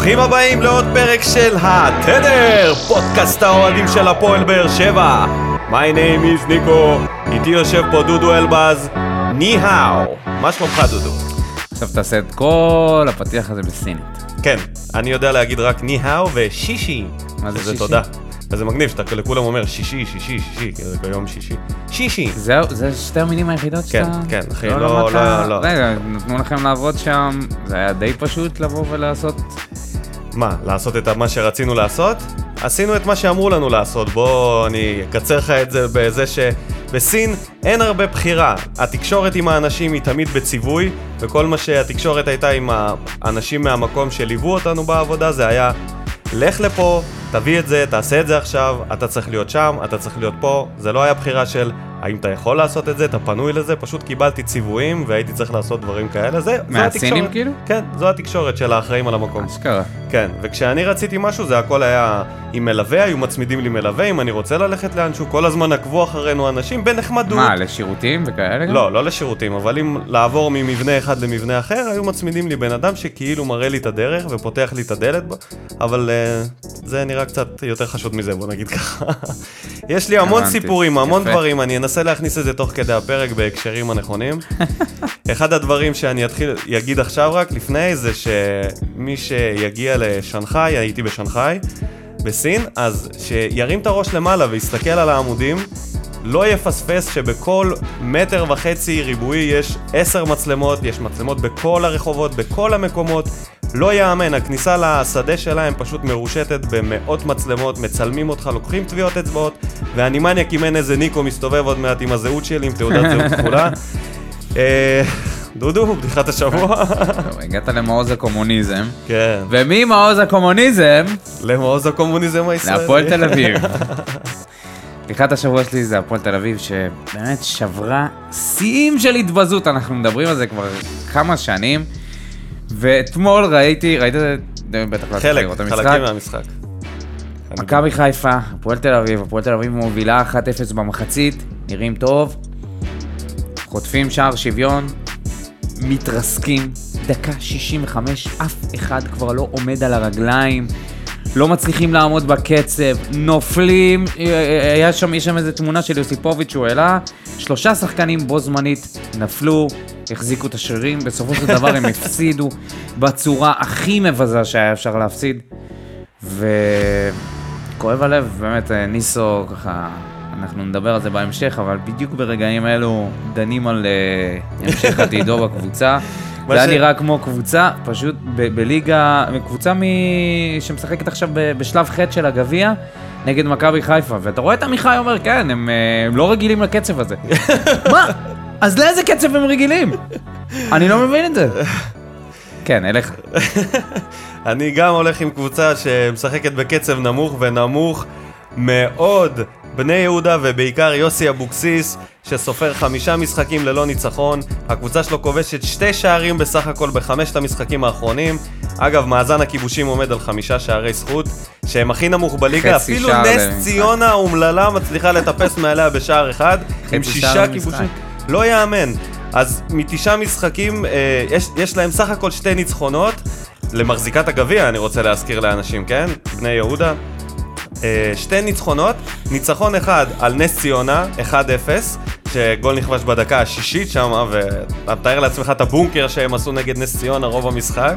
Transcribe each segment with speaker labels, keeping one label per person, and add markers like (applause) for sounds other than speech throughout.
Speaker 1: ברוכים הבאים לעוד פרק של התדר, פודקאסט האוהדים של הפועל באר שבע. My name is ניקו, איתי יושב פה דודו אלבז, ני-האו. מה שלומך דודו?
Speaker 2: עכשיו תעשה את כל הפתיח הזה בסינית.
Speaker 1: כן, אני יודע להגיד רק ני-האו ושישי.
Speaker 2: מה זה שישי?
Speaker 1: תודה. וזה מגניב שאתה לכולם אומר שישי, שישי, שישי, כאילו ביום שישי. שישי.
Speaker 2: זהו, זה שתי המילים היחידות
Speaker 1: כן,
Speaker 2: שאתה...
Speaker 1: כן, אחי,
Speaker 2: לא
Speaker 1: לא, לא, לא.
Speaker 2: רגע, נתנו לכם לעבוד שם, זה היה די פשוט לבוא ולעשות...
Speaker 1: מה, לעשות את מה שרצינו לעשות? עשינו את מה שאמרו לנו לעשות, בוא אני אקצר לך את זה בזה שבסין אין הרבה בחירה. התקשורת עם האנשים היא תמיד בציווי, וכל מה שהתקשורת הייתה עם האנשים מהמקום שליוו אותנו בעבודה זה היה לך לפה, תביא את זה, תעשה את זה עכשיו, אתה צריך להיות שם, אתה צריך להיות פה. זה לא היה בחירה של האם אתה יכול לעשות את זה, אתה פנוי לזה, פשוט קיבלתי ציוויים והייתי צריך לעשות דברים כאלה. זה, זו
Speaker 2: מהסינים
Speaker 1: התקשורת.
Speaker 2: כאילו?
Speaker 1: כן, זו התקשורת של האחראים על המקום.
Speaker 2: אשכרה.
Speaker 1: כן, וכשאני רציתי משהו זה הכל היה עם מלווה, היו מצמידים לי מלווה, אם אני רוצה ללכת לאנשהו, כל הזמן עקבו אחרינו אנשים בנחמדות.
Speaker 2: מה, לשירותים וכאלה?
Speaker 1: לא, לא לשירותים, אבל אם לעבור ממבנה אחד למבנה אחר, היו מצמידים לי בן אדם שכאילו מראה לי את הדרך ופותח לי את הדלת, אבל uh, זה נראה קצת יותר חשוד מזה, בוא נגיד ככה. (laughs) יש לי המון
Speaker 2: הבנתי,
Speaker 1: סיפורים, המון
Speaker 2: יפה.
Speaker 1: דברים, אני אנסה להכניס את זה תוך כדי הפרק בהקשרים הנכונים. (laughs) אחד הדברים שאני אתחיל, אגיד עכשיו רק לפני, זה שמי שיגיע לשנגחאי, הייתי בשנגחאי, בסין, אז שירים את הראש למעלה ויסתכל על העמודים, לא יפספס שבכל מטר וחצי ריבועי יש עשר מצלמות, יש מצלמות בכל הרחובות, בכל המקומות. לא יאמן, הכניסה לשדה שלהם פשוט מרושתת במאות מצלמות, מצלמים אותך, לוקחים טביעות אצבעות, ואני מניאק אם אין איזה ניקו מסתובב עוד מעט עם הזהות שלי, עם תעודת זהות (laughs) כחולה. אה, דודו, בדיחת השבוע?
Speaker 2: הגעת למעוז הקומוניזם,
Speaker 1: כן,
Speaker 2: וממעוז הקומוניזם,
Speaker 1: למעוז הקומוניזם הישראלי.
Speaker 2: להפועל תל אביב. (laughs) פתיחת השבוע שלי זה הפועל תל אביב, שבאמת שברה שיאים של התבזות, אנחנו מדברים על זה כבר כמה שנים. ואתמול ראיתי, ראית את זה? בטח לא
Speaker 1: חלק. חלקים מהמשחק.
Speaker 2: מכבי חיפה, הפועל תל אביב, הפועל תל אביב מובילה 1-0 במחצית, נראים טוב, חוטפים שער שוויון, מתרסקים, דקה 65, אף אחד כבר לא עומד על הרגליים, לא מצליחים לעמוד בקצב, נופלים, אה, היה שם, יש שם איזו תמונה של יוסיפוביץ' שהוא העלה, שלושה שחקנים בו זמנית נפלו, החזיקו את השרירים, בסופו של דבר הם (laughs) הפסידו בצורה הכי מבזה שהיה אפשר להפסיד. וכואב הלב, באמת, אה, ניסו, ככה, אנחנו נדבר על זה בהמשך, אבל בדיוק ברגעים אלו דנים על אה, המשך עתידו בקבוצה. זה היה נראה כמו קבוצה, פשוט בליגה, קבוצה מ... שמשחקת עכשיו ב- בשלב ח' של הגביע, נגד מכבי חיפה, ואתה רואה את עמיחי אומר, כן, הם, אה, הם לא רגילים לקצב הזה. (laughs) מה? אז לאיזה קצב הם רגילים? אני לא מבין את זה. כן, אליך. (laughs)
Speaker 1: אני גם הולך עם קבוצה שמשחקת בקצב נמוך ונמוך מאוד. בני יהודה ובעיקר יוסי אבוקסיס, שסופר חמישה משחקים ללא ניצחון. הקבוצה שלו כובשת שתי שערים בסך הכל בחמשת המשחקים האחרונים. אגב, מאזן הכיבושים עומד על חמישה שערי זכות, שהם הכי נמוך בליגה. אפילו נס
Speaker 2: למשחק.
Speaker 1: ציונה האומללה מצליחה לטפס מעליה בשער אחד, עם שישה כיבושים. לא יאמן. אז מתשעה משחקים, אה, יש, יש להם סך הכל שתי ניצחונות. למחזיקת הגביע, אני רוצה להזכיר לאנשים, כן? בני יהודה. אה, שתי ניצחונות, ניצחון אחד על נס ציונה, 1-0, שגול נכבש בדקה השישית שם, ואתה מתאר לעצמך את הבונקר שהם עשו נגד נס ציונה רוב המשחק,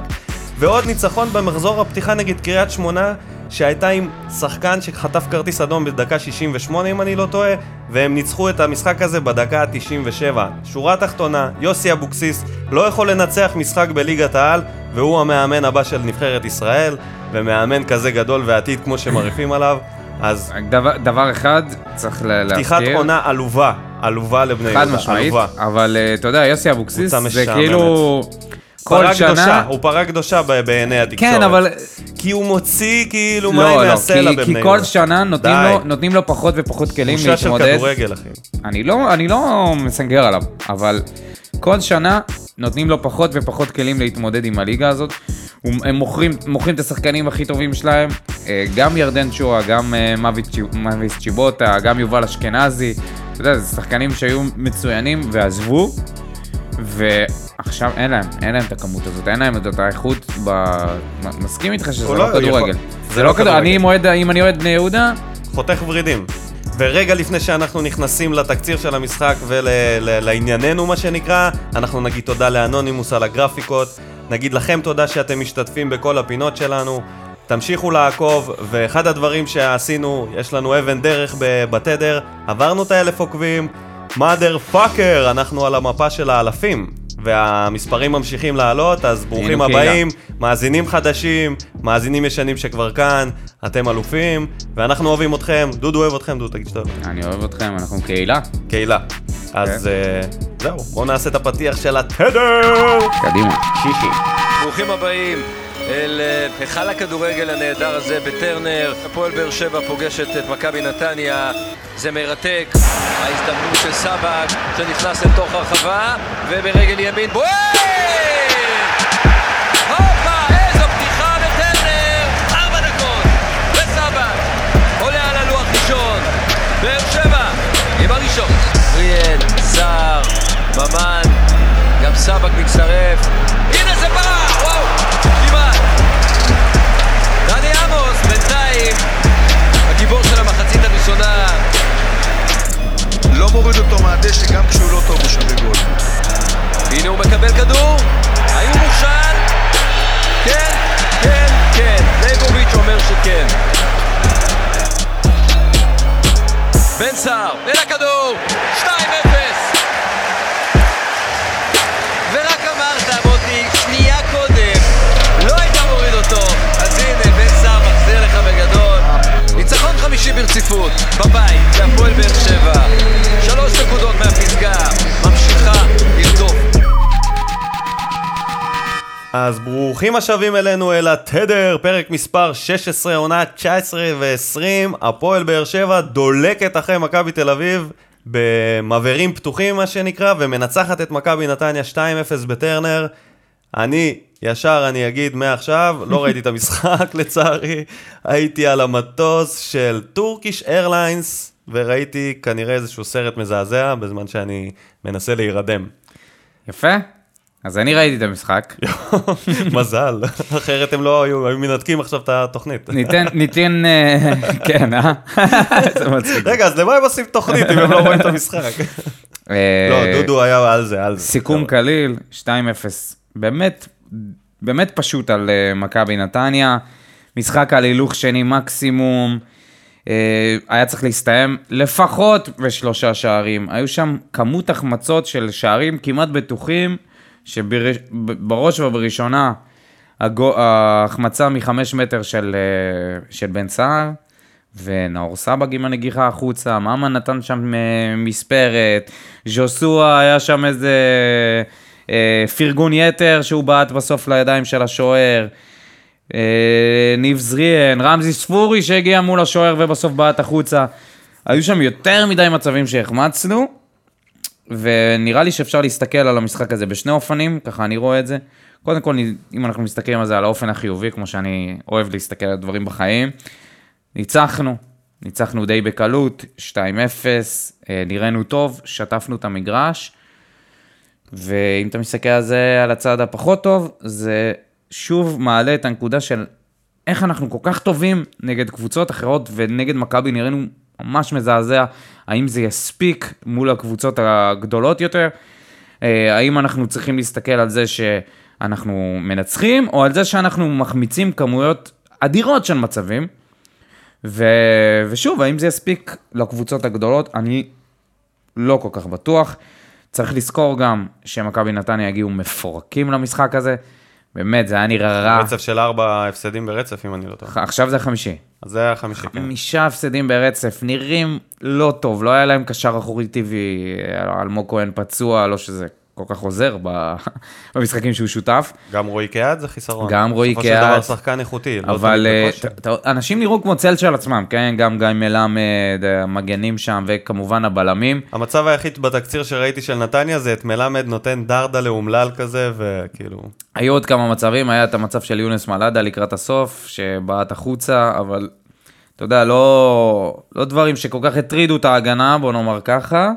Speaker 1: ועוד ניצחון במחזור הפתיחה נגד קריית שמונה, שהייתה עם שחקן שחטף כרטיס אדום בדקה 68 אם אני לא טועה, והם ניצחו את המשחק הזה בדקה ה-97. שורה תחתונה, יוסי אבוקסיס לא יכול לנצח משחק בליגת העל, והוא המאמן הבא של נבחרת ישראל, ומאמן כזה גדול ועתיד כמו שמרעיפים עליו, אז
Speaker 2: דבר, דבר אחד, צריך להזכיר.
Speaker 1: פתיחת עונה עלובה, עלובה לבני
Speaker 2: חד
Speaker 1: יהודה,
Speaker 2: משמעית,
Speaker 1: עלובה.
Speaker 2: אבל אה, אתה יודע, יוסי אבוקסיס, זה. כאילו... כל שנה...
Speaker 1: קדושה, הוא פרה קדושה בעיני התקשורת.
Speaker 2: כן, אבל...
Speaker 1: כי הוא מוציא כאילו מים
Speaker 2: לא, לא,
Speaker 1: מהסלע
Speaker 2: כי,
Speaker 1: בבני
Speaker 2: כי
Speaker 1: יהודה.
Speaker 2: כל שנה נותנים. לו, נותנים לו פחות ופחות כלים
Speaker 1: בושה של
Speaker 2: להתמודד.
Speaker 1: כדורגל, אחי.
Speaker 2: אני לא, אני לא מסנגר עליו, אבל כל שנה נותנים לו פחות ופחות כלים להתמודד עם הליגה הזאת. הם מוכרים, מוכרים את השחקנים הכי טובים שלהם, אה, גם ירדן שואה, גם אה, מביס צ'יבוטה, גם יובל אשכנזי. אתה יודע, זה שחקנים שהיו מצוינים ועזבו, עכשיו אין להם, אין להם את הכמות הזאת, אין להם את אותה איכות ב... מסכים איתך שזה לא
Speaker 1: לא
Speaker 2: כדורגל. זה לא
Speaker 1: לא
Speaker 2: כדורגל, אני. אוהד, אם אני אוהד בני יהודה,
Speaker 1: חותך ורידים. ורגע לפני שאנחנו נכנסים לתקציר של המשחק ולענייננו מה שנקרא, אנחנו נגיד תודה לאנונימוס על הגרפיקות, נגיד לכם תודה שאתם משתתפים בכל הפינות שלנו, תמשיכו לעקוב, ואחד הדברים שעשינו, יש לנו אבן דרך בתדר, עברנו את האלף עוקבים, mother fucker, אנחנו על המפה של האלפים. והמספרים ממשיכים לעלות, אז ברוכים
Speaker 2: היינו קהילה.
Speaker 1: הבאים, מאזינים חדשים, מאזינים ישנים שכבר כאן, אתם אלופים, ואנחנו אוהבים אתכם, דודו אוהב אתכם, דודו תגיד שאתה אוהב.
Speaker 2: אני אוהב אתכם, אנחנו קהילה.
Speaker 1: קהילה. אז אה, זהו, בואו נעשה את הפתיח של התדר!
Speaker 2: קדימה.
Speaker 1: שישי.
Speaker 3: ברוכים הבאים אל אה, היכל הכדורגל הנהדר הזה בטרנר. הפועל באר שבע פוגשת את מכבי נתניה. זה מרתק. ההזדמנות של סבק שנכנס לתוך הרחבה, וברגל ימין בועט! הופה, איזו פתיחה בטרנר! ארבע דקות, וסבק עולה על הלוח ראשון. באר שבע עם הראשון. אריאל, סער, ממן, גם סבק מצטרף. בינתיים, הגיבור של המחצית הראשונה.
Speaker 4: לא מוריד אותו מהדשא גם כשהוא לא טוב הוא שווה גול.
Speaker 3: הנה הוא מקבל כדור. האם הוא מוכשל? כן, כן, כן. ליבוביץ' אומר שכן. בן סער, אל הכדור! 2-0! ברציפות, בבית, להפועל באר שבע. שלוש נקודות מהפסגה, ממשיכה לרדוף.
Speaker 1: אז ברוכים השבים אלינו אל התדר, פרק מספר 16, עונה 19 ו-20, הפועל באר שבע דולקת אחרי מכבי תל אביב במבערים פתוחים מה שנקרא, ומנצחת את מכבי נתניה 2-0 בטרנר. אני, ישר אני אגיד מעכשיו, לא ראיתי את המשחק (laughs) לצערי, הייתי על המטוס של טורקיש איירליינס, וראיתי כנראה איזשהו סרט מזעזע בזמן שאני מנסה להירדם.
Speaker 2: יפה. אז אני ראיתי את המשחק. (laughs)
Speaker 1: מזל, אחרת הם לא היו, היו מנתקים עכשיו את התוכנית.
Speaker 2: ניתן, ניתן, אה, (laughs) כן, אה? זה מצחיק.
Speaker 1: רגע, אז למה הם עושים תוכנית אם הם לא רואים את המשחק?
Speaker 2: אה,
Speaker 1: לא, דודו היה על זה, על זה.
Speaker 2: סיכום
Speaker 1: לא.
Speaker 2: קליל, 2-0. באמת, באמת פשוט על אה, מכבי נתניה. משחק על הילוך שני מקסימום. אה, היה צריך להסתיים לפחות בשלושה שערים. היו שם כמות החמצות של שערים כמעט בטוחים, שבראש ובראשונה הגו- ההחמצה מחמש מטר של, אה, של בן סער, ונאור סבג עם הנגיחה החוצה, ממן נתן שם מספרת, ז'וסוע היה שם איזה פרגון יתר שהוא בעט בסוף לידיים של השוער. אה, ניב זריאן, רמזי ספורי שהגיע מול השוער ובסוף בעט החוצה. היו שם יותר מדי מצבים שהחמצנו, ונראה לי שאפשר להסתכל על המשחק הזה בשני אופנים, ככה אני רואה את זה. קודם כל, אם אנחנו מסתכלים על זה על האופן החיובי, כמו שאני אוהב להסתכל על דברים בחיים, ניצחנו, ניצחנו די בקלות, 2-0, אה, נראינו טוב, שטפנו את המגרש, ואם אתה מסתכל על זה על הצד הפחות טוב, זה שוב מעלה את הנקודה של איך אנחנו כל כך טובים נגד קבוצות אחרות ונגד מכבי נראינו ממש מזעזע, האם זה יספיק מול הקבוצות הגדולות יותר, אה, האם אנחנו צריכים להסתכל על זה שאנחנו מנצחים, או על זה שאנחנו מחמיצים כמויות אדירות של מצבים. ו... ושוב, האם זה יספיק לקבוצות הגדולות? אני לא כל כך בטוח. צריך לזכור גם שמכבי נתניה הגיעו מפורקים למשחק הזה. באמת, זה היה נראה רע.
Speaker 1: רצף של ארבע הפסדים ברצף, אם אני לא טועה.
Speaker 2: עכשיו זה החמישי.
Speaker 1: אז זה היה חמישי, כן.
Speaker 2: חמישה הפסדים ברצף, נראים לא טוב, לא היה להם קשר אחורי טבעי, אלמוג כהן פצוע, לא שזה כל כך עוזר (laughs) במשחקים שהוא שותף.
Speaker 1: גם רועי קהת זה חיסרון.
Speaker 2: גם רועי
Speaker 1: בסופו של דבר. שחקן איכותי, לא
Speaker 2: אבל אה, אנשים נראו כמו צל של עצמם, כן? גם גיא מלמד, המגנים שם, וכמובן הבלמים.
Speaker 1: המצב היחיד בתקציר שראיתי של נתניה זה את מלמד נותן דרדה לאומלל כזה, וכאילו...
Speaker 2: היו עוד כמה מצבים, היה את המצב של יונס מלאדה לקראת הסוף, שבעט החוצה, אבל אתה יודע, לא, לא דברים שכל כך הטרידו את ההגנה, בוא נאמר ככה.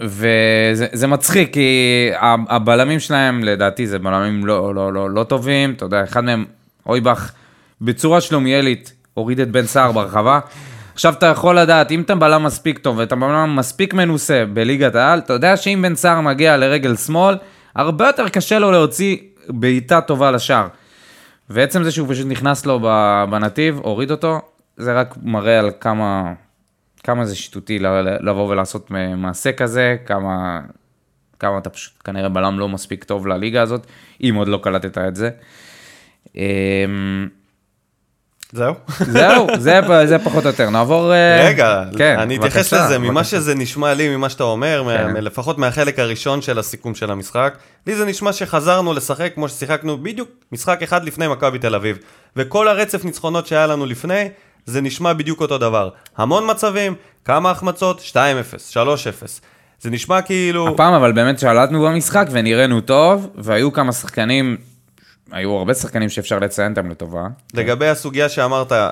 Speaker 2: וזה זה מצחיק, כי הבלמים שלהם, לדעתי, זה בלמים לא, לא, לא, לא טובים. אתה יודע, אחד מהם, אויבך, בצורה שלומיאלית, הוריד את בן סער ברחבה. עכשיו אתה יכול לדעת, אם אתה בלם מספיק טוב ואתה בלם מספיק מנוסה בליגת העל, אתה יודע שאם בן סער מגיע לרגל שמאל, הרבה יותר קשה לו להוציא בעיטה טובה לשער. ועצם זה שהוא פשוט נכנס לו בנתיב, הוריד אותו, זה רק מראה על כמה, כמה זה שיטוטי לבוא ולעשות מעשה כזה, כמה, כמה אתה פשוט כנראה בלם לא מספיק טוב לליגה הזאת, אם עוד לא קלטת את זה. אמ,
Speaker 1: זהו.
Speaker 2: זהו, (laughs) זה, זה פחות או יותר. נעבור... אה,
Speaker 1: רגע,
Speaker 2: כן,
Speaker 1: אני אתייחס לזה, ממה
Speaker 2: בבקשה.
Speaker 1: שזה נשמע לי, ממה שאתה אומר,
Speaker 2: כן.
Speaker 1: לפחות מהחלק הראשון של הסיכום של המשחק, לי זה נשמע שחזרנו לשחק כמו ששיחקנו בדיוק משחק אחד לפני מכבי תל אביב. וכל הרצף ניצחונות שהיה לנו לפני, זה נשמע בדיוק אותו דבר. המון מצבים, כמה החמצות, 2-0, 3-0. זה נשמע כאילו...
Speaker 2: הפעם אבל באמת שלטנו במשחק ונראינו טוב, והיו כמה שחקנים, היו הרבה שחקנים שאפשר לציין אותם לטובה.
Speaker 1: לגבי הסוגיה שאמרת, אה,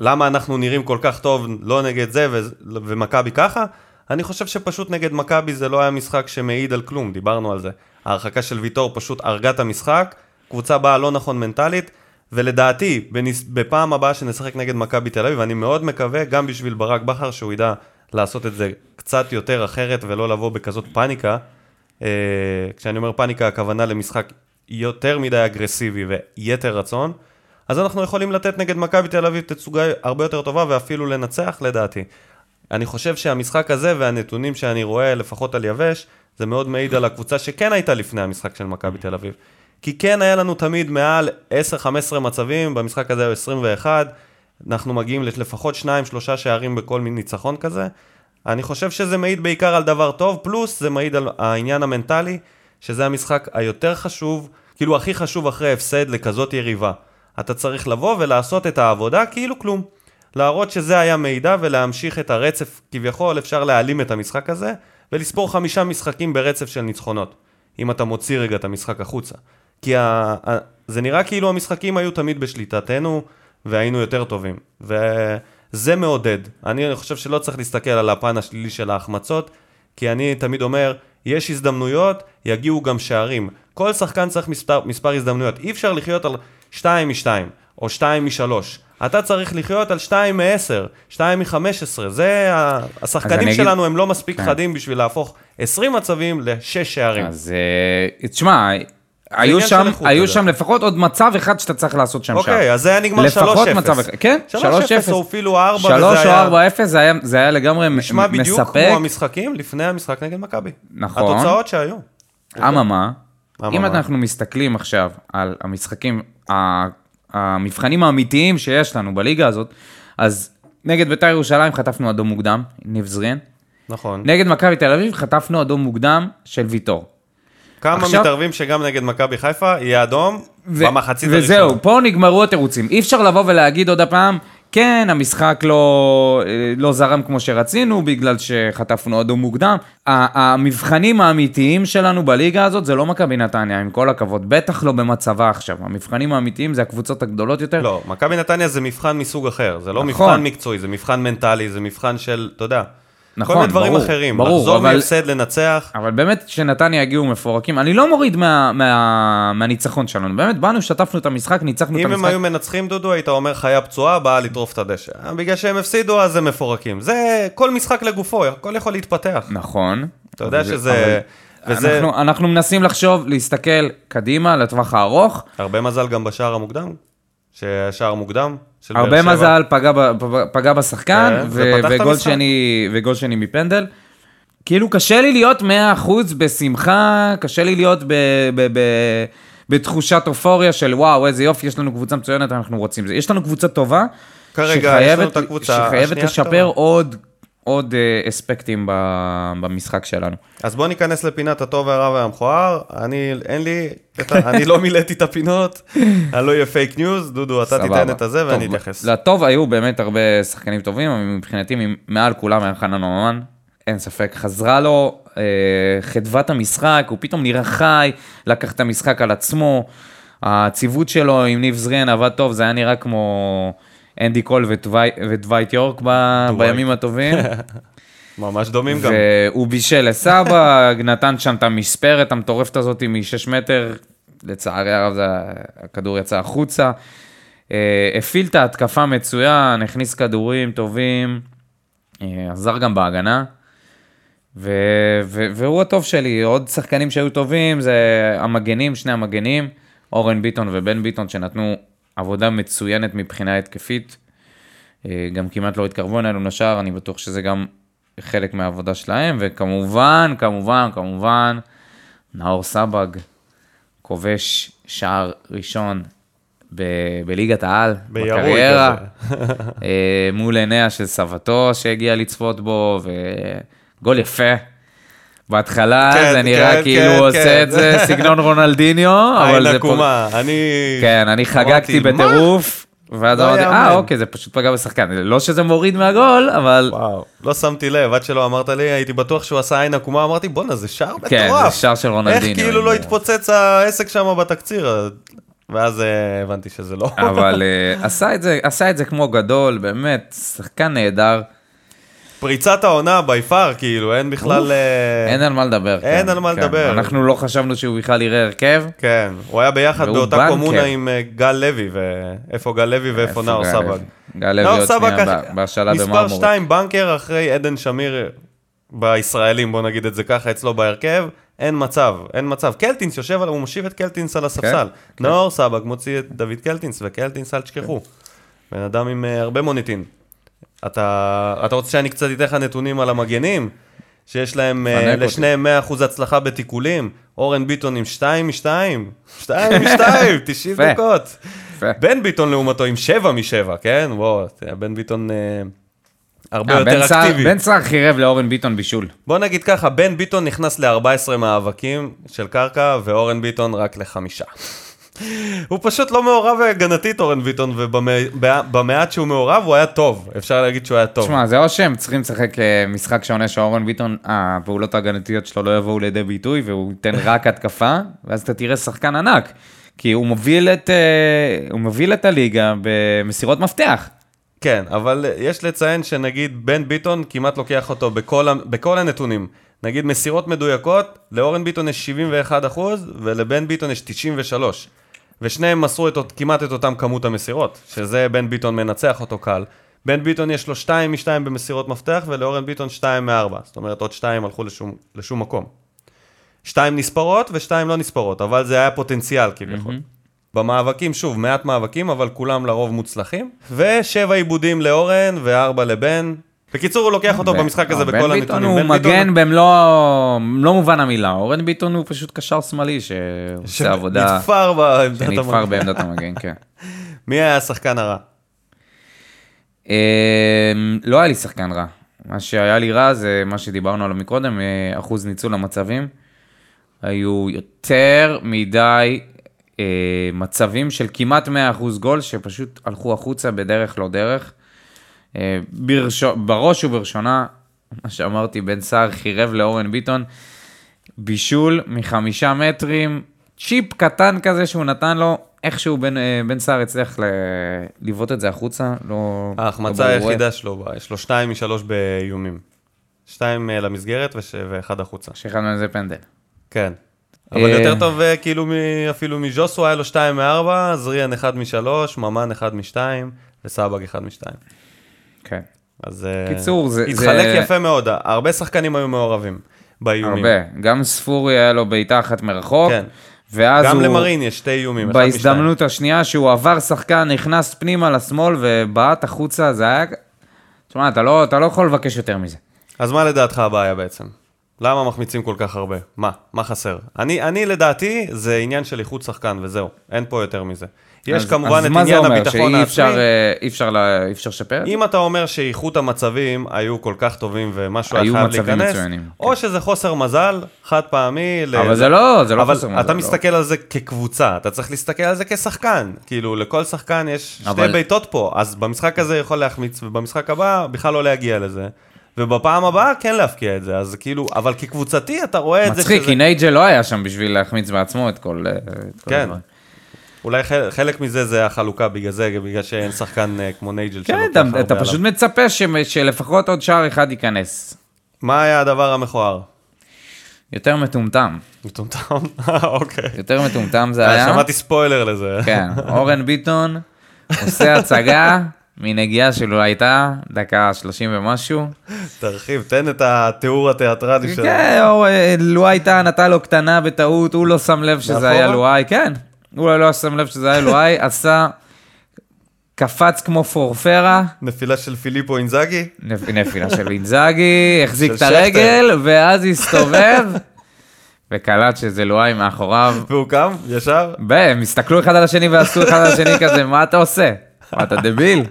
Speaker 1: למה אנחנו נראים כל כך טוב לא נגד זה ו- ומכבי ככה, אני חושב שפשוט נגד מכבי זה לא היה משחק שמעיד על כלום, דיברנו על זה. ההרחקה של ויטור פשוט הרגה את המשחק, קבוצה באה לא נכון מנטלית, ולדעתי, בניס, בפעם הבאה שנשחק נגד מכבי תל אביב, אני מאוד מקווה, גם בשביל ברק בכר, שהוא ידע לעשות את זה קצת יותר אחרת ולא לבוא בכזאת פאניקה. אה, כשאני אומר פאניקה, הכוונה למשחק יותר מדי אגרסיבי ויתר רצון, אז אנחנו יכולים לתת נגד מכבי תל אביב תצוגה הרבה יותר טובה ואפילו לנצח לדעתי. אני חושב שהמשחק הזה והנתונים שאני רואה, לפחות על יבש, זה מאוד מעיד על הקבוצה שכן הייתה לפני המשחק של מכבי תל אביב. כי כן היה לנו תמיד מעל 10-15 מצבים, במשחק הזה היו 21, אנחנו מגיעים לפחות 2-3 שערים בכל מין ניצחון כזה. אני חושב שזה מעיד בעיקר על דבר טוב, פלוס זה מעיד על העניין המנטלי, שזה המשחק היותר חשוב, כאילו הכי חשוב אחרי הפסד לכזאת יריבה. אתה צריך לבוא ולעשות את העבודה כאילו כלום. להראות שזה היה מידע ולהמשיך את הרצף, כביכול אפשר להעלים את המשחק הזה, ולספור חמישה משחקים ברצף של ניצחונות, אם אתה מוציא רגע את המשחק החוצה. כי ה... זה נראה כאילו המשחקים היו תמיד בשליטתנו, והיינו יותר טובים. וזה מעודד. אני חושב שלא צריך להסתכל על הפן השלילי של ההחמצות, כי אני תמיד אומר, יש הזדמנויות, יגיעו גם שערים. כל שחקן צריך מספר, מספר הזדמנויות. אי אפשר לחיות על 2 מ-2, או 2 מ-3. אתה צריך לחיות על 2 מ-10, 2 מ-15. זה, השחקנים
Speaker 2: אגיד-
Speaker 1: שלנו הם לא מספיק
Speaker 2: כן.
Speaker 1: חדים בשביל להפוך 20 מצבים ל-6 שערים.
Speaker 2: אז אה, תשמע, היו שם, היו שם. לפחות עוד מצב אחד שאתה צריך לעשות שם שער.
Speaker 1: אוקיי, אז זה היה נגמר 3-0.
Speaker 2: לפחות מצב אחד, כן, 3-0.
Speaker 1: 3-0 או אפילו 4,
Speaker 2: 3
Speaker 1: וזה
Speaker 2: או
Speaker 1: היה...
Speaker 2: 4-0 זה היה- זה היה לגמרי מ-
Speaker 1: נשמע בדיוק
Speaker 2: מספק.
Speaker 1: כמו המשחקים לפני המשחק נגד מכבי.
Speaker 2: נכון.
Speaker 1: התוצאות שהיו.
Speaker 2: אממה, אם. אנחנו מסתכלים עכשיו על המשחקים, המבחנים האמיתיים שיש לנו בליגה הזאת, אז נגד בית"ר ירושלים חטפנו אדום מוקדם, ניב זריאן.
Speaker 1: נכון.
Speaker 2: נגד מכבי תל אביב חטפנו אדום מוקדם של ויטור.
Speaker 1: כמה
Speaker 2: עכשיו-
Speaker 1: מתערבים שגם נגד מכבי חיפה יהיה אדום
Speaker 2: ו-
Speaker 1: במחצית הראשונה.
Speaker 2: וזהו, פה נגמרו התירוצים. אי אפשר לבוא ולהגיד עוד הפעם, כן, המשחק לא, אה, לא זרם כמו שרצינו, בגלל שחטפנו אדום מוקדם. המבחנים האמיתיים שלנו בליגה הזאת זה לא מכבי נתניה, עם כל הכבוד. בטח לא במצבה עכשיו. המבחנים האמיתיים זה הקבוצות הגדולות יותר.
Speaker 1: לא, מכבי נתניה זה מבחן מסוג אחר, זה לא
Speaker 2: נכון.
Speaker 1: מבחן מקצועי, זה מבחן מנטלי, זה מבחן של, אתה יודע,
Speaker 2: נכון,
Speaker 1: כל מיני דברים
Speaker 2: ברור,
Speaker 1: אחרים,
Speaker 2: ברור,
Speaker 1: לחזור
Speaker 2: אבל-
Speaker 1: מהפסד לנצח,
Speaker 2: אבל באמת, כשנתניה הגיעו מפורקים, אני לא מוריד מה, מה, מהניצחון שלנו. באמת, באנו, שטפנו את המשחק, ניצחנו את
Speaker 1: אם הם
Speaker 2: המשחק.
Speaker 1: היו מנצחים דודו, היית אומר חיה פצועה, באה לטרוף את הדשא. בגלל שהם הפסידו, אז הם מפורקים. זה כל משחק לגופו, הכל יכול להתפתח.
Speaker 2: נכון.
Speaker 1: אתה יודע שזה...
Speaker 2: אבל
Speaker 1: וזה...
Speaker 2: אנחנו, אנחנו מנסים לחשוב, להסתכל קדימה, לטווח הארוך.
Speaker 1: הרבה מזל גם בשער המוקדם, שהשער מוקדם. של באר
Speaker 2: הרבה. מזל פגע, פגע- פגע בשחקן,
Speaker 1: כן,
Speaker 2: ו- וגול. שני, וגול שני מפנדל. כאילו קשה לי להיות 100% בשמחה, קשה לי להיות ב- ב- ב- בתחושת אופוריה של וואו, איזה יופי, יש לנו קבוצה מצוינת, אנחנו רוצים זה. יש לנו קבוצה טובה,
Speaker 1: כרגע יש לנו את הקבוצה
Speaker 2: שחייבת לשפר
Speaker 1: טובה.
Speaker 2: עוד, עוד אה, אספקטים במשחק שלנו.
Speaker 1: אז בוא ניכנס לפינת הטוב והרע והמכוער. אני, אין לי, אני לא מילאתי את הפינות, (laughs) אני לא אהיה פייק ניוז, דודו, אתה תיתן את הזה ואני אתייחס.
Speaker 2: לטוב היו באמת הרבה שחקנים טובים, אבל מבחינתי מעל כולם היה חנן ממן, אין ספק, חזרה לו אה, חדוות המשחק, הוא פתאום נראה חי, לקח את המשחק על עצמו, הציוות שלו עם ניב זריאן עבד טוב, זה היה נראה כמו אנדי קול ודווי- ודווייט יורק ב, בימים הטובים. (laughs)
Speaker 1: ממש דומים גם.
Speaker 2: והוא בישל לסבא, (laughs) נתן שם את המספרת המטורפת הזאת מ-6 מטר, לצערי הרב זה- הכדור יצא החוצה. אה, הפעיל את ההתקפה מצוין, הכניס כדורים טובים, אה, עזר גם בהגנה. ו- ו- והוא הטוב שלי, עוד שחקנים שהיו טובים זה המגנים, שני המגנים, אורן ביטון ובן ביטון שנתנו עבודה מצוינת מבחינה התקפית. אה, גם כמעט לא התקרבו אלינו לשער, אני בטוח שזה גם חלק מהעבודה שלהם, וכמובן, כמובן, כמובן, נאור סבג, כובש שער ראשון ב- בליגת העל, בקריירה. אה, מול עיניה של סבתו שהגיע לצפות בו, וגול יפה. בהתחלה
Speaker 1: כן,
Speaker 2: זה נראה
Speaker 1: כן,
Speaker 2: כאילו
Speaker 1: כן,
Speaker 2: הוא עושה
Speaker 1: כן.
Speaker 2: את זה סגנון רונלדיניו, (laughs) אבל זה פה...
Speaker 1: עקומה, אני...
Speaker 2: כן, אני חגגתי? בטירוף, ואז
Speaker 1: לא
Speaker 2: אמרתי. אה, אוקיי, זה פשוט פגע בשחקן. לא שזה מוריד מהגול, אבל...
Speaker 1: וואו, לא שמתי לב, עד שלא אמרת לי, הייתי בטוח שהוא עשה עין עקומה, אמרתי, בואנה, זה שער מטורף.
Speaker 2: כן, זה שער של רונלדיניו.
Speaker 1: איך כאילו לא התפוצץ העסק שם בתקציר? ואז אה, הבנתי שזה לא.
Speaker 2: אבל (laughs) אה, עשה את זה, עשה את זה כמו גדול, באמת, שחקן נהדר,
Speaker 1: פריצת העונה פאר, כאילו, אין בכלל... אה,
Speaker 2: אין על מה לדבר.
Speaker 1: אין
Speaker 2: כן,
Speaker 1: על מה
Speaker 2: כן.
Speaker 1: לדבר.
Speaker 2: אנחנו לא חשבנו שהוא בכלל יראה הרכב.
Speaker 1: כן, הוא היה ביחד באותה. קומונה עם אה, גל לוי, ואיפה גל לוי ואיפה
Speaker 2: איפה
Speaker 1: נאור סבג.
Speaker 2: גל לוי עוד שנייה
Speaker 1: אח-
Speaker 2: ב- בהשאלה
Speaker 1: מספר
Speaker 2: במרמורק.
Speaker 1: 2 בנקר אחרי עדן שמיר בישראלים, בוא נגיד את זה ככה, אצלו בהרכב, אין מצב, אין מצב. קלטינס יושב, הוא מושיב את קלטינס על הספסל.
Speaker 2: כן.
Speaker 1: נאור סבג מוציא את דוד קלטינס, וקלטינס אל תשכחו. בן אדם עם אה, הרבה מוניטין. אתה, אתה רוצה שאני קצת אתן לך נתונים על המגנים? שיש להם אה,
Speaker 2: אותי.
Speaker 1: לשניהם 100% הצלחה בתיקולים. אורן ביטון עם 2 מ-2, 2 מ-2, 90
Speaker 2: יפה.
Speaker 1: דקות. בן ביטון לעומתו עם 7 מ-7, כן? וואו, בן ביטון אה, הרבה
Speaker 2: אה,
Speaker 1: יותר אקטיבי.
Speaker 2: בן סער חירב לאורן ביטון בישול.
Speaker 1: בוא נגיד ככה, בן ביטון נכנס ל-14 מאבקים של קרקע, ואורן ביטון רק לחמישה. הוא פשוט לא מעורב הגנתית, אורן ביטון, ובמעט שהוא מעורב הוא היה טוב, אפשר להגיד שהוא היה טוב.
Speaker 2: תשמע, זה או שהם צריכים לשחק אה, משחק שעונה שאורן ביטון, הפעולות ההגנתיות שלו לא יבואו לידי ביטוי, והוא ייתן רק התקפה, ואז אתה תראה שחקן ענק. כי הוא מוביל את, אה, הוא מוביל את הליגה במסירות מפתח.
Speaker 1: כן, אבל יש לציין שנגיד בן ביטון כמעט לוקח אותו בכל, בכל הנתונים. נגיד מסירות מדויקות, לאורן ביטון יש 71 אחוז, ולבן ביטון יש 93. ושניהם מסרו את, כמעט את אותם כמות המסירות, שזה בן ביטון מנצח אותו קל. בן ביטון יש לו 2 מ-2 במסירות מפתח, ולאורן ביטון 2 מ-4. זאת אומרת, עוד 2 הלכו לשום, לשום מקום. 2 נספרות ו-2 לא נספרות, אבל זה היה פוטנציאל כביכול. במאבקים, שוב, מעט מאבקים, אבל כולם לרוב מוצלחים. ושבע עיבודים לאורן וארבע לבן. בקיצור, הוא לוקח אותו במשחק הזה בכל
Speaker 2: בן ביטון
Speaker 1: הנתונים.
Speaker 2: הוא
Speaker 1: בן ביטון-
Speaker 2: מגן במלוא במלוא מובן המילה. אורן ביטון הוא פשוט קשר שמאלי שעושה עבודה,
Speaker 1: שנתפר בעמדת
Speaker 2: שנתפר
Speaker 1: המגן.
Speaker 2: בעמדת המגן, כן. (laughs)
Speaker 1: מי היה השחקן הרע?
Speaker 2: אה, לא היה לי שחקן רע. מה שהיה לי רע זה מה שדיברנו עליו מקודם, אה, אחוז ניצול המצבים. היו יותר מדי אה, מצבים של כמעט 100% גול, שפשוט הלכו החוצה בדרך לא דרך. אה, ברש... בראש ובראשונה, מה שאמרתי, בן סער חירב לאורן ביטון, בישול מחמישה מטרים, צ'יפ קטן כזה שהוא נתן לו, איכשהו בן, אה, בן סער הצליח ל... לבעוט את זה החוצה, לא...
Speaker 1: ההחמצה
Speaker 2: לא.
Speaker 1: היחידה שלו, יש לו שתיים משלוש באיומים. שתיים אה, למסגרת וש- ואחד החוצה.
Speaker 2: שאחד מהם זה פנדל.
Speaker 1: כן. אבל יותר טוב כאילו מ- אפילו מז'וסו היה לו שתיים מארבע, זריאן אחד משלוש, ממן אחד משתיים, וסבג אחד משתיים.
Speaker 2: כן.
Speaker 1: אז אה,
Speaker 2: קיצור, זה-
Speaker 1: התחלק
Speaker 2: זה-
Speaker 1: יפה מאוד, הרבה שחקנים היו מעורבים באיומים.
Speaker 2: הרבה. גם ספורי היה לו בעיטה אחת מרחוק,
Speaker 1: כן.
Speaker 2: ואז
Speaker 1: גם
Speaker 2: הוא...
Speaker 1: למרין יש שתי איומים, אחד משתיים.
Speaker 2: בהזדמנות השנייה שהוא עבר שחקן, נכנס פנימה לשמאל ובעט החוצה, זה היה... תשמע, אתה לא, אתה לא יכול לבקש יותר מזה.
Speaker 1: אז מה לדעתך הבעיה בעצם? למה מחמיצים כל כך הרבה? מה? מה חסר? אני, אני לדעתי, זה עניין של איכות שחקן וזהו, אין פה יותר מזה. יש
Speaker 2: אז-
Speaker 1: כמובן
Speaker 2: אז
Speaker 1: את
Speaker 2: מה זה
Speaker 1: עניין
Speaker 2: אומר?
Speaker 1: הביטחון
Speaker 2: שאי אפשר,
Speaker 1: העצמי.
Speaker 2: אה, אי אפשר, לה- אי אפשר לשפר את זה?
Speaker 1: אם אתה אומר שאיכות המצבים היו כל כך טובים ומשהו היה חייב להיכנס,
Speaker 2: מצוינים,
Speaker 1: או
Speaker 2: כן.
Speaker 1: שזה חוסר מזל, חד פעמי. ל-
Speaker 2: אבל זה לא, זה לא
Speaker 1: אבל
Speaker 2: חוסר מזל.
Speaker 1: אתה
Speaker 2: לא.
Speaker 1: מסתכל על זה כקבוצה, אתה צריך להסתכל על זה כשחקן. כאילו, לכל שחקן יש שתי
Speaker 2: אבל-
Speaker 1: בעיטות פה, אז במשחק הזה יכול להחמיץ, ובמשחק הבא בכלל לא להגיע לזה. ובפעם הבאה כן להפקיע את זה, אז כאילו, אבל כקבוצתי אתה רואה את זה
Speaker 2: מצחיק. כי נייג'ל לא היה שם בשביל להחמיץ בעצמו את כל... אה, את כל
Speaker 1: כן.
Speaker 2: הדברים.
Speaker 1: אולי חלק, מזה זה החלוקה בגלל זה, בגלל שאין שחקן אה, כמו נייג'ל
Speaker 2: כן,
Speaker 1: שלוקח
Speaker 2: אתה, אתה. פשוט מצפה ש- שלפחות עוד שער אחד ייכנס.
Speaker 1: מה היה הדבר המכוער?
Speaker 2: יותר מטומטם.
Speaker 1: מטומטם? (laughs) אוקיי.
Speaker 2: יותר מטומטם זה
Speaker 1: אה,
Speaker 2: היה.
Speaker 1: שמעתי ספוילר לזה.
Speaker 2: כן, (laughs) אורן ביטון עושה הצגה מנגיעה שלו הייתה דקה 30 ומשהו.
Speaker 1: תרחיב, תן את התיאור התיאטרלי שלו.
Speaker 2: כן, או, אה, לואי טאה נתן לו קטנה בטעות, הוא לא שם לב שזה? היה לואי, כן. הוא לא שם לב שזה היה לואי, עשה, קפץ כמו פורפרה,
Speaker 1: נפילה של פיליפו אינזאגי?
Speaker 2: נפ- נפילה של אינזאגי, החזיק את הרגל, ואז הסתובב, וקלט שזה לואי מאחוריו.
Speaker 1: והוא קם, ישר?
Speaker 2: והם הסתכלו אחד על השני ועשו אחד על השני כזה, מה אתה עושה? מה, אתה דביל?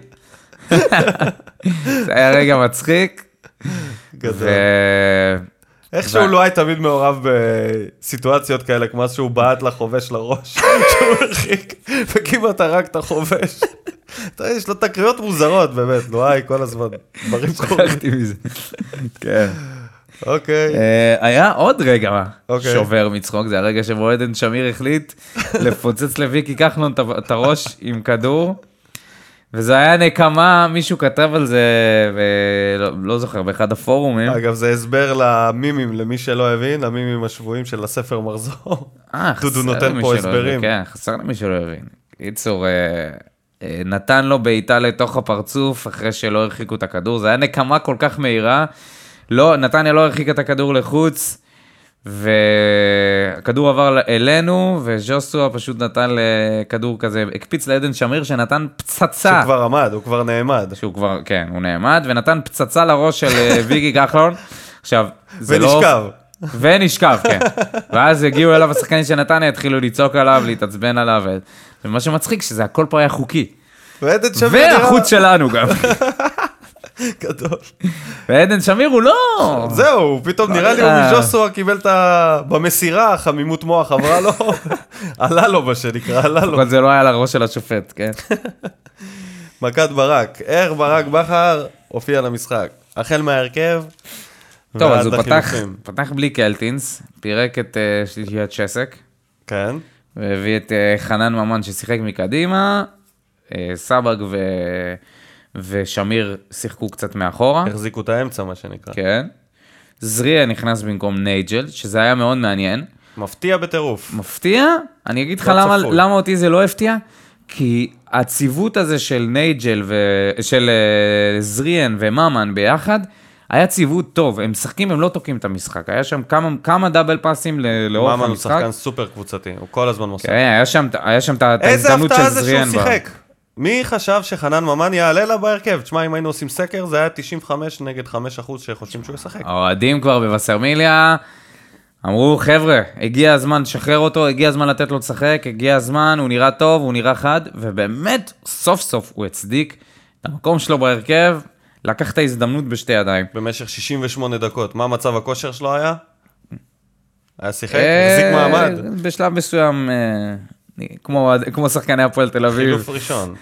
Speaker 2: (laughs) זה היה רגע מצחיק,
Speaker 1: גדול. איכשהו לא היה תמיד מעורב בסיטואציות כאלה, כמו אז שהוא בעט לחובש לראש, (laughs) שהוא הרחיק, וכמעט הרג את החובש. (laughs) אתה יודע, יש לו תקריות מוזרות, באמת, לואי, כל הזמן, דברים קורים.
Speaker 2: מזה. כן.
Speaker 1: אוקיי,
Speaker 2: אה, היה עוד רגע
Speaker 1: אוקיי.
Speaker 2: שובר מצחוק, זה הרגע שבו עדן שמיר החליט לפוצץ לוויקי כחלון את הראש עם כדור. וזה היה נקמה, מישהו כתב על זה, ולא לא זוכר, באחד הפורומים.
Speaker 1: אגב, זה הסבר למימים, למי שלא הבין, המימים השבויים של הספר מחזור.
Speaker 2: אה,
Speaker 1: דודו
Speaker 2: חסר
Speaker 1: נותן
Speaker 2: למי
Speaker 1: פה הסברים.
Speaker 2: כן, חסר למי שלא הבין. קיצור, אה, אה, נתן לו בעיטה לתוך הפרצוף אחרי שלא הרחיקו את הכדור, זה היה נקמה כל כך מהירה. לא, נתניה לא הרחיקה את הכדור לחוץ, והכדור עבר אלינו, וז'וסוע פשוט נתן לכדור כזה, הקפיץ לעדן שמיר שנתן פצצה.
Speaker 1: שהוא כבר עמד, הוא כבר נעמד.
Speaker 2: שהוא כבר, כן, הוא נעמד, ונתן פצצה לראש של אה, (laughs) ויגי כחלון. עכשיו, זה לא...
Speaker 1: ונשכב.
Speaker 2: ונשכב, כן. (laughs) ואז הגיעו אליו השחקנים של נתניה, התחילו לצעוק עליו, להתעצבן עליו, ומה שמצחיק, שזה הכל פה היה חוקי. והחוץ שלנו גם. (laughs)
Speaker 1: גדול.
Speaker 2: ועדן שמיר הוא לא...
Speaker 1: זהו, פתאום נראה לי הוא
Speaker 2: אה.
Speaker 1: מז'וסווה קיבל את ה... במסירה, חמימות מוח עברה לו, (laughs) עלה לו מה שנקרא, עלה לו.
Speaker 2: אבל זה לא היה לראש של השופט, כן? (laughs)
Speaker 1: מכת ברק, איך ברק בכר הופיע למשחק. החל מההרכב,
Speaker 2: טוב, אז הוא פתח. פתח בלי קלטינס, פירק את אה, שלישיית צ'סק,
Speaker 1: כן,
Speaker 2: והביא את אה, חנן ממן ששיחק מקדימה, אה, סבג ו... ושמיר שיחקו קצת מאחורה.
Speaker 1: החזיקו את האמצע מה שנקרא.
Speaker 2: כן. זריה נכנס במקום נייג'ל, שזה היה מאוד מעניין.
Speaker 1: מפתיע בטירוף.
Speaker 2: מפתיע? אני אגיד לך
Speaker 1: לא
Speaker 2: למה. למה אותי זה לא הפתיע? כי הציוות הזה של נייג'ל ושל אה, זריאן וממן ביחד, היה ציוות טוב, הם משחקים, הם לא תוקעים את המשחק, היה שם כמה, כמה דאבל פאסים לאורך
Speaker 1: ממן הוא
Speaker 2: המשחק.
Speaker 1: שחקן סופר קבוצתי, הוא כל הזמן מוסר.
Speaker 2: כן, היה שם, היה שם את ה- את
Speaker 1: איזה
Speaker 2: ההזדמנות
Speaker 1: הפתעה
Speaker 2: של
Speaker 1: זה שהוא
Speaker 2: זריאן.
Speaker 1: שיחק. מי חשב שחנן ממן יעלה לה בהרכב? תשמע, אם היינו עושים סקר, זה היה 95 נגד 5 אחוז שחושבים שהוא ישחק.
Speaker 2: האוהדים כבר בווסרמיליה אמרו, חבר'ה, הגיע הזמן לשחרר אותו, הגיע הזמן לתת לו לשחק, הגיע הזמן, הוא נראה טוב, הוא נראה חד, ובאמת, סוף סוף הוא הצדיק את המקום שלו בהרכב, לקח את ההזדמנות בשתי ידיים.
Speaker 1: במשך 68 דקות. מה מצב הכושר שלו היה? היה שיחק?
Speaker 2: אה,
Speaker 1: החזיק מעמד?
Speaker 2: בשלב מסוים, אה, כמו, כמו שחקני הפועל תל אביב,
Speaker 1: חילוף ראשון.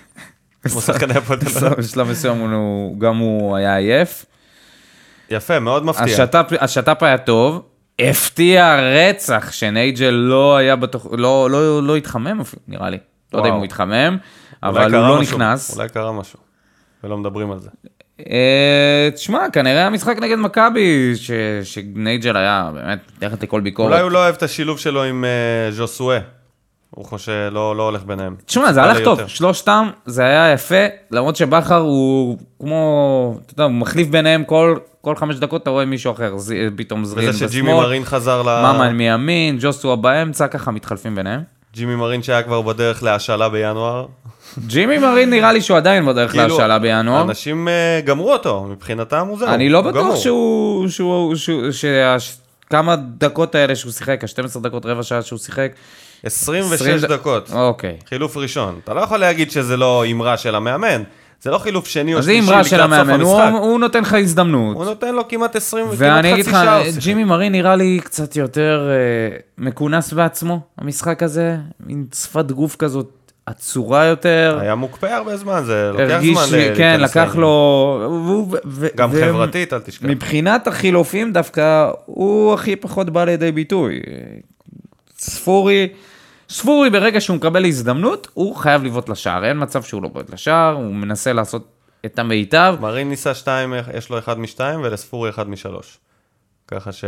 Speaker 1: כמו שחקני הפועל תל אביב. (laughs)
Speaker 2: בשלב מסוים הוא, גם הוא היה עייף.
Speaker 1: יפה, מאוד מפתיע.
Speaker 2: השת"פ, השת"פ היה טוב, הפתיע רצח שנייג'ל לא היה בתוך, לא, לא, לא התחמם אפילו, נראה לי. לא יודע אם. הוא התחמם, אבל הוא לא
Speaker 1: משהו,
Speaker 2: נכנס.
Speaker 1: אולי קרה משהו. ולא מדברים על זה.
Speaker 2: אה, תשמע, כנראה המשחק נגד מכבי, שנייג'ל היה באמת מתחת לכל ביקורת.
Speaker 1: אולי הוא לא אוהב את השילוב שלו עם אה, ז'וסואה. הוא חושב, לא לא הולך ביניהם.
Speaker 2: תשמע, זה הלך טוב,
Speaker 1: ליותר.
Speaker 2: שלושתם, זה היה יפה, למרות שבכר הוא כמו, אתה יודע, הוא מחליף ביניהם כל, כל חמש דקות, אתה רואה מישהו אחר, ז, פתאום זריאן
Speaker 1: וזה שג'ימי
Speaker 2: בשמאל,
Speaker 1: מרין חזר ל...
Speaker 2: ממן מימין, ג'וסטואה באמצע, ככה מתחלפים ביניהם.
Speaker 1: ג'ימי מרין שהיה כבר בדרך להשאלה בינואר.
Speaker 2: ג'ימי מרין נראה לי שהוא עדיין בדרך
Speaker 1: כאילו,
Speaker 2: להשאלה בינואר.
Speaker 1: אנשים אה, גמרו אותו, מבחינתם הוא זהו.
Speaker 2: אני לא בטוח
Speaker 1: גמור.
Speaker 2: שהוא, שהוא, שהוא, שהש- כמה דקות האלה שהוא שיחק, ה-12 דקות, רבע שעה שהוא שיחק.
Speaker 1: 26
Speaker 2: 20 ד-
Speaker 1: דקות.
Speaker 2: אוקיי.
Speaker 1: חילוף ראשון. אתה לא יכול להגיד שזה לא אמרה של המאמן. זה לא חילוף שני או
Speaker 2: אז זה
Speaker 1: שלישי
Speaker 2: אמרה
Speaker 1: לקראת
Speaker 2: של
Speaker 1: סוף
Speaker 2: המאמן, הוא,
Speaker 1: המשחק.
Speaker 2: הוא נותן לך הזדמנות.
Speaker 1: הוא נותן לו כמעט 20, כמעט
Speaker 2: ואני אגיד
Speaker 1: חצי
Speaker 2: לך,
Speaker 1: שעה. הוא שיחק.
Speaker 2: ג'ימי מרין נראה לי קצת יותר אה, מכונס בעצמו, המשחק הזה, מין שפת גוף כזאת עצורה יותר.
Speaker 1: היה מוקפא הרבה זמן, זה לוקח
Speaker 2: הרגיש,
Speaker 1: זמן ל-
Speaker 2: כן, לקח. לו... והוא- ו-
Speaker 1: גם
Speaker 2: ו-
Speaker 1: חברתית, אל תשכח.
Speaker 2: מבחינת החילופים דווקא, הוא הכי פחות בא לידי ביטוי. ספורי, ספורי ברגע שהוא מקבל הזדמנות, הוא חייב לבעוט לשער, אין מצב שהוא לא בועט לשער, הוא מנסה לעשות את המיטב.
Speaker 1: מרין ניסה שתיים, יש לו אחד משתיים ולספורי אחד משלוש. ככה ש...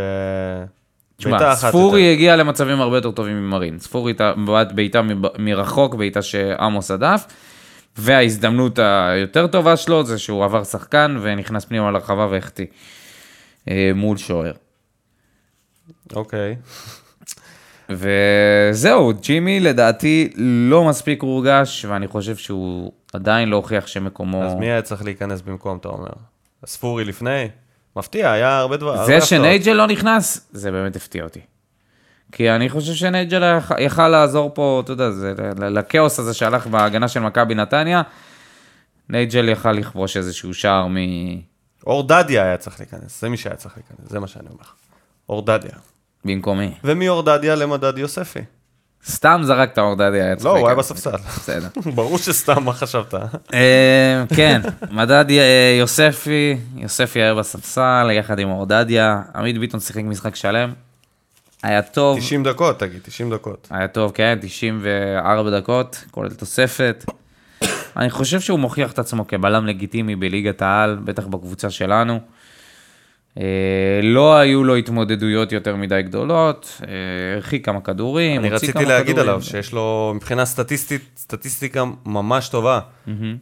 Speaker 2: תשמע, ספורי. הגיע למצבים הרבה יותר טובים ממרין. ספורי בעט בעיטה מרחוק, בעיטה שעמוס הדף, וההזדמנות היותר טובה שלו זה שהוא עבר שחקן ונכנס פנימה לרחבה והחטיא אה, מול שוער.
Speaker 1: אוקיי.
Speaker 2: וזהו, ג'ימי לדעתי לא מספיק הורגש, ואני חושב שהוא עדיין לא הוכיח שמקומו...
Speaker 1: אז מי היה צריך להיכנס במקום, אתה אומר? ספורי לפני? מפתיע, היה הרבה דבר. הרבה
Speaker 2: זה. שנייג'ל לא נכנס, זה באמת הפתיע אותי. כי אני חושב שנייג'ל יכל- לעזור פה, אתה יודע, זה, לכאוס הזה שהלך בהגנה של מכבי נתניה, נייג'ל יכל לכבוש איזשהו שער מ...
Speaker 1: אור דדיה היה צריך להיכנס, זה מי שהיה צריך להיכנס, זה מה שאני אומר לך. אור דדיה.
Speaker 2: במקומי.
Speaker 1: ומאור דדיה למדד יוספי.
Speaker 2: סתם זרקת אור דדי, היה צריך
Speaker 1: לא, הוא היה. בספסל.
Speaker 2: בסדר. (laughs)
Speaker 1: ברור שסתם, מה חשבת?
Speaker 2: אה, כן, מדד אה, יוספי, יוספי היה בספסל, יחד עם אורדדיה, עמית ביטון שיחק משחק שלם, היה טוב,
Speaker 1: 90 דקות, תגיד, 90 דקות.
Speaker 2: היה טוב, כן, 94 דקות, כולל תוספת. אני חושב שהוא מוכיח את עצמו כבלם לגיטימי בליגת העל, בטח בקבוצה שלנו. אה, לא היו לו התמודדויות יותר מדי גדולות, אה, הרחיק כמה כדורים,
Speaker 1: אני
Speaker 2: הוציא
Speaker 1: רציתי
Speaker 2: כמה
Speaker 1: להגיד
Speaker 2: כדורים.
Speaker 1: עליו שיש לו מבחינה סטטיסטית, סטטיסטיקה ממש טובה.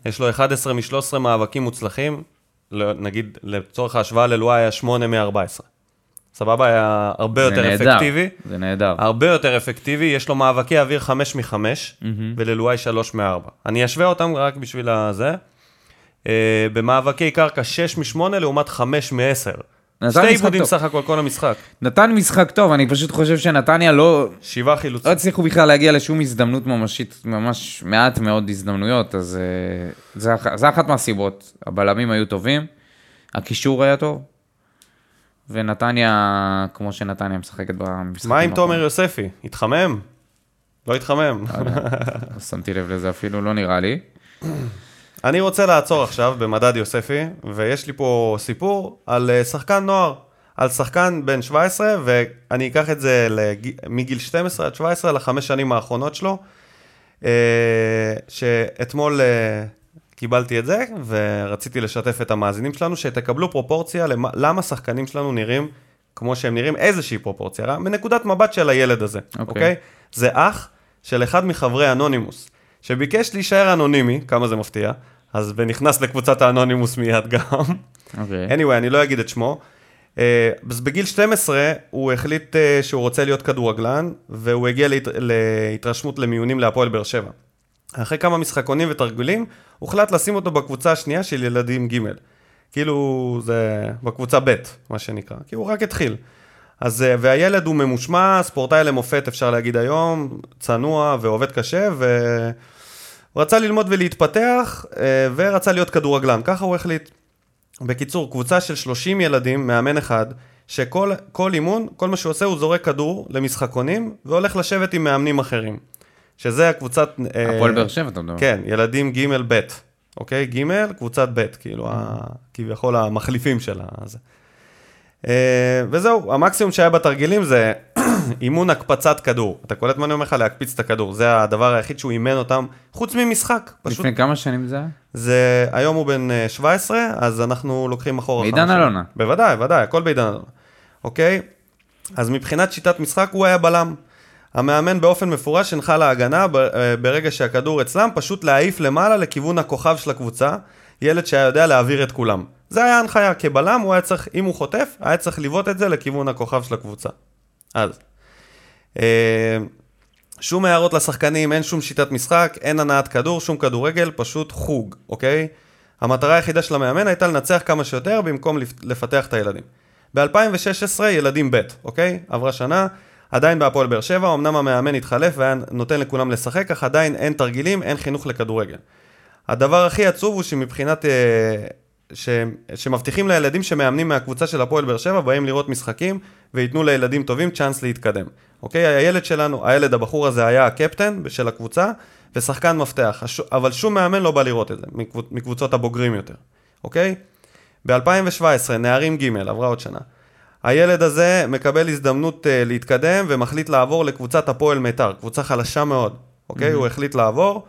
Speaker 1: יש לו 11 מ-13 מאבקים מוצלחים, נגיד לצורך ההשוואה ללואי היה 8 מ-14. סבבה? היה הרבה יותר
Speaker 2: נהדר,
Speaker 1: אפקטיבי.
Speaker 2: זה נהדר.
Speaker 1: הרבה יותר אפקטיבי, יש לו מאבקי אוויר 5 מ-5, וללואי 3 מ-4. אני אשווה אותם רק בשביל הזה. אה, במאבקי קרקע 6 מ-8 לעומת 5 מ-10.
Speaker 2: נתן
Speaker 1: שתי עיבודים. סך הכל כל המשחק.
Speaker 2: נתן משחק טוב, אני פשוט חושב שנתניה לא,
Speaker 1: שבעה
Speaker 2: לא
Speaker 1: חילוצים.
Speaker 2: הצליחו בכלל להגיע לשום הזדמנות ממשית, ממש מעט מאוד הזדמנויות, אז אה, זה, זה אחת מהסיבות. הבלמים היו טובים, הקישור היה טוב, ונתניה, כמו שנתניה משחקת במשחקים.
Speaker 1: מה עם תומר. יוספי? התחמם? לא התחמם.
Speaker 2: לא שמתי לב לזה אפילו, לא נראה לי.
Speaker 1: אני רוצה לעצור עכשיו במדד יוספי, ויש לי פה סיפור על אה, שחקן נוער, על שחקן בן 17, ואני אקח את זה לג... מגיל 12 עד 17 לחמש שנים האחרונות שלו, אה, שאתמול אה, קיבלתי את זה, ורציתי לשתף את המאזינים שלנו, שתקבלו פרופורציה למה, שחקנים שלנו נראים כמו שהם נראים, איזושהי פרופורציה, מנקודת מבט של הילד הזה,
Speaker 2: אוקיי.
Speaker 1: אוקיי? זה אח של אחד מחברי אנונימוס, שביקש להישאר אנונימי, כמה זה מפתיע, אז ונכנס לקבוצת האנונימוס מיד גם.
Speaker 2: אוקיי.
Speaker 1: anyway, אני לא אגיד את שמו. אה, אז בגיל 12 הוא החליט אה, שהוא רוצה להיות כדורגלן, והוא הגיע להת... להתרשמות למיונים להפועל באר שבע. אחרי כמה משחקונים ותרגילים, הוחלט לשים אותו בקבוצה השנייה של ילדים ג'. כאילו זה בקבוצה ב', מה שנקרא, כי הוא רק התחיל. אז, אה, והילד הוא ממושמע, ספורטאי למופת אפשר להגיד היום, צנוע ועובד קשה, והוא רצה ללמוד ולהתפתח, אה, ורצה להיות כדורגלן, ככה הוא החליט. בקיצור, קבוצה של 30 ילדים, מאמן אחד, שכל כל אימון, כל מה שהוא עושה, הוא זורק כדור למשחקונים, והולך לשבת עם מאמנים אחרים. שזה הקבוצת... אה,
Speaker 2: הפועל באר שבע, אתה מדבר.
Speaker 1: כן, ילדים ג' ב', אוקיי? ג', קבוצת ב', כאילו, ה... כביכול המחליפים של הזה. אה, וזהו, המקסימום שהיה בתרגילים זה (clears throat) אימון הקפצת כדור. אתה קולט מה אני אומר לך? להקפיץ את הכדור. זה הדבר היחיד שהוא אימן אותם, חוץ ממשחק. פשוט
Speaker 2: לפני כמה שנים זה היה?
Speaker 1: זה, היום הוא בן אה, 17, אז אנחנו לוקחים אחורה.
Speaker 2: בעידן. אלונה.
Speaker 1: בוודאי, בוודאי, הכל בעידן אלונה. אוקיי? אז מבחינת שיטת משחק הוא היה בלם. המאמן באופן מפורש הנחה להגנה אה, ברגע שהכדור אצלם, פשוט להעיף למעלה לכיוון הכוכב של הקבוצה, ילד שהיה יודע להעביר את כולם. זה היה ההנחיה, כבלם הוא היה צריך, אם הוא חוטף, היה צריך לבעוט את זה לכיוון הכוכב של הקבוצה. אז. אה, שום הערות לשחקנים, אין שום שיטת משחק, אין הנעת כדור, שום כדורגל, פשוט חוג, אוקיי? המטרה היחידה של המאמן הייתה לנצח כמה שיותר במקום לפ- לפתח את הילדים. ב-2016 ילדים ב', אוקיי? עברה שנה, עדיין בהפועל באר שבע, אמנם המאמן התחלף והיה נותן לכולם לשחק, אך עדיין אין תרגילים, אין חינוך לכדורגל. הדבר הכי עצוב הוא שמבחינת... אה, ש... שמבטיחים לילדים שמאמנים מהקבוצה של הפועל באר שבע, באים לראות משחקים וייתנו לילדים טובים צ'אנס להתקדם. אוקיי? הילד שלנו, הילד, הבחור הזה היה הקפטן של הקבוצה ושחקן מפתח, הש... אבל שום מאמן לא בא לראות את זה, מקבוצ... מקבוצות הבוגרים יותר, אוקיי? ב-2017, נערים ג', עברה עוד שנה. הילד הזה מקבל הזדמנות uh, להתקדם ומחליט לעבור לקבוצת הפועל מיתר, קבוצה חלשה מאוד, אוקיי? Mm-hmm. הוא החליט לעבור,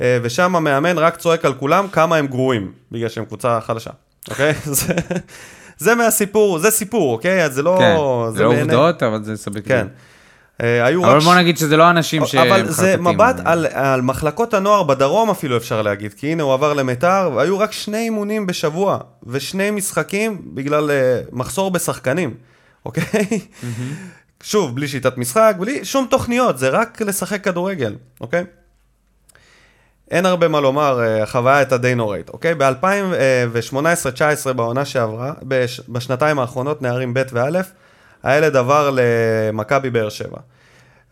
Speaker 1: ושם המאמן רק צועק על כולם כמה הם גרועים, בגלל שהם קבוצה חלשה, אוקיי? (laughs) זה, זה מהסיפור, זה סיפור, אוקיי? אז זה לא...
Speaker 2: כן,
Speaker 1: זה
Speaker 2: זה לא עובדות, אבל זה סובייקטיבי.
Speaker 1: כן. אה, היו
Speaker 2: אבל
Speaker 1: רק
Speaker 2: בוא נגיד שזה לא אנשים שהם
Speaker 1: אבל זה. מבט על, על מחלקות הנוער בדרום אפילו אפשר להגיד, כי הנה הוא עבר למיתר, והיו רק שני אימונים בשבוע, ושני משחקים בגלל uh, מחסור בשחקנים, אוקיי? שוב, בלי שיטת משחק, בלי שום תוכניות, זה רק לשחק כדורגל, אוקיי? אין הרבה מה לומר, אה, החוויה הייתה די נוראית, אוקיי? ב-2018-2019 בעונה שעברה, בש, בשנתיים האחרונות, נערים ב' וא', הילד עבר למכבי באר שבע.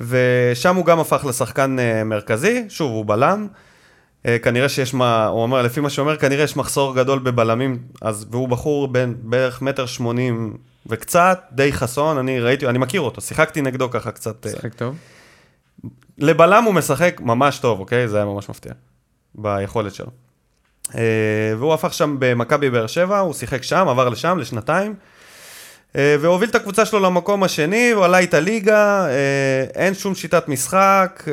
Speaker 1: ושם הוא גם הפך לשחקן אה, מרכזי, שוב, הוא בלם. אה, כנראה שיש מה, הוא אומר, לפי מה שאומר, כנראה יש מחסור גדול בבלמים, אז, והוא בחור בין בערך מטר שמונים וקצת, די חסון, אני ראיתי, אני מכיר אותו, שיחקתי נגדו ככה קצת. אה,
Speaker 2: משחק טוב.
Speaker 1: לבלם הוא משחק ממש טוב, אוקיי? זה היה ממש מפתיע, ביכולת שלו. אה, והוא הפך שם במכבי באר שבע, הוא שיחק שם, עבר לשם לשנתיים, אה, והוביל את הקבוצה שלו למקום השני, הוא עלה איתה ליגה, אה, אין שום שיטת משחק,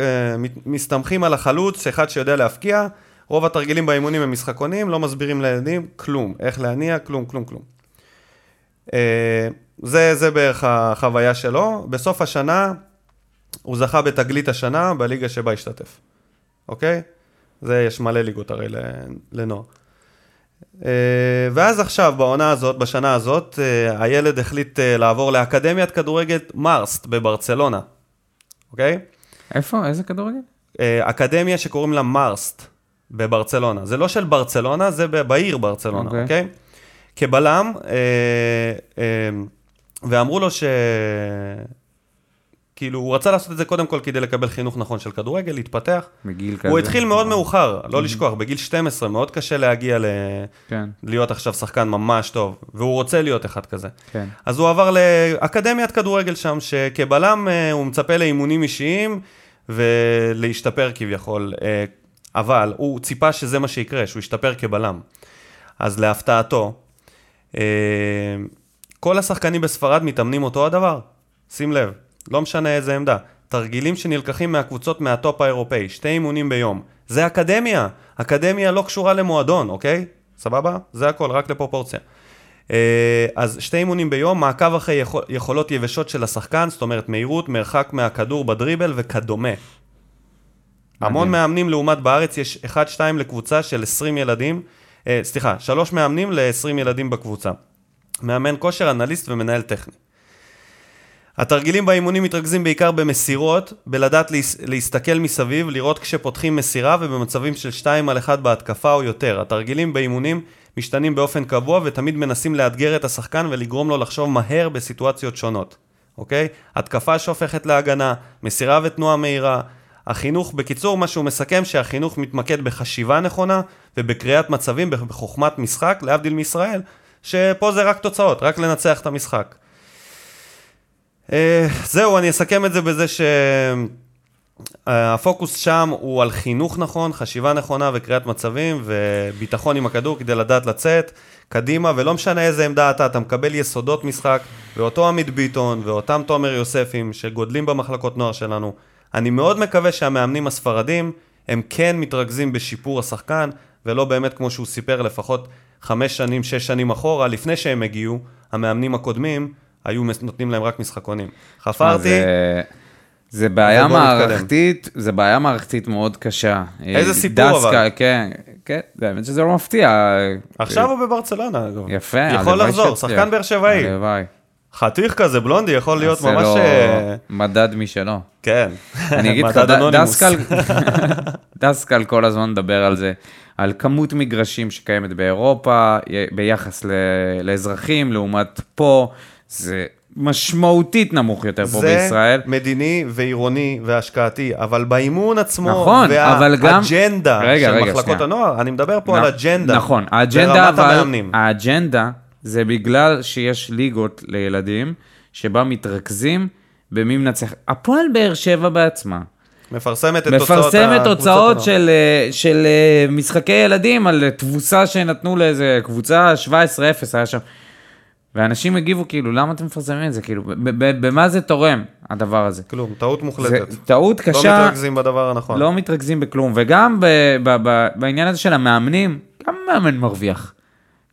Speaker 1: מסתמכים על החלוץ, אחד שיודע להפקיע, רוב התרגילים באימונים הם משחקונים, לא מסבירים לילדים כלום, איך להניע, כלום, כלום, כלום. זה, זה בערך החוויה שלו. בסוף השנה, הוא זכה בתגלית השנה בליגה שבה השתתף, אוקיי? זה, יש מלא ליגות הרי לנוער. אה, ואז עכשיו, בעונה הזאת, בשנה הזאת, אה, הילד החליט אה, לעבור לאקדמיית כדורגל מרסט בברצלונה, אוקיי?
Speaker 2: איפה? איזה כדורגל?
Speaker 1: אקדמיה שקוראים לה מרסט בברצלונה. זה לא של ברצלונה, זה בעיר ברצלונה,
Speaker 2: אוקיי.
Speaker 1: אוקיי? כבלם, אה, אה, ואמרו לו ש... כאילו, הוא רצה לעשות את זה קודם כל כדי לקבל חינוך נכון של כדורגל, להתפתח.
Speaker 2: מגיל כזה.
Speaker 1: הוא התחיל מאוד מאוחר, לא לשכוח, בגיל 12, מאוד קשה להגיע ל...
Speaker 2: כן,
Speaker 1: להיות עכשיו שחקן ממש טוב, והוא רוצה להיות אחד כזה.
Speaker 2: כן.
Speaker 1: אז הוא עבר לאקדמיית כדורגל שם, שכבלם אה, הוא מצפה לאימונים אישיים ולהשתפר כביכול, אה, אבל הוא ציפה שזה מה שיקרה, שהוא ישתפר כבלם. אז להפתעתו, אה, כל השחקנים בספרד מתאמנים אותו הדבר, שים לב, לא משנה איזה עמדה. תרגילים שנלקחים מהקבוצות מהטופ האירופאי, שתי אימונים ביום. זה אקדמיה, אקדמיה לא קשורה למועדון, אוקיי? סבבה? זה הכל, רק לפרופורציה. אה, אז שתי אימונים ביום, מעקב אחרי יכול, יכולות יבשות של השחקן, זאת אומרת מהירות, מרחק מהכדור בדריבל וכדומה. המון מאמנים לעומת בארץ, יש 1-2 לקבוצה של 20 ילדים, אה, סליחה, שלוש מאמנים ל-20 ילדים בקבוצה. מאמן כושר, אנליסט ומנהל טכני. התרגילים באימונים מתרכזים בעיקר במסירות, בלדעת להס- להסתכל מסביב, לראות כשפותחים מסירה ובמצבים של 2 על 1 בהתקפה או יותר. התרגילים באימונים משתנים באופן קבוע ותמיד מנסים לאתגר את השחקן ולגרום לו לחשוב מהר בסיטואציות שונות, אוקיי? התקפה שהופכת להגנה, מסירה ותנועה מהירה. החינוך, בקיצור, מה שהוא מסכם שהחינוך מתמקד בחשיבה נכונה ובקריאת מצבים בחוכמת משחק, להבדיל מישראל, שפה זה רק תוצאות, רק לנצח את המשחק. אה, זהו, אני אסכם את זה בזה שהפוקוס שם הוא על חינוך נכון, חשיבה נכונה וקריאת מצבים וביטחון עם הכדור כדי לדעת לצאת קדימה, ולא משנה איזה עמדה אתה, אתה מקבל יסודות משחק, ואותו עמית ביטון ואותם תומר יוספים שגודלים במחלקות נוער שלנו. אני מאוד מקווה שהמאמנים הספרדים הם כן מתרכזים בשיפור השחקן, ולא באמת כמו שהוא סיפר לפחות חמש שנים, שש שנים אחורה, לפני שהם הגיעו, המאמנים הקודמים היו נותנים להם רק משחקונים. חפרתי,
Speaker 2: זה- זה בעיה
Speaker 1: נתקדם.
Speaker 2: מערכתית, זה בעיה מערכתית מאוד קשה.
Speaker 1: איזה
Speaker 2: אה,
Speaker 1: סיפור,
Speaker 2: דסקה,
Speaker 1: אבל.
Speaker 2: כן, כן, באמת שזה לא מפתיע.
Speaker 1: עכשיו הוא בברצלונה, אגב.
Speaker 2: יפה,
Speaker 1: יכול לחזור. שחקן באר שבעי.
Speaker 2: הלוואי.
Speaker 1: חתיך כזה, בלונדי, יכול להיות ממש...
Speaker 2: לו
Speaker 1: אה,
Speaker 2: מדד משלו.
Speaker 1: כן.
Speaker 2: אני אגיד (laughs) לך. דסקל, דסקל (laughs) כל הזמן מדבר על זה, על כמות מגרשים שקיימת באירופה, ביחס לאזרחים, לעומת פה, זה משמעותית נמוך יותר פה בישראל.
Speaker 1: זה מדיני ועירוני והשקעתי, אבל באימון עצמו,
Speaker 2: נכון, אבל גם-
Speaker 1: והאג'נדה
Speaker 2: רגע,
Speaker 1: של
Speaker 2: רגע,
Speaker 1: מחלקות
Speaker 2: שנייה.
Speaker 1: הנוער, אני מדבר פה
Speaker 2: נ-
Speaker 1: על אג'נדה.
Speaker 2: נכון, האג'נדה, אבל
Speaker 1: המאמנים.
Speaker 2: האג'נדה זה בגלל שיש ליגות לילדים, שבה מתרכזים במי מנצח. הפועל באר שבע בעצמה.
Speaker 1: מפרסמת את תוצאות
Speaker 2: מפרסמת תוצאות. של, אה, של אה, משחקי ילדים על תבוסה שנתנו לאיזה קבוצה 17-0 היה שם. ואנשים הגיבו כאילו, למה אתם מפרסמים את זה? כאילו, במה זה תורם, הדבר הזה?
Speaker 1: כלום, טעות
Speaker 2: זה
Speaker 1: מוחלטת.
Speaker 2: טעות
Speaker 1: לא
Speaker 2: קשה,
Speaker 1: מתרכזים בדבר הנכון.
Speaker 2: לא מתרכזים בכלום. וגם ב, ב, ב, בעניין הזה של המאמנים, גם מאמן מרוויח.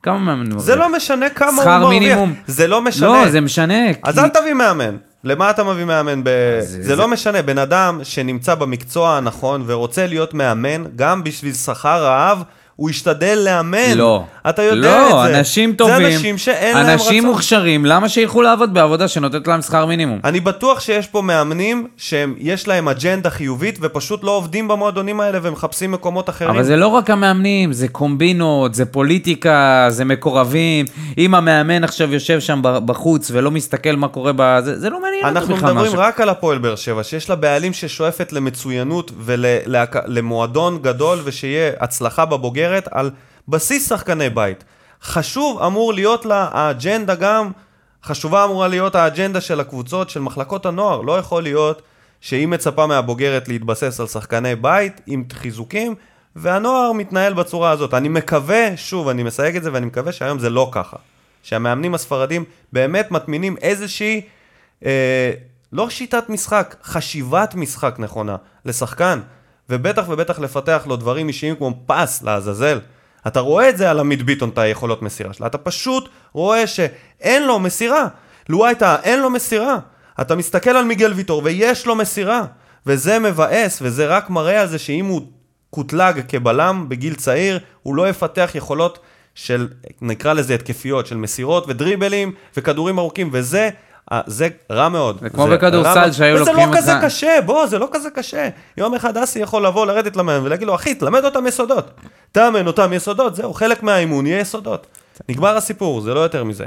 Speaker 2: כמה מאמן מרוויח?
Speaker 1: זה לא משנה כמה הוא
Speaker 2: שכר
Speaker 1: מרוויח.
Speaker 2: מינימום.
Speaker 1: זה לא משנה.
Speaker 2: לא, זה משנה.
Speaker 1: אז
Speaker 2: כי-
Speaker 1: אל תביא מאמן. למה אתה מביא מאמן? ב...
Speaker 2: זה-
Speaker 1: זה,
Speaker 2: זה-
Speaker 1: לא משנה, בן אדם שנמצא במקצוע הנכון ורוצה להיות מאמן, גם בשביל שכר רעב, הוא ישתדל לאמן.
Speaker 2: לא.
Speaker 1: אתה יודע
Speaker 2: לא,
Speaker 1: את זה.
Speaker 2: אנשים טובים,
Speaker 1: זה אנשים שאין להם רצון.
Speaker 2: אנשים מוכשרים, למה שילכו לעבוד בעבודה שנותנת להם שכר מינימום?
Speaker 1: אני בטוח שיש פה מאמנים שיש להם אג'נדה חיובית ופשוט לא עובדים במועדונים האלה ומחפשים מקומות אחרים.
Speaker 2: אבל זה לא רק המאמנים, זה קומבינות, זה פוליטיקה, זה מקורבים. אם המאמן עכשיו יושב שם בחוץ ולא מסתכל מה קורה ב... זה, זה לא מעניין אותו
Speaker 1: אנחנו
Speaker 2: בכלל
Speaker 1: מדברים
Speaker 2: משהו.
Speaker 1: רק על הפועל באר שבע, שיש לה בעלים ששואפת למצוינות ולמועדון גדול ושיהיה הצלחה בבוגרת על בסיס שחקני בית. חשוב אמור להיות לה האג'נדה גם, חשובה אמורה להיות האג'נדה של הקבוצות, של מחלקות הנוער. לא יכול להיות שהיא מצפה מהבוגרת להתבסס על שחקני בית עם חיזוקים, והנוער מתנהל בצורה הזאת. אני מקווה, שוב, אני מסייג את זה ואני מקווה שהיום זה לא ככה. שהמאמנים הספרדים באמת מטמינים איזושהי, אה, לא שיטת משחק, חשיבת משחק נכונה לשחקן, ובטח ובטח לפתח לו דברים אישיים כמו פס לעזאזל. אתה רואה את זה על עמית ביטון, את היכולות מסירה שלה. אתה פשוט רואה שאין לו מסירה. לואייטה, אין לו מסירה. אתה מסתכל על מיגל ויטור ויש לו מסירה. וזה מבאס, וזה רק מראה על זה שאם הוא קוטלג כבלם בגיל צעיר, הוא לא יפתח יכולות של, נקרא לזה התקפיות, של מסירות ודריבלים וכדורים ארוכים, וזה... אה, זה רע מאוד.
Speaker 2: זה כמו בכדורסל. שהיו
Speaker 1: וזה
Speaker 2: לוקחים
Speaker 1: לא כזה
Speaker 2: אותך-
Speaker 1: קשה, בוא, זה לא כזה קשה. יום אחד אסי יכול לבוא, לרדת למאמן ולהגיד לו, אחי, תלמד אותם יסודות. תאמן אותם יסודות, זהו, חלק מהאימון יהיה יסודות. נגמר הסיפור, זה לא יותר מזה.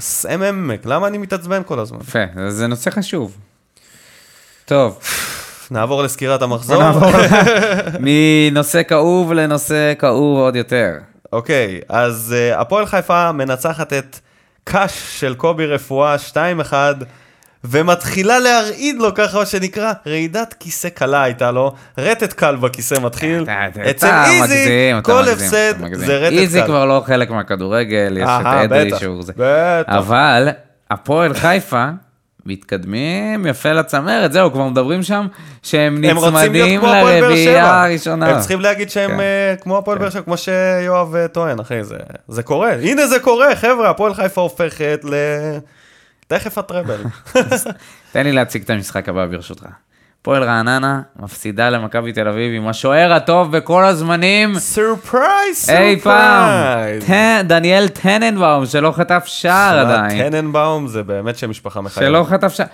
Speaker 1: סמק, למה אני מתעצבן כל הזמן?
Speaker 2: יפה, זה נושא חשוב. טוב,
Speaker 1: נעבור לסקירת המחזור. (laughs)
Speaker 2: מנושא כאוב לנושא כאוב עוד יותר.
Speaker 1: אוקיי, אז uh, הפועל חיפה מנצחת את קאש של קובי רפואה 2-1, ומתחילה להרעיד לו ככה מה שנקרא רעידת כיסא קלה הייתה לו, רטט קל בכיסא מתחיל. אצל איזי, כל הפסד. זה רטט קל.
Speaker 2: איזי כבר לא חלק מהכדורגל, יש את אדרי שהוא זה. אבל הפועל חיפה מתקדמים יפה לצמרת, זהו, כבר מדברים שם שהם נצמדים לרביעייה. הראשונה.
Speaker 1: הם צריכים להגיד שהם
Speaker 2: כן.
Speaker 1: אה, כמו הפועל באר שבע, כמו שיואב אה, טוען, אחי, זה- זה קורה. הנה זה קורה, חבר'ה, הפועל חיפה הופכת ל... תכף הטראבל. (laughs)
Speaker 2: תן לי להציג את המשחק הבא ברשותך. הפועל רעננה מפסידה למכבי תל אביב עם השוער הטוב בכל הזמנים.
Speaker 1: surprise,
Speaker 2: אי פעם, טן- דניאל טננבאום שלא חטף שער עדיין.
Speaker 1: טננבאום זה באמת שם משפחה מחייבת.
Speaker 2: שלא חטף שער.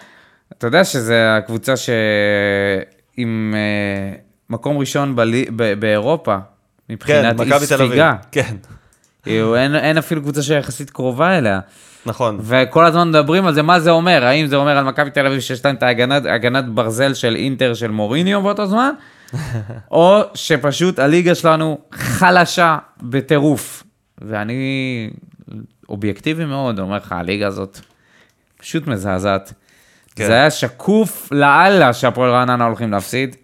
Speaker 2: אתה יודע שזה הקבוצה שעם אה, מקום ראשון בלי- ב- באירופה,
Speaker 1: כן,
Speaker 2: מבחינת אי
Speaker 1: מכבי תל אביב.
Speaker 2: ספיגה.
Speaker 1: כן,
Speaker 2: כאילו, אין, אין אפילו קבוצה שיחסית קרובה אליה.
Speaker 1: נכון.
Speaker 2: וכל הזמן מדברים על זה, מה זה אומר? האם זה אומר על מכבי תל אביב שיש להם את ההגנת, הגנת ברזל של אינטר של מוריניו באותו זמן? (laughs) או שפשוט הליגה שלנו חלשה בטירוף. ואני אובייקטיבי מאוד, אומר לך, הליגה הזאת פשוט מזעזעת.
Speaker 1: כן.
Speaker 2: זה היה שקוף לאללה שהפועל רעננה הולכים להפסיד,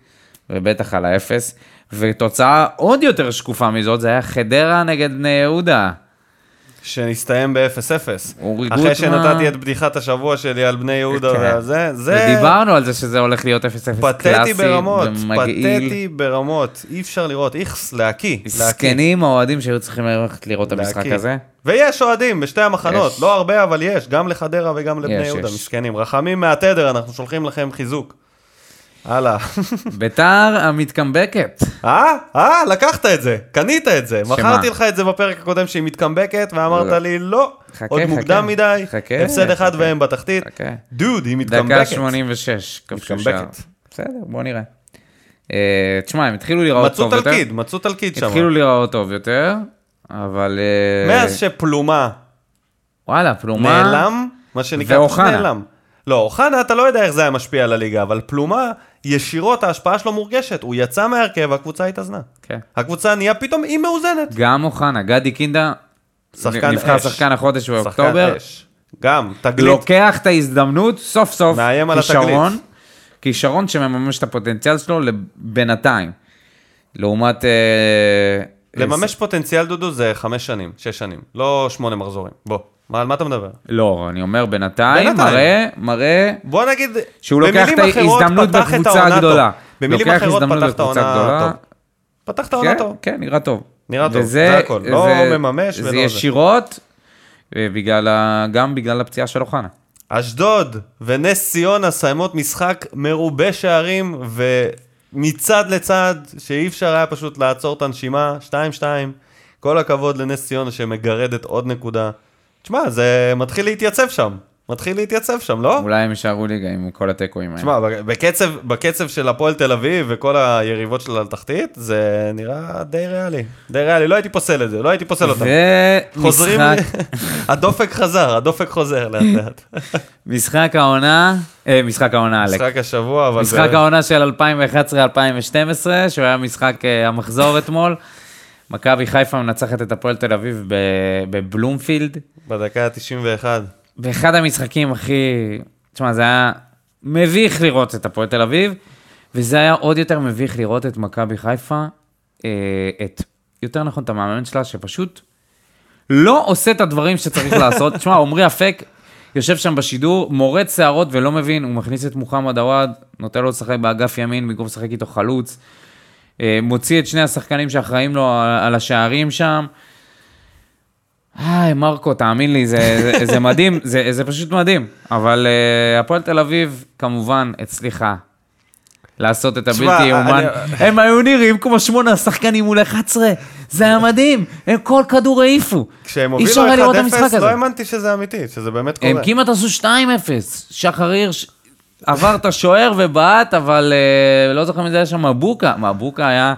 Speaker 2: ובטח על האפס. ותוצאה עוד יותר שקופה מזאת, זה היה חדרה נגד בני יהודה.
Speaker 1: שנסתיים ב-0-0.
Speaker 2: אורי
Speaker 1: אחרי
Speaker 2: גוטמן.
Speaker 1: שנתתי את בדיחת השבוע שלי על בני יהודה
Speaker 2: כן.
Speaker 1: וזה, זה
Speaker 2: ודיברנו על זה שזה הולך להיות 0-0 קלאסי.
Speaker 1: פתטי ברמות,
Speaker 2: ומגעיל.
Speaker 1: פתטי ברמות. אי אפשר לראות, איכס, להקיא.
Speaker 2: זקנים האוהדים שהיו צריכים ללכת לראות את המשחק. הזה.
Speaker 1: ויש אוהדים בשתי המחנות,
Speaker 2: יש.
Speaker 1: לא הרבה אבל יש, גם לחדרה וגם לבני
Speaker 2: יש,
Speaker 1: יהודה. מסכנים. רחמים מהתדר, אנחנו שולחים לכם חיזוק. הלאה.
Speaker 2: ביתר המתקמבקת.
Speaker 1: אה? אה, לקחת את זה, קנית את זה.
Speaker 2: שמה?
Speaker 1: מכרתי לך את זה בפרק הקודם שהיא מתקמבקת, ואמרת
Speaker 2: לא.
Speaker 1: לי, לא,
Speaker 2: חכה,
Speaker 1: עוד
Speaker 2: חכה.
Speaker 1: מוקדם מדי,
Speaker 2: חכה,
Speaker 1: הפסד אחד. והם בתחתית.
Speaker 2: חכה.
Speaker 1: דוד, היא
Speaker 2: דקה
Speaker 1: מתקמבקת.
Speaker 2: 86. כבשו שער.
Speaker 1: מתקמבקת.
Speaker 2: בסדר, בוא נראה. אה, תשמע, הם התחילו להיראות
Speaker 1: מצאו
Speaker 2: טוב יותר.
Speaker 1: תלכיד, מצאו תלכיד שם.
Speaker 2: התחילו להיראות טוב יותר, אבל... אה,
Speaker 1: מאז שפלומה
Speaker 2: וואלה, פלומה...
Speaker 1: נעלם, מה שנקרא,
Speaker 2: ואוחנה.
Speaker 1: נעלם. לא, אוחנה, אתה לא יודע איך זה היה משפיע על הליגה, אבל פלומה, ישירות ההשפעה שלו מורגשת. הוא יצא מהרכב, והקבוצה התאזנה.
Speaker 2: כן.
Speaker 1: הקבוצה נהיה פתאום אי מאוזנת.
Speaker 2: גם אוחנה, גדי קינדה,
Speaker 1: שחקן
Speaker 2: נבחר
Speaker 1: אש.
Speaker 2: שחקן החודש
Speaker 1: שחקן
Speaker 2: באוקטובר,
Speaker 1: אש. גם, תגלית.
Speaker 2: לוקח את ההזדמנות, סוף סוף,
Speaker 1: מאיים על
Speaker 2: כישרון,
Speaker 1: התגלית.
Speaker 2: כישרון שמממש את הפוטנציאל שלו בינתיים. לעומת... אה,
Speaker 1: לממש פוטנציאל דודו זה חמש שנים, שש שנים, לא שמונה מחזורים. בוא, מה- על מה אתה מדבר?
Speaker 2: לא, אני אומר בינתיים,
Speaker 1: בינתיים.
Speaker 2: מראה, מראה
Speaker 1: בוא נגיד,
Speaker 2: שהוא לוקח את ההזדמנות בקבוצה הגדולה.
Speaker 1: במילים אחרות פתח את העונה. טוב. פתח את העונה
Speaker 2: כן,
Speaker 1: טוב.
Speaker 2: כן, נראה טוב.
Speaker 1: נראה טוב,
Speaker 2: וזה-
Speaker 1: זה הכל. לא
Speaker 2: זה-
Speaker 1: מממש
Speaker 2: זה
Speaker 1: ולא זה.
Speaker 2: ישירות, אה, גם בגלל הפציעה של אוחנה.
Speaker 1: אשדוד ונס ציונה סיימות משחק מרובה שערים ומצד לצד שאי אפשר היה פשוט לעצור את הנשימה, 2-2. כל הכבוד לנס ציונה שמגרדת עוד נקודה. תשמע, זה מתחיל להתייצב שם. מתחיל להתייצב שם, לא?
Speaker 2: אולי הם יישארו ליגה עם כל התיקואים האלה.
Speaker 1: תשמע, בקצב, בקצב של הפועל תל אביב וכל היריבות שלה לתחתית, זה נראה די ריאלי. די ריאלי, לא הייתי פוסל את זה, לא הייתי פוסל אותם. חוזרים, (laughs) הדופק חזר, הדופק חוזר לאט לאט.
Speaker 2: משחק העונה, אה, משחק העונה, אלק.
Speaker 1: משחק השבוע, אבל...
Speaker 2: משחק העונה של 2011-2012, שהוא היה משחק אה, המחזור אתמול. מכבי חיפה מנצחת את הפועל תל אביב בבלומפילד.
Speaker 1: בדקה ה-91.
Speaker 2: באחד המשחקים הכי... תשמע, זה היה מביך לראות את הפועל תל אביב, וזה היה עוד יותר מביך לראות את מכבי חיפה, אה, את, יותר נכון, את המאמן שלה, שפשוט לא עושה את הדברים שצריך (laughs) לעשות. תשמע, עמרי אפק יושב שם בשידור, מורד שערות ולא מבין, הוא מכניס את מוחמד עוואד, נותן לו לשחק באגף ימין במקום לשחק איתו חלוץ. אה, מוציא את שני השחקנים שאחראים לו על- השערים שם. היי, מרקו, תאמין לי, זה, זה, זה מדהים, זה, זה פשוט מדהים. אבל uh, הפועל תל אביב, כמובן, הצליחה לעשות את הבלתי יאומן. הם היו נראים כמו שמונה שחקנים מול 11, זה היה מדהים, הם כל כדור העיפו.
Speaker 1: כשהם הובילו
Speaker 2: היה לראות את המשחק
Speaker 1: 1-0,
Speaker 2: הזה.
Speaker 1: לא האמנתי שזה אמיתי, שזה באמת קורה.
Speaker 2: הם כמעט עשו 2-0, שחר הירש עבר את השוער ובעט, אבל uh, לא זוכר אם זה היה שם מבוקה, מבוקה היה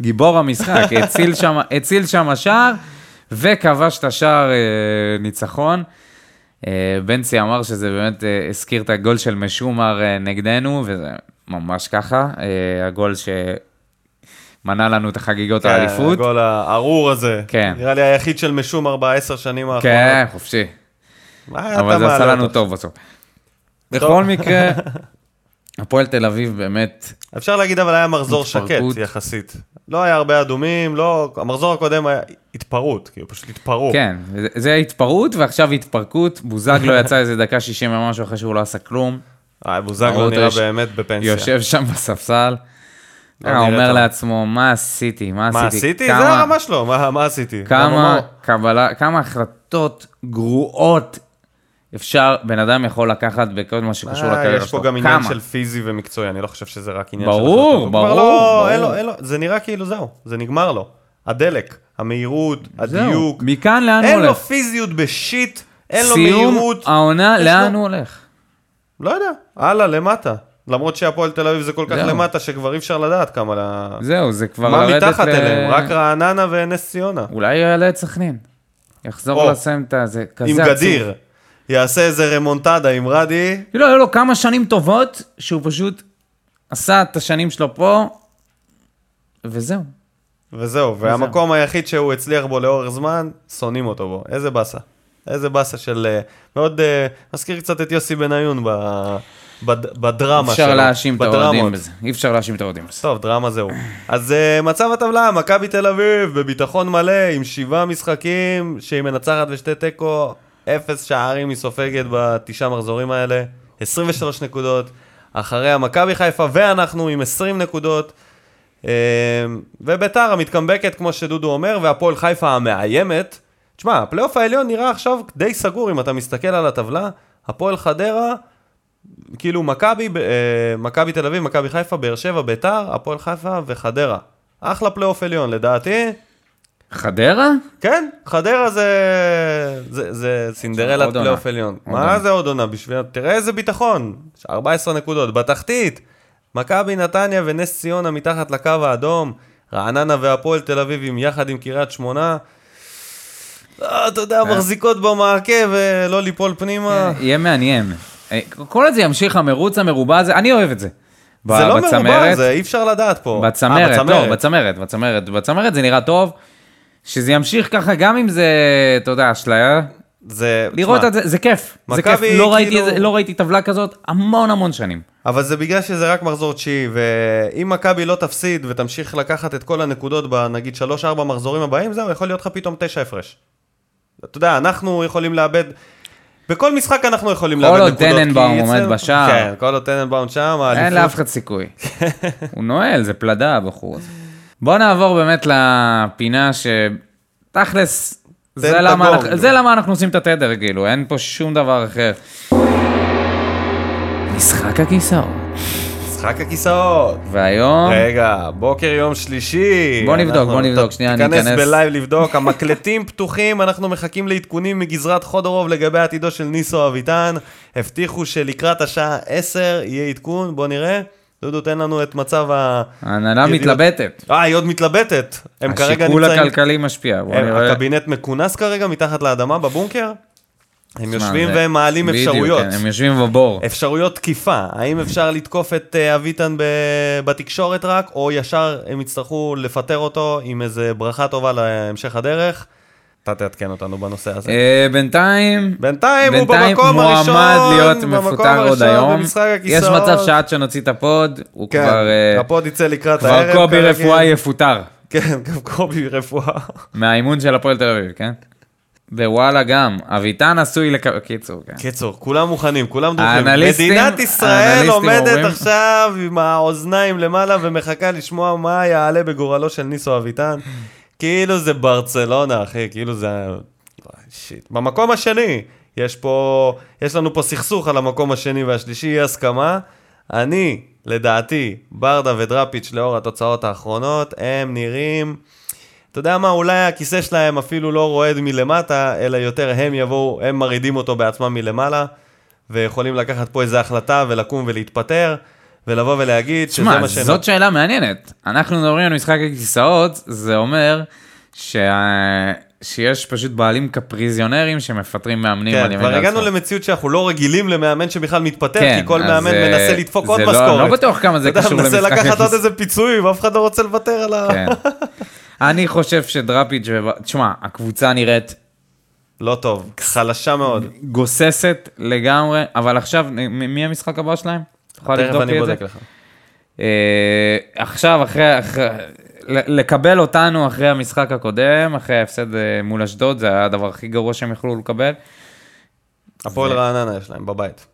Speaker 2: גיבור המשחק, (laughs) הציל שם, הציל שם שער, וכבש את השער uh, ניצחון. Uh, בנצי אמר שזה באמת uh, הזכיר את הגול של משומר uh, נגדנו, וזה ממש ככה, uh, הגול שמנע לנו את החגיגות
Speaker 1: כן,
Speaker 2: האליפות.
Speaker 1: הגול הארור הזה.
Speaker 2: כן.
Speaker 1: נראה לי היחיד של משומר בעשר שנים האחרונות.
Speaker 2: כן, חופשי.
Speaker 1: מה אתה
Speaker 2: אבל זה עשה
Speaker 1: מעלה
Speaker 2: לנו? טוב בסוף. בכל מקרה, (laughs) הפועל תל אביב באמת,
Speaker 1: אפשר להגיד אבל היה מחזור שקט. יחסית. לא היה הרבה אדומים, לא... המחזור הקודם היה התפרעות, כאילו פשוט התפרעו.
Speaker 2: כן, זה- התפרעות ועכשיו התפרקות, בוזגלו (laughs) יצא איזה דקה 60 ומשהו אחרי שהוא לא עשה כלום,
Speaker 1: אה, בוזגלו נראה
Speaker 2: יש-
Speaker 1: באמת בפנסיה.
Speaker 2: יושב שם בספסל,
Speaker 1: לא
Speaker 2: אה, אומר. לעצמו, מה עשיתי, מה עשיתי,
Speaker 1: מה עשיתי?
Speaker 2: כמה-
Speaker 1: זה הרמה שלו, מה מה עשיתי?
Speaker 2: כמה
Speaker 1: מה-
Speaker 2: קבלה, כמה החלטות גרועות אפשר, בן אדם יכול לקחת בכל מה שקשור
Speaker 1: אה,
Speaker 2: לקריירה
Speaker 1: יש פה
Speaker 2: שלו,
Speaker 1: גם עניין
Speaker 2: כמה?
Speaker 1: של פיזי ומקצועי, אני לא חושב שזה רק עניין
Speaker 2: ברור,
Speaker 1: של כבר
Speaker 2: ברור,
Speaker 1: לא-
Speaker 2: ברור.
Speaker 1: אין לו- אין לו, זה נראה כאילו זהו, זה נגמר לו. הדלק, המהירות,
Speaker 2: זהו,
Speaker 1: הדיוק.
Speaker 2: מכאן לאן הוא
Speaker 1: אין לו
Speaker 2: הולך?
Speaker 1: פיזיות בשיט, אין לו
Speaker 2: סיום
Speaker 1: מהירות.
Speaker 2: העונה,
Speaker 1: יש
Speaker 2: לאן הוא הולך?
Speaker 1: לא יודע, הלאה, למטה. למרות שהפועל תל אביב זה כל כך
Speaker 2: זהו.
Speaker 1: למטה שכבר אי אפשר לדעת כמה... ל-
Speaker 2: זהו, זה כבר
Speaker 1: מה
Speaker 2: לרדת
Speaker 1: מתחת
Speaker 2: ל-
Speaker 1: אליהם? רק רעננה ונס ציונה.
Speaker 2: אולי יעלה את סכנין. יחזור לסיים את הזה, כזה
Speaker 1: עם
Speaker 2: עצוב.
Speaker 1: גדיר. יעשה איזה רמונטדה עם רדי.
Speaker 2: כאילו, היו לו כמה שנים טובות, שהוא פשוט עשה את השנים שלו פה, וזהו.
Speaker 1: וזהו, והמקום היחיד שהוא הצליח בו לאורך זמן, שונאים אותו בו. איזה באסה. איזה באסה של... אה, מאוד אה, מזכיר קצת את יוסי בניון ב, בד, בדרמה שלו.
Speaker 2: אפשר להאשים את האוהדים. בזה. אי אפשר להאשים את האוהדים בזה.
Speaker 1: טוב, דרמה זהו. אז uh, מצב הטבלה, מכבי תל אביב בביטחון מלא, עם שבעה משחקים, שהיא מנצחת ושתי תיקו, אפס שערים היא סופגת בתשעה מחזורים האלה, 23 נקודות. אחריה מכבי חיפה ואנחנו עם 20 נקודות. אה, וביתר המתקמבקת, כמו שדודו אומר, והפועל חיפה המאיימת. תשמע, הפלייאוף העליון נראה עכשיו די סגור אם אתה מסתכל על הטבלה. הפועל חדרה, כאילו מכבי, אה, מכבי תל אביב, מכבי חיפה, באר שבע, ביתר, הפועל חיפה וחדרה. אחלה פלייאוף עליון, לדעתי.
Speaker 2: חדרה?
Speaker 1: כן, חדרה זה, זה, זה סינדרלת פלייאוף עליון. מה. זה עוד עונה? בשביל... תראה איזה ביטחון. 14 נקודות. בתחתית, מכבי נתניה ונס ציונה מתחת לקו האדום. רעננה והפועל תל אביבים יחד עם קריית שמונה. אה, אתה יודע, מחזיקות במעקה ולא ליפול פנימה.
Speaker 2: יהיה מעניין. אה, כל עוד זה ימשיך, המרוץ המרובע הזה, אני אוהב את זה.
Speaker 1: זה לא מרובע, זה אי אפשר לדעת פה. אה,
Speaker 2: בצמרת, לא, בצמרת, בצמרת. בצמרת זה נראה טוב. שזה ימשיך ככה, גם אם זה, אתה יודע, אשליה.
Speaker 1: זה...
Speaker 2: לראות
Speaker 1: תשמע,
Speaker 2: את זה, זה כיף. זה כיף. לא ראיתי
Speaker 1: כאילו-
Speaker 2: זה- לא ראיתי טבלה כזאת המון המון שנים.
Speaker 1: אבל זה בגלל שזה רק מחזור תשיעי, ואם מכבי לא תפסיד ותמשיך לקחת את כל הנקודות בנגיד 3-4 מחזורים הבאים, זהו, יכול להיות לך פתאום 9 הפרש. אתה יודע, אנחנו יכולים לאבד... בכל משחק אנחנו יכולים
Speaker 2: כל
Speaker 1: לאבד
Speaker 2: עוד
Speaker 1: נקודות. כי
Speaker 2: טננבאום עומד בשער.
Speaker 1: כן, כל עוד טננבאום שם,
Speaker 2: אין. לאף אחד סיכוי. (laughs) הוא נועל, זה פלדה הבחור הזה. בוא נעבור באמת לפינה שתכלס, זה למה. אנחנו, זה למה אנחנו עושים את התדר, כאילו, אין פה שום דבר אחר. משחק הכיסאות.
Speaker 1: משחק הכיסאות.
Speaker 2: והיום,
Speaker 1: רגע, בוקר יום שלישי.
Speaker 2: בוא נבדוק,
Speaker 1: אנחנו-
Speaker 2: בוא נבדוק, שנייה, אני
Speaker 1: תיכנס
Speaker 2: אכנס.
Speaker 1: בלייב לבדוק, המקלטים פתוחים, אנחנו מחכים לעדכונים מגזרת חודורוב לגבי עתידו של ניסו אביטן. הבטיחו שלקראת השעה 10 יהיה עדכון, בוא נראה. דודו, תן לנו את מצב ה...
Speaker 2: ההנהלה מתלבטת.
Speaker 1: אה, היא עוד מתלבטת. הם כרגע
Speaker 2: השיקול
Speaker 1: נמצאים...
Speaker 2: הכלכלי משפיע.
Speaker 1: הקבינט מכונס כרגע מתחת לאדמה בבונקר. הם יושבים והם מעלים אפשרויות.
Speaker 2: כן, הם יושבים בבור.
Speaker 1: אפשרויות תקיפה, האם אפשר לתקוף את אה, אביטן בתקשורת רק, או ישר הם יצטרכו לפטר אותו עם איזה ברכה טובה להמשך הדרך? אתה תעדכן אותנו בנושא הזה.
Speaker 2: אה, בינתיים,
Speaker 1: בינתיים הוא
Speaker 2: בינתיים
Speaker 1: במקום הראשון,
Speaker 2: מועמד להיות מפוטר עוד היום. יש. מצב שעד שנוציא את ה pod, הוא
Speaker 1: כן,
Speaker 2: כבר... אה,
Speaker 1: ה pod יצא לקראת
Speaker 2: כבר
Speaker 1: הערב.
Speaker 2: קובי
Speaker 1: כרגיל.
Speaker 2: רפואה יפוטר.
Speaker 1: כן, גם קובי רפואה.
Speaker 2: מהאימון של הפועל תל אביב, כן? ווואלה גם, אביטן עשוי לקבל... קיצור, כן.
Speaker 1: קיצור, כולם מוכנים, כולם דרוכים.
Speaker 2: האנליסטים-
Speaker 1: מדינת ישראל עומדת
Speaker 2: אומרים-
Speaker 1: עכשיו עם האוזניים למעלה ומחכה לשמוע מה יעלה בגורלו של ניסו אביטן. כאילו זה ברצלונה, אחי, כאילו זה... שיט. במקום השני, יש פה, יש לנו פה סכסוך על המקום השני והשלישי, אי הסכמה. אני, לדעתי, ברדה ודראפיץ' לאור התוצאות האחרונות, הם נראים... אתה יודע מה, אולי הכיסא שלהם אפילו לא רועד מלמטה, אלא יותר הם יבואו, הם מרעידים אותו בעצמם מלמעלה, ויכולים לקחת פה איזו החלטה ולקום ולהתפטר, ולבוא ולהגיד שזה מה ש...
Speaker 2: זאת שאלה מעניינת. אנחנו מדברים על משחק הכיסאות, זה אומר שה- שיש פשוט בעלים קפריזיונרים שמפטרים מאמנים.
Speaker 1: כן, כבר הגענו. למציאות שאנחנו לא רגילים למאמן שבכלל מתפטר,
Speaker 2: כן,
Speaker 1: כי כל מאמן
Speaker 2: אה,
Speaker 1: מנסה לדפוק
Speaker 2: זה
Speaker 1: עוד
Speaker 2: לא-
Speaker 1: משכורת.
Speaker 2: לא בטוח כמה זה
Speaker 1: אתה יודע,
Speaker 2: קשור
Speaker 1: מנסה
Speaker 2: למשחק
Speaker 1: לקחת עוד איזה פיצוי, ואף אחד לא רוצה לוותר על ה...
Speaker 2: כן. אני חושב שדראפיץ' ו... תשמע, הקבוצה נראית
Speaker 1: לא טוב, חלשה מאוד.
Speaker 2: גוססת לגמרי, אבל עכשיו, מי המשחק הבא שלהם? תוכל לבדוק לי את זה?
Speaker 1: לך.
Speaker 2: אה, עכשיו, אחרי, אחרי, לקבל אותנו אחרי המשחק הקודם, אחרי ההפסד אה, מול אשדוד, זה היה הדבר הכי גרוע שהם יכלו לקבל.
Speaker 1: הפועל רעננה יש להם בבית.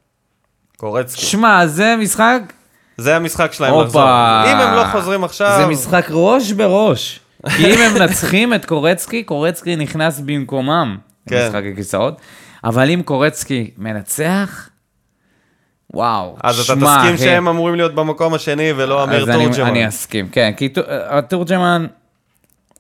Speaker 1: קורצקי.
Speaker 2: שמע, זה משחק,
Speaker 1: זה המשחק שלהם
Speaker 2: הופה.
Speaker 1: לחזור. אם הם לא חוזרים עכשיו...
Speaker 2: זה משחק ראש בראש. כי אם הם מנצחים את קורצקי, קורצקי נכנס במקומם
Speaker 1: כן.
Speaker 2: למשחק הכיסאות. אבל אם קורצקי מנצח, וואו,
Speaker 1: אז אתה
Speaker 2: שמע,
Speaker 1: תסכים
Speaker 2: אחי.
Speaker 1: שהם אמורים להיות במקום השני ולא אמיר
Speaker 2: אז אני-
Speaker 1: תורג'מן.
Speaker 2: אני אסכים, כן, כי תורג'מן,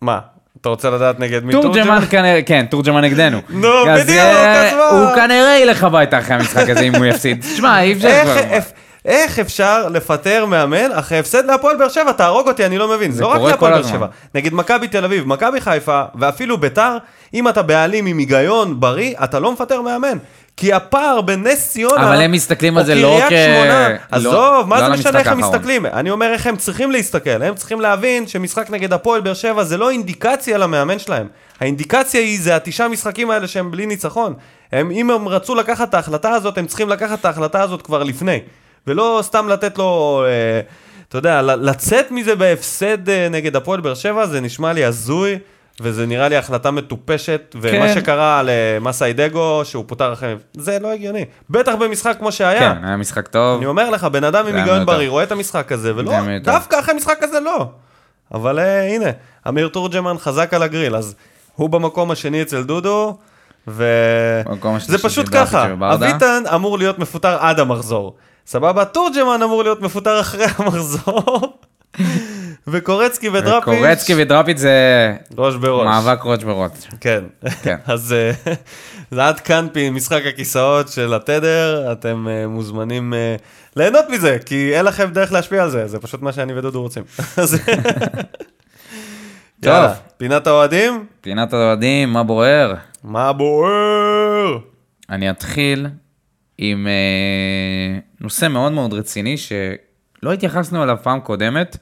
Speaker 1: מה? אתה רוצה לדעת נגד מי
Speaker 2: תורג'מן כנראה, כן, תורג'מן נגדנו. (laughs)
Speaker 1: נו, בדיוק,
Speaker 2: אה,
Speaker 1: אז מה?
Speaker 2: הוא כנראה ילך הביתה אחרי המשחק הזה אם הוא יפסיד. (laughs) שמע, אי אפשר כבר.
Speaker 1: איך, אפשר לפטר מאמן אחרי הפסד להפועל באר שבע? תהרוג אותי, אני לא מבין.
Speaker 2: זה
Speaker 1: לא רק להפועל באר. שבע. נגיד מכבי תל אביב, מכבי חיפה, ואפילו ביתר, אם אתה בעלים עם היגיון בריא, אתה לא מפטר מאמן. כי הפער בין נס ציונה...
Speaker 2: אבל הם מסתכלים על זה לא כ-
Speaker 1: שמונה,
Speaker 2: לא-
Speaker 1: עזוב, מה
Speaker 2: לא
Speaker 1: זה משנה איך הם. מסתכלים? אני אומר איך הם צריכים להסתכל. הם צריכים להבין שמשחק נגד הפועל באר שבע זה לא אינדיקציה למאמן שלהם. האינדיקציה היא זה התשעה משחקים האלה שהם בלי ניצחון. הם, אם הם רצו לקחת את ההחלטה הזאת, הם צריכים לקחת את ההחלטה הזאת כבר לפני. ולא סתם לתת לו, אה, אתה יודע, לצאת מזה בהפסד אה, נגד הפועל באר שבע, זה נשמע לי הזוי, וזה נראה לי החלטה מטופשת, ומה
Speaker 2: כן.
Speaker 1: שקרה למסאידגו, שהוא פוטר אחרי, זה לא הגיוני. בטח במשחק כמו שהיה.
Speaker 2: כן, היה משחק טוב.
Speaker 1: אני אומר לך, בן אדם עם היגיון בריא. רואה את המשחק הזה, ולא. דווקא אחרי משחק כזה לא. אבל אה, הנה, אמיר תורג'מן חזק על הגריל, אז הוא במקום השני אצל דודו, ו...
Speaker 2: במקום
Speaker 1: זה
Speaker 2: השלישי
Speaker 1: פשוט ככה. אביטן אמור להיות מפוטר עד המחזור. סבבה? תורג'מן אמור להיות מפוטר אחרי המחזור. וקורצקי ודראפיץ',
Speaker 2: קורצקי ודראפיץ' זה
Speaker 1: ראש בראש.
Speaker 2: מאבק ראש בראש.
Speaker 1: כן.
Speaker 2: כן. (laughs)
Speaker 1: אז זה עד כאן משחק הכיסאות של התדר, אתם אה, מוזמנים אה, ליהנות מזה, כי אין לכם דרך להשפיע על זה, זה פשוט מה שאני ודודו רוצים. (laughs) יאללה, פינת האוהדים,
Speaker 2: פינת האוהדים, מה בוער?
Speaker 1: מה בוער?
Speaker 2: אני אתחיל עם אה, נושא מאוד מאוד רציני שלא התייחסנו אליו פעם קודמת,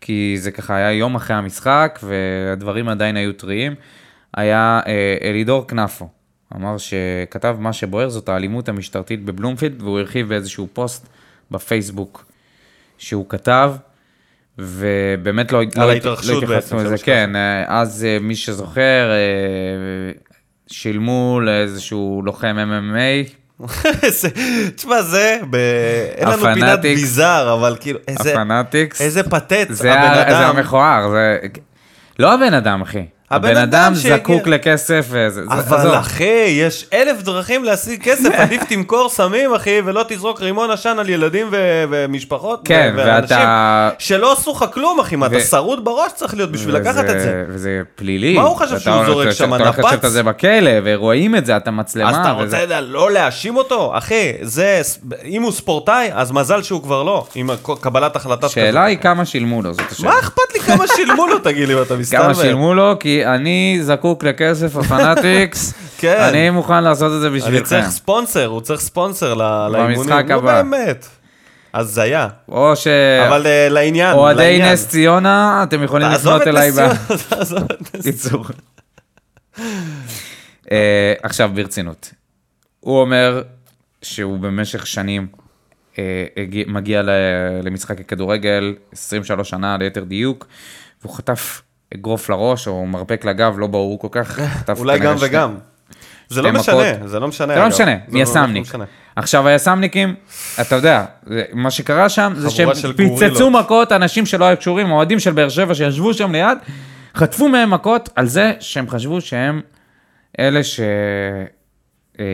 Speaker 2: כי זה ככה היה יום אחרי המשחק והדברים עדיין היו טריים. היה אה, אלידור כנפו, אמר שכתב מה שבוער זאת האלימות המשטרתית בבלומפילד, והוא הרחיב באיזשהו פוסט בפייסבוק שהוא כתב. ובאמת לא, לא, לא התייחסנו לזה. כן, אה, אז אה, מי שזוכר, שילמו לאיזשהו לוחם MMA
Speaker 1: תשמע, זה, ב- אין לנו פינת. ביזאר, אבל כאילו, איזה. איזה פתט,
Speaker 2: זה
Speaker 1: הבן
Speaker 2: ה- זה
Speaker 1: אדם.
Speaker 2: המכוער, זה... לא הבן אדם, אחי.
Speaker 1: הבן אדם
Speaker 2: זקוק לכסף וזה...
Speaker 1: אבל. אחי, יש אלף דרכים להשיג כסף, (laughs) עדיף תמכור סמים, אחי, ולא תזרוק רימון עשן על ילדים ו- ומשפחות.
Speaker 2: כן,
Speaker 1: ו- ואנשים
Speaker 2: ואתה...
Speaker 1: שלא עשו לך כלום, אחי, מה, אתה שרוד בראש צריך להיות בשביל לקחת את זה.
Speaker 2: וזה פלילי.
Speaker 1: מה הוא חשב שהוא זורק שם,
Speaker 2: אתה הולך
Speaker 1: נפץ?
Speaker 2: לשבת על זה בכלא, ורואים את זה, אתה מצלמה.
Speaker 1: אז אתה
Speaker 2: וזה-
Speaker 1: רוצה לא להאשים אותו? אחי, זה, אם הוא ספורטאי, אז מזל שהוא כבר לא, עם קבלת כזאת.
Speaker 2: השאלה היא כמה שילמו לו, זאת השאלה.
Speaker 1: מה אכפת לי כמה שילמו לו, תגיד לי, אם אתה מסתלבט?
Speaker 2: כמה שילמו לו, כי אני זקוק לכסף הפנאטיקס, (laughs)
Speaker 1: כן.
Speaker 2: אני מוכן לעשות את זה
Speaker 1: אני
Speaker 2: בשבילכם.
Speaker 1: צריך ספונסר, הוא צריך ספונסר לאימונים.
Speaker 2: במשחק
Speaker 1: נו
Speaker 2: הבא.
Speaker 1: באמת. הזיה.
Speaker 2: או ש...
Speaker 1: אבל אה, לעניין,
Speaker 2: אוהדי. נס ציונה, אתם יכולים לפנות אליי. ב-
Speaker 1: ציונה, (laughs) תעזוב את נס
Speaker 2: קיצור. אה, עכשיו ברצינות. הוא אומר שהוא במשך שנים אה, מגיע למשחק הכדורגל, 23 שנה ליתר דיוק, והוא חטף אגרוף לראש או מרפק לגב, לא ברור כל כך. (laughs)
Speaker 1: אולי גם וגם. זה לא משנה. זה לא משנה.
Speaker 2: זה לא. משנה,
Speaker 1: זה לא- לא
Speaker 2: מיס"מניק.
Speaker 1: משנה.
Speaker 2: עכשיו היס"מניקים, אתה יודע, מה שקרה שם זה שהם פיצצו. מכות, אנשים שלא היו קשורים, אוהדים של באר שבע שישבו שם ליד, חטפו מהם מכות על זה שהם חשבו שהם אלה ש... אה,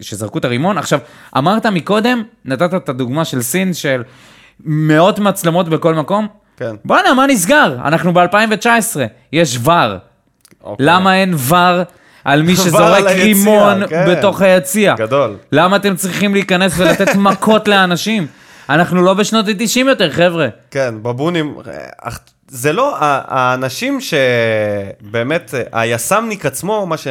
Speaker 2: שזרקו את הרימון. עכשיו, אמרת מקודם, נתת את הדוגמה של סין, של מאות מצלמות בכל מקום.
Speaker 1: כן.
Speaker 2: בואנה, מה נסגר? אנחנו ב-2019, יש ור.
Speaker 1: אוקיי.
Speaker 2: למה אין ור על מי (laughs)
Speaker 1: ור
Speaker 2: שזורק
Speaker 1: על
Speaker 2: רימון
Speaker 1: כן.
Speaker 2: בתוך היציע?
Speaker 1: גדול.
Speaker 2: למה אתם צריכים להיכנס ולתת (laughs) מכות לאנשים? אנחנו לא בשנות ה-90 יותר, חבר'ה.
Speaker 1: כן, בבונים, זה לא, האנשים שבאמת, היס"מניק עצמו, מה ש...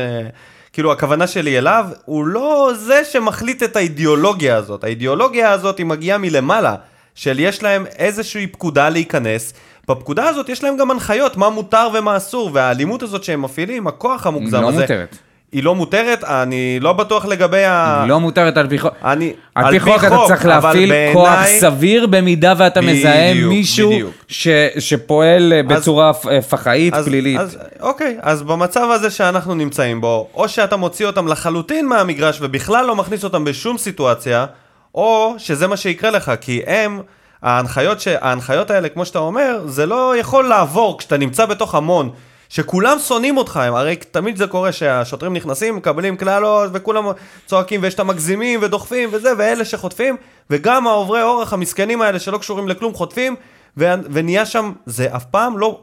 Speaker 1: כאילו, הכוונה שלי אליו, הוא לא זה שמחליט את האידיאולוגיה הזאת. האידיאולוגיה הזאת היא מגיעה מלמעלה, של יש להם איזושהי פקודה להיכנס. בפקודה הזאת יש להם גם הנחיות, מה מותר ומה אסור, והאלימות הזאת שהם מפעילים, הכוח המוגזם
Speaker 2: לא
Speaker 1: הזה...
Speaker 2: מותרת.
Speaker 1: היא לא מותרת, אני לא בטוח לגבי ה...
Speaker 2: היא לא מותרת על פי חוק.
Speaker 1: אני...
Speaker 2: על פי חוק אתה צריך להפעיל
Speaker 1: בעיניי-
Speaker 2: כוח סביר במידה ואתה מזהה
Speaker 1: בדיוק,
Speaker 2: מישהו
Speaker 1: בדיוק.
Speaker 2: ש- שפועל אה, בצורה אה, פח"עית
Speaker 1: אז,
Speaker 2: פלילית.
Speaker 1: אז, אוקיי, אז במצב הזה שאנחנו נמצאים בו, או שאתה מוציא אותם לחלוטין מהמגרש ובכלל לא מכניס אותם בשום סיטואציה, או שזה מה שיקרה לך, כי הם, ההנחיות, ש... ההנחיות האלה, כמו שאתה אומר, זה לא יכול לעבור כשאתה נמצא בתוך המון. שכולם שונאים אותך, הם, הרי תמיד זה קורה שהשוטרים נכנסים, מקבלים קללות, וכולם צועקים, ויש את המגזימים ודוחפים וזה, ואלה שחוטפים, וגם העוברי אורח המסכנים האלה שלא קשורים לכלום חוטפים, ו... ונהיה שם, זה אף פעם לא...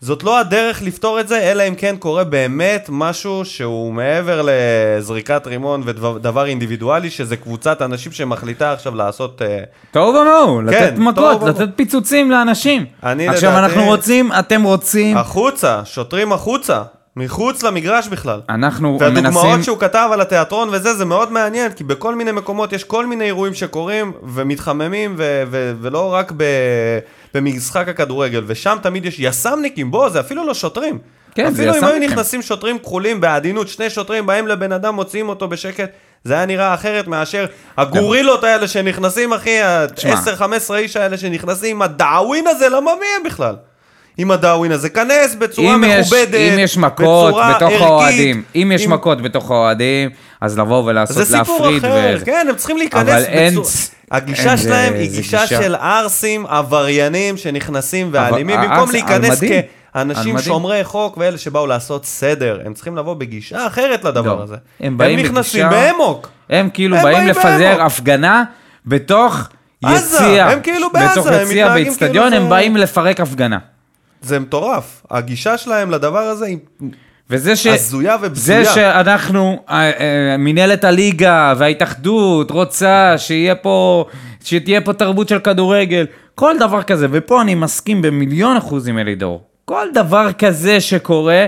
Speaker 1: זאת לא הדרך לפתור את זה, אלא אם כן קורה באמת משהו שהוא מעבר לזריקת רימון ודבר אינדיבידואלי, שזה קבוצת אנשים שמחליטה עכשיו לעשות... אה,
Speaker 2: תוהו ומוהו, לתת
Speaker 1: כן,
Speaker 2: מכות,
Speaker 1: תוהו ומוהו.
Speaker 2: לתת פיצוצים לאנשים.
Speaker 1: אני
Speaker 2: עכשיו
Speaker 1: לדעתי-
Speaker 2: אנחנו רוצים, אתם רוצים,
Speaker 1: החוצה, שוטרים החוצה, מחוץ למגרש בכלל.
Speaker 2: אנחנו
Speaker 1: והדוגמאות
Speaker 2: מנסים,
Speaker 1: שהוא כתב על התיאטרון וזה, זה מאוד מעניין, כי בכל מיני מקומות יש כל מיני אירועים שקורים ומתחממים, ו- ו- ולא רק ב- במשחק הכדורגל, ושם תמיד יש יס"מניקים, בוא, זה אפילו לא שוטרים.
Speaker 2: כן, זה
Speaker 1: אפילו אם היו
Speaker 2: יס"מניקים.
Speaker 1: נכנסים שוטרים כחולים בעדינות, שני שוטרים באים לבן אדם, מוציאים אותו בשקט, זה היה נראה אחרת מאשר הגורילות האלה שנכנסים, אחי,
Speaker 2: תשמע.
Speaker 1: ה-10-15 איש האלה שנכנסים הדאווין הזה, למה מי הם בכלל? עם הדאווין הזה, כנס בצורה
Speaker 2: אם יש,
Speaker 1: מכובדת,
Speaker 2: אם יש מכות בתוך האוהדים, אם יש
Speaker 1: עם-
Speaker 2: מכות בתוך האוהדים, אז לבוא ולעשות,
Speaker 1: זה סיפור
Speaker 2: להפריד.
Speaker 1: אחר,
Speaker 2: וזה.
Speaker 1: כן, הם צריכים להיכנס
Speaker 2: אבל אין
Speaker 1: בצורה...
Speaker 2: צ-
Speaker 1: הגישה
Speaker 2: אין,
Speaker 1: שלהם
Speaker 2: זה-
Speaker 1: היא
Speaker 2: זה
Speaker 1: גישה
Speaker 2: גישה.
Speaker 1: של ערסים עבריינים שנכנסים ואלימים,
Speaker 2: אבל
Speaker 1: במקום להיכנס
Speaker 2: על מדים. על
Speaker 1: כאנשים
Speaker 2: מדים.
Speaker 1: שומרי חוק ואלה שבאו לעשות סדר, הם צריכים לבוא בגישה אחרת לדבר
Speaker 2: לא.
Speaker 1: הזה.
Speaker 2: הם באים
Speaker 1: נכנסים באמוק.
Speaker 2: הם כאילו
Speaker 1: הם
Speaker 2: באים לפזר
Speaker 1: באמוק.
Speaker 2: הפגנה בתוך
Speaker 1: עזה,
Speaker 2: יציע.
Speaker 1: הם כאילו בעזה,
Speaker 2: בתוך
Speaker 1: הם
Speaker 2: יציע באיצטדיון,
Speaker 1: כאילו
Speaker 2: הם
Speaker 1: זה-
Speaker 2: באים לפרק הפגנה.
Speaker 1: זה מטורף. הגישה שלהם לדבר הזה היא
Speaker 2: וזה ש...
Speaker 1: הזויה
Speaker 2: זה
Speaker 1: ובזויה.
Speaker 2: שאנחנו, אה, אה, מנהלת הליגה וההתאחדות רוצה שיהיה פה, שתהיה פה תרבות של כדורגל, כל דבר כזה, ופה אני מסכים במיליון אחוז עם אלידור, כל דבר כזה שקורה,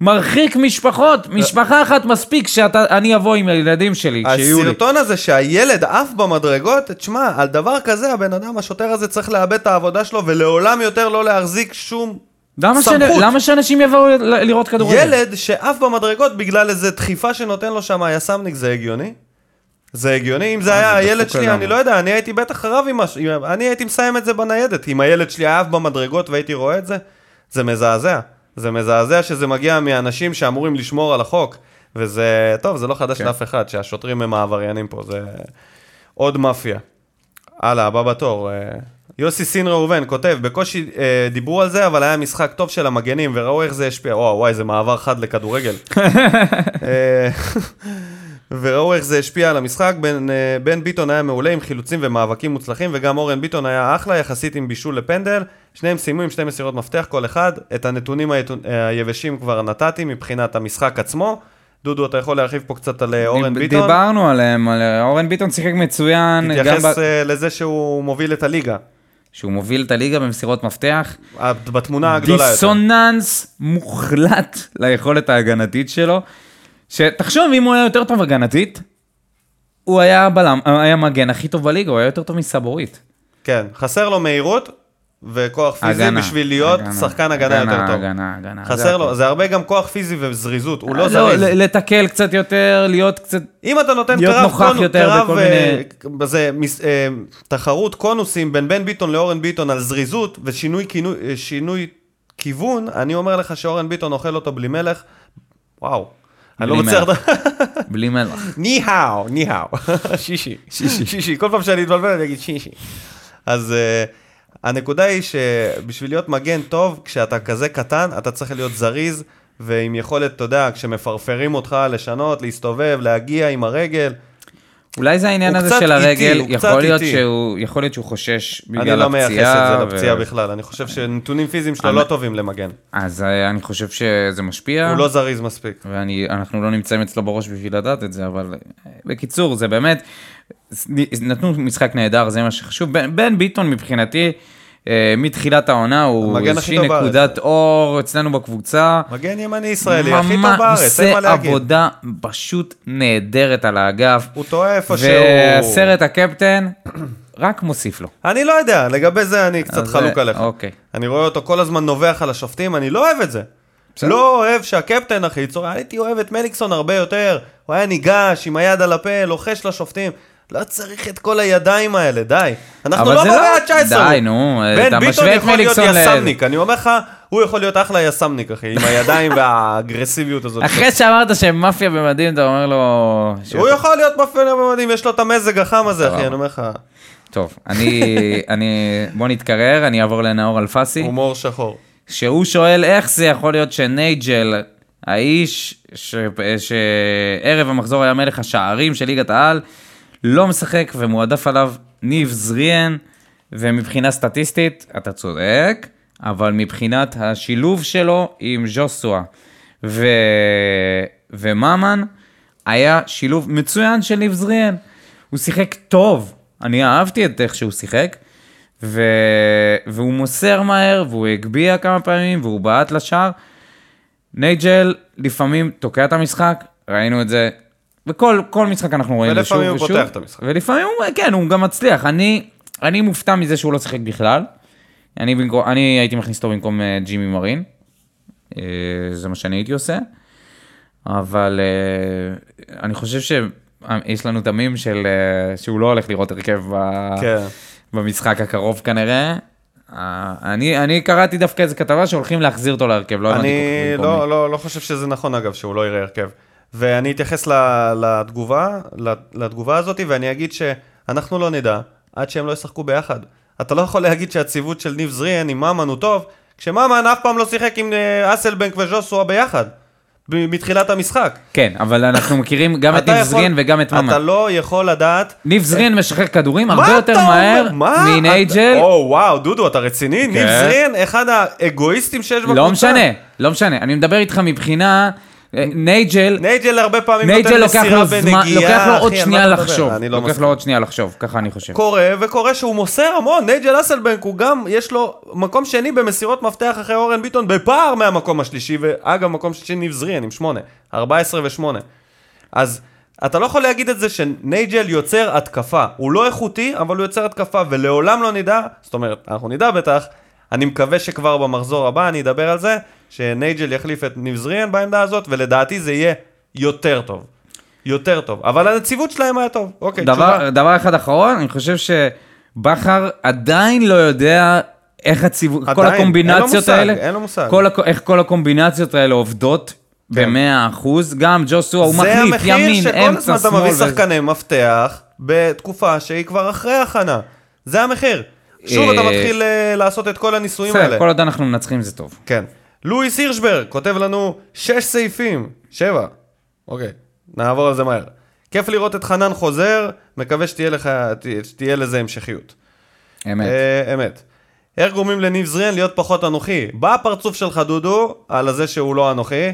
Speaker 2: מרחיק משפחות, משפחה אחת מספיק שאני אבוא עם הילדים שלי, שיהיו לי.
Speaker 1: הסרטון הזה שהילד עף במדרגות, תשמע, על דבר כזה הבן אדם, השוטר הזה צריך לאבד את העבודה שלו ולעולם יותר לא להחזיק שום
Speaker 2: למה,
Speaker 1: סמכות.
Speaker 2: שנ... למה שאנשים יבואו ל- לראות כדורגל?
Speaker 1: ילד שעף במדרגות בגלל איזה דחיפה שנותן לו שם היס"מניק, זה הגיוני? זה הגיוני? אם זה היה
Speaker 2: זה
Speaker 1: הילד שלי. אני לא יודע, אני הייתי בטח רב עם משהו, אני הייתי מסיים את זה בניידת. אם הילד שלי היה עף במדרגות והייתי רואה את זה, זה מזעזע. זה מזעזע שזה מגיע מאנשים שאמורים לשמור על החוק. וזה, טוב, זה לא חדש
Speaker 2: כן.
Speaker 1: לאף אחד, שהשוטרים הם העבריינים פה, זה עוד מאפיה. הלאה, הבא בתור. אה, יוסי סין ראובן כותב, בקושי אה, דיברו על זה, אבל היה משחק טוב של המגנים, וראו איך זה השפיע. וואו, וואי, זה מעבר חד לכדורגל. (laughs) וראו איך זה השפיע על המשחק. בן, אה, בן ביטון היה מעולה עם חילוצים ומאבקים מוצלחים, וגם אורן ביטון היה אחלה, יחסית עם בישול לפנדל. שניהם סיימו עם שתי מסירות מפתח כל אחד. את הנתונים אה, היבשים כבר נתתי מבחינת המשחק עצמו. דודו, אתה יכול להרחיב פה קצת על אה, אורן
Speaker 2: דיב-
Speaker 1: ביטון?
Speaker 2: דיברנו עליהם, על אורן ביטון שיחק מצוין,
Speaker 1: תתייחס
Speaker 2: ב-
Speaker 1: לזה שהוא מוביל את הליגה.
Speaker 2: שהוא מוביל את הליגה במסירות מפתח.
Speaker 1: בתמונה הגדולה יותר.
Speaker 2: דיסוננס מוחלט (laughs) ליכולת ההגנתית שלו. שתחשוב, אם הוא היה יותר טוב הגנתית, הוא היה בלם, היה המגן הכי טוב בליגה, הוא היה יותר טוב מסבורית.
Speaker 1: כן, חסר לו מהירות וכוח פיזי
Speaker 2: הגנה,
Speaker 1: בשביל להיות
Speaker 2: הגנה,
Speaker 1: שחקן הגנה יותר טוב.
Speaker 2: הגנה, הגנה. זה
Speaker 1: חסר לו,
Speaker 2: הכל.
Speaker 1: זה הרבה גם כוח פיזי וזריזות, הוא לא
Speaker 2: לא,
Speaker 1: זריז.
Speaker 2: ל- לתקל קצת יותר, להיות קצת...
Speaker 1: אם אתה נותן
Speaker 2: להיות
Speaker 1: קרב,
Speaker 2: נוכח
Speaker 1: קונו-
Speaker 2: יותר
Speaker 1: קרב,
Speaker 2: בכל
Speaker 1: אה,
Speaker 2: מיני-
Speaker 1: בזה, מס- אה, תחרות קונוסים בין בן ביטון לאורן ביטון על זריזות ושינוי כינוי- אה, שינוי כיוון, אני אומר לך שאורן ביטון אוכל אותו בלי מלך, וואו. אני לא מצליח... (laughs)
Speaker 2: בלי מלח.
Speaker 1: ניהאו, ניהאו. (laughs) שישי. שישי. כל פעם שאני אתבלבל אני אגיד שישי. אז uh, הנקודה היא שבשביל להיות מגן טוב, כשאתה כזה קטן, אתה צריך להיות זריז, ועם יכולת, אתה יודע, כשמפרפרים אותך, לשנות, להסתובב, להגיע עם הרגל.
Speaker 2: אולי זה העניין הזה של הרגל,
Speaker 1: הוא
Speaker 2: יכול להיות. שהוא יכול להיות שהוא חושש
Speaker 1: אני
Speaker 2: בגלל
Speaker 1: לא מייחס
Speaker 2: הפציעה.
Speaker 1: את זה לפציעה
Speaker 2: ו-
Speaker 1: בכלל, אני חושב שנתונים פיזיים שלו
Speaker 2: אני-
Speaker 1: לא טובים למגן.
Speaker 2: אז אה, אני חושב שזה משפיע.
Speaker 1: הוא לא זריז מספיק.
Speaker 2: ואנחנו לא נמצאים אצלו בראש בשביל לדעת את זה, אבל אה, בקיצור, זה באמת, נתנו משחק נהדר, זה מה שחשוב. בן, בן ביטון מבחינתי, מתחילת העונה, הוא איזושהי. נקודת אור אצלנו בקבוצה.
Speaker 1: מגן ימני ישראלי, הכי טוב בארץ, אין מה
Speaker 2: עושה
Speaker 1: להגיד.
Speaker 2: עבודה פשוט נהדרת על האגף.
Speaker 1: הוא טועה איפה שהוא...
Speaker 2: והסרט הקפטן, (clears throat) רק מוסיף לו.
Speaker 1: אני לא יודע, לגבי זה אני קצת חלוק עליך.
Speaker 2: אוקיי.
Speaker 1: אני רואה אותו כל הזמן נובח על השופטים, אני לא אוהב את זה. לא אוהב שהקפטן הכי צורם, הייתי אוהב את מליקסון הרבה יותר, הוא היה ניגש עם היד על הפה, לוחש לשופטים. לא צריך את כל הידיים האלה, די. אנחנו לא במאה
Speaker 2: לא-
Speaker 1: ה-19.
Speaker 2: די, נו,
Speaker 1: בן
Speaker 2: אתה
Speaker 1: ביטון
Speaker 2: משווה את
Speaker 1: יכול להיות
Speaker 2: מליקסון ל-
Speaker 1: יס"מניק, אני אומר לך, הוא יכול להיות אחלה יס"מניק, אחי, עם הידיים (laughs) והאגרסיביות הזאת.
Speaker 2: אחרי שאמרת שהם מאפיה במדים, אתה אומר לו...
Speaker 1: הוא יכול להיות מאפיה במדים, יש לו את המזג החם הזה, אחי. אני אומר לך,
Speaker 2: טוב, אני, (laughs) אני, בוא נתקרר, אני אעבור לנאור אלפסי,
Speaker 1: הומור שחור.
Speaker 2: שהוא שואל איך זה יכול להיות שנייג'ל, האיש ש- שערב המחזור היה מלך השערים של ליגת העל, לא משחק ומועדף עליו ניב זריאן, ומבחינה סטטיסטית, אתה צודק, אבל מבחינת השילוב שלו עם ז'וסווה ו... וממן, היה שילוב מצוין של ניב זריאן. הוא שיחק טוב, אני אהבתי את איך שהוא שיחק, ו... והוא מוסר מהר, והוא הגביה כמה פעמים, והוא בעט לשער. נייג'ל לפעמים תוקע את המשחק, ראינו את זה, בכל כל משחק אנחנו רואים שוב
Speaker 1: ולפעמים
Speaker 2: ושוב.
Speaker 1: הוא פותח את המשחק.
Speaker 2: ולפעמים, הוא- כן, הוא גם מצליח. אני, אני מופתע מזה שהוא לא שיחק בכלל. אני, במקום, אני הייתי מכניס אותו במקום אה, ג'ימי מרין. אה, זה מה שאני הייתי עושה. אבל אה, אני חושב שיש לנו את המים של שהוא לא הולך לראות הרכב.
Speaker 1: כן.
Speaker 2: במשחק הקרוב כנראה. אה, אני, אני קראתי דווקא איזה כתבה שהולכים להחזיר אותו להרכב, לא הבנתי
Speaker 1: אני לא, לא, לא חושב שזה נכון אגב, שהוא לא יראה הרכב. ואני אתייחס לתגובה, לתגובה הזאת, ואני אגיד שאנחנו לא נדע עד שהם לא ישחקו ביחד. אתה לא יכול להגיד שהציוות של ניב זריאן עם ממן הוא טוב, כשממן אף פעם לא שיחק עם אה, אסלבנק וז'וסואה ביחד, מתחילת המשחק.
Speaker 2: כן, אבל אנחנו מכירים גם את ניב זריאן וגם את ממן.
Speaker 1: אתה לא יכול לדעת...
Speaker 2: ניב זריאן משחרר כדורים הרבה יותר מהר? מנייג'ל.
Speaker 1: או וואו, דודו, אתה רציני? ניב
Speaker 2: כן.
Speaker 1: זריאן, אחד האגואיסטים שיש בקבוצה.
Speaker 2: לא משנה, לא משנה. אני מדבר איתך מבחינה... נייג'ל,
Speaker 1: נייג'ל הרבה פעמים
Speaker 2: נייג'ל
Speaker 1: נותן מסירה בנגיעה,
Speaker 2: לוקח לו עוד
Speaker 1: על
Speaker 2: שנייה? לחשוב.
Speaker 1: לא
Speaker 2: לוקח. לו עוד שנייה לחשוב, ככה אני חושב.
Speaker 1: קורה, וקורה שהוא מוסר המון. נייג'ל אסלבנק הוא גם, יש לו מקום שני במסירות מפתח אחרי אורן ביטון בפער מהמקום השלישי, ואגב, מקום שלישי ניב זריאן עם שמונה, 14 ושמונה. אז אתה לא יכול להגיד את זה שנייג'ל יוצר התקפה. הוא לא איכותי, אבל הוא יוצר התקפה, ולעולם לא נדע, זאת אומרת, אנחנו נדע בטח, אני מקווה שכבר במחזור הבא אני אדבר על זה, שנייג'ל יחליף את ניב זריאן בעמדה הזאת, ולדעתי זה יהיה יותר טוב. יותר טוב. אבל הנציבות שלהם היה טוב. אוקיי, תשובה.
Speaker 2: דבר, דבר אחד אחרון, אני חושב שבכר עדיין לא יודע איך הציבור, כל
Speaker 1: עדיין, אין
Speaker 2: הקומבינציות
Speaker 1: מושג,
Speaker 2: האלה,
Speaker 1: אין לו מושג.
Speaker 2: כל, איך כל הקומבינציות האלה עובדות במאה אחוז, גם ג'וסו הוא
Speaker 1: זה
Speaker 2: מחליף,
Speaker 1: המחיר
Speaker 2: ימין,
Speaker 1: שכל
Speaker 2: אמצע,
Speaker 1: הזמן אתה
Speaker 2: שמאל.
Speaker 1: מביא שחקני מפתח בתקופה שהיא כבר אחרי הכנה. זה המחיר. שוב אתה
Speaker 2: אה,
Speaker 1: מתחיל אה, לעשות את כל הניסויים האלה.
Speaker 2: בסדר, כל עוד אנחנו מנצחים זה טוב.
Speaker 1: כן. לואיס הירשברג כותב לנו שש סעיפים. שבע. אוקיי, נעבור על זה מהר. כיף לראות את חנן חוזר, מקווה שתהיה, לך, שתהיה לזה המשכיות.
Speaker 2: אמת.
Speaker 1: אה, אמת. איך גורמים לניב זריאן להיות פחות אנוכי? בא הפרצוף שלך, דודו, על זה שהוא לא אנוכי.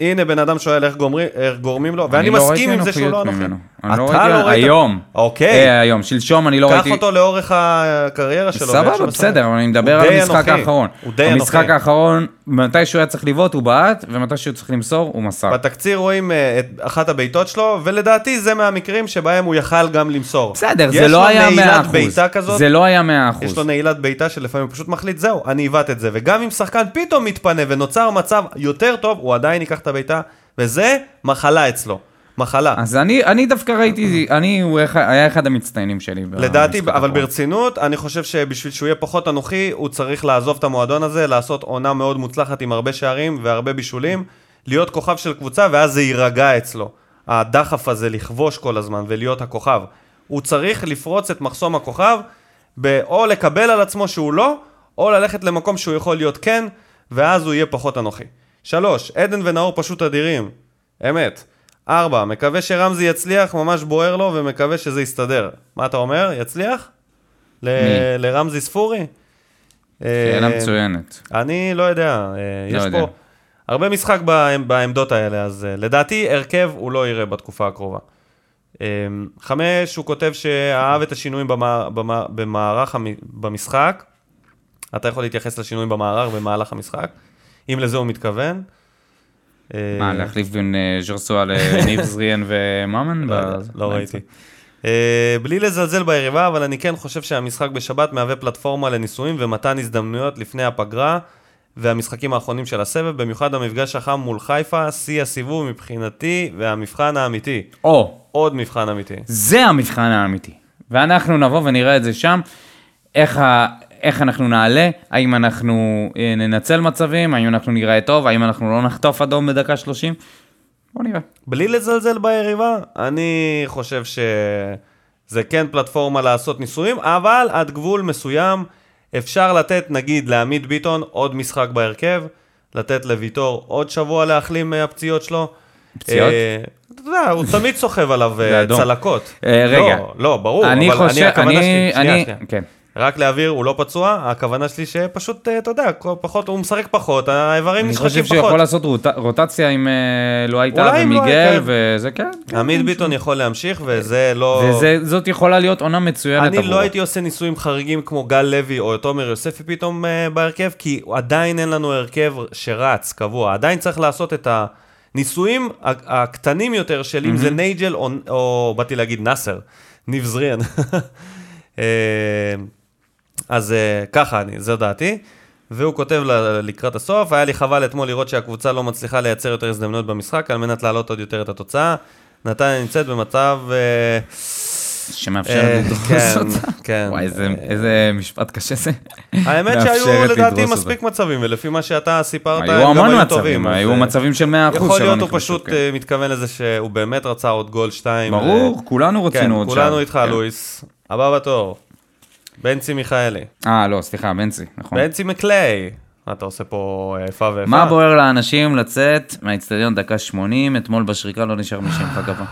Speaker 1: הנה בן אדם שואל איך, גומרי, איך גורמים לו, ואני
Speaker 2: אני לא
Speaker 1: מסכים עם זה שהוא לא אנוכי.
Speaker 2: אני לא ראיתי,
Speaker 1: ראית?
Speaker 2: היום.
Speaker 1: אוקיי.
Speaker 2: אה, היום, שלשום אני לא
Speaker 1: קח
Speaker 2: ראיתי.
Speaker 1: אותו לאורך הקריירה שלו.
Speaker 2: סבבה, בסדר, אני מדבר על המשחק
Speaker 1: אנוכי.
Speaker 2: האחרון.
Speaker 1: הוא די
Speaker 2: המשחק
Speaker 1: אנוכי.
Speaker 2: האחרון, מתי שהוא היה צריך לבעוט הוא בעט, ומתי שהוא צריך למסור הוא מסר.
Speaker 1: בתקציר רואים אה, את אחת הבעיטות שלו, ולדעתי זה מהמקרים שבהם הוא יכל גם למסור.
Speaker 2: בסדר,
Speaker 1: יש
Speaker 2: זה
Speaker 1: לו
Speaker 2: לא היה
Speaker 1: נעילת
Speaker 2: 100%.
Speaker 1: בעיטה כזאת,
Speaker 2: זה לא היה 100%.
Speaker 1: יש לו נעילת בעיטה שלפעמים הוא פשוט מחליט, זהו, אני עיוות את זה. וגם אם שחקן פתאום מתפנה ונוצר מצב יותר טוב, הוא עדיין ייקח את הבעיטה, וזה מחלה אצלו. מחלה.
Speaker 2: אז אני, אני דווקא ראיתי, אני, הוא היה אחד המצטיינים שלי.
Speaker 1: לדעתי, אבל
Speaker 2: האחרון.
Speaker 1: ברצינות, אני חושב שבשביל שהוא יהיה פחות אנוכי, הוא צריך לעזוב את המועדון הזה, לעשות עונה מאוד מוצלחת עם הרבה שערים והרבה בישולים, להיות כוכב של קבוצה, ואז זה יירגע אצלו. הדחף הזה לכבוש כל הזמן ולהיות הכוכב. הוא צריך לפרוץ את מחסום הכוכב, ב- או לקבל על עצמו שהוא לא, או ללכת למקום שהוא יכול להיות כן, ואז הוא יהיה פחות אנוכי. שלוש, עדן ונאור פשוט אדירים. אמת. ארבע, מקווה שרמזי יצליח, ממש בוער לו, ומקווה שזה יסתדר. מה אתה אומר? יצליח? ל-? לרמזי ספורי?
Speaker 2: שאלה
Speaker 1: אה,
Speaker 2: מצוינת.
Speaker 1: אני לא יודע, אה,
Speaker 2: לא
Speaker 1: יש
Speaker 2: יודע.
Speaker 1: פה הרבה משחק בעמ- בעמדות האלה, אז אה, לדעתי הרכב הוא לא יראה בתקופה הקרובה. חמש, הוא כותב שאהב את השינויים במה- במה- במערך, במשחק. אתה יכול להתייחס לשינויים במערך במהלך המשחק, אם לזה הוא מתכוון. אה,
Speaker 2: מה, להחליף בין אה, ז'רסואה לניב זריאן וממן?
Speaker 1: לא, לא
Speaker 2: באמצע?
Speaker 1: ראיתי. אה, בלי לזלזל ביריבה, אבל אני כן חושב שהמשחק בשבת מהווה פלטפורמה לניסויים ומתן הזדמנויות לפני הפגרה והמשחקים האחרונים של הסבב, במיוחד המפגש החם מול חיפה, שיא הסיבוב מבחינתי והמבחן האמיתי.
Speaker 2: או,
Speaker 1: עוד מבחן אמיתי.
Speaker 2: זה המבחן האמיתי. ואנחנו נבוא ונראה את זה שם, איך, ה... איך אנחנו נעלה, האם אנחנו אה, ננצל מצבים, האם אנחנו נראה טוב, האם אנחנו לא נחטוף אדום בדקה 30. בוא נראה.
Speaker 1: בלי לזלזל ביריבה, אני חושב שזה כן פלטפורמה לעשות ניסויים, אבל עד גבול מסוים אפשר לתת, נגיד, לעמית ביטון עוד משחק בהרכב, לתת לוויטור עוד שבוע להחלים מהפציעות שלו.
Speaker 2: פציעות?
Speaker 1: אה, אתה יודע, הוא תמיד סוחב עליו אה. צלקות.
Speaker 2: אה, רגע.
Speaker 1: לא, לא, ברור,
Speaker 2: אני
Speaker 1: אבל
Speaker 2: חושב,
Speaker 1: הכוונה
Speaker 2: אני,
Speaker 1: שלי, שנייה,
Speaker 2: אני,
Speaker 1: שנייה. רק להבהיר, הוא לא פצוע, הכוונה שלי שפשוט, אה, אתה יודע, פחות, הוא משחק פחות, האיברים
Speaker 2: אני
Speaker 1: נשחקים
Speaker 2: חושב
Speaker 1: פחות.
Speaker 2: שהוא יכול לעשות רוט... רוטציה עם אה,
Speaker 1: אולי עם
Speaker 2: ומיגל,
Speaker 1: כן.
Speaker 2: וזה כן. כן,
Speaker 1: עמית
Speaker 2: כן.
Speaker 1: ביטון יכול להמשיך, וזה לא...
Speaker 2: וזאת יכולה להיות עונה מצוינת
Speaker 1: אני
Speaker 2: עבורו.
Speaker 1: לא הייתי עושה ניסויים חריגים כמו גל לוי או תומר יוספי פתאום אה, בהרכב, כי עדיין אין לנו הרכב שרץ קבוע. עדיין צריך לעשות את הניסויים ה- הקטנים יותר של אם זה נייג'ל או, או באתי להגיד נאסר, ניב זריאן. (laughs) אז אה, ככה אני, זו דעתי. והוא כותב ל- לקראת הסוף, היה לי חבל אתמול לראות שהקבוצה לא מצליחה לייצר יותר הזדמנויות במשחק על מנת להעלות עוד יותר את התוצאה. נתניה נמצאת במצב... אה,
Speaker 2: שמאפשרת
Speaker 1: אה,
Speaker 2: לדרוס
Speaker 1: כן,
Speaker 2: אותה.
Speaker 1: כן.
Speaker 2: וואי, איזה- איזה משפט קשה זה.
Speaker 1: האמת שהיו לדעתי מספיק מצבים, ולפי מה שאתה סיפרת,
Speaker 2: היו המון מצבים,
Speaker 1: טובים.
Speaker 2: היו מצבים של 100% שלא נכנסו.
Speaker 1: יכול להיות הוא פשוט
Speaker 2: כן.
Speaker 1: מתכוון לזה שהוא באמת רצה עוד גול שתיים.
Speaker 2: ברור,
Speaker 1: ו-
Speaker 2: כולנו
Speaker 1: כן,
Speaker 2: רצינו עוד
Speaker 1: כולנו
Speaker 2: שער.
Speaker 1: איתך,
Speaker 2: כן.
Speaker 1: לואיס. הבא בתור. בנצי מיכאלי.
Speaker 2: אה, לא, סליחה, בנצי, נכון.
Speaker 1: בנצי מקליי. מה אתה עושה פה אה, איפה ואיפה?
Speaker 2: מה בוער לאנשים לצאת מהאיצטדיון דקה 80, אתמול בשריקה לא נשאר מי שימחא כפה.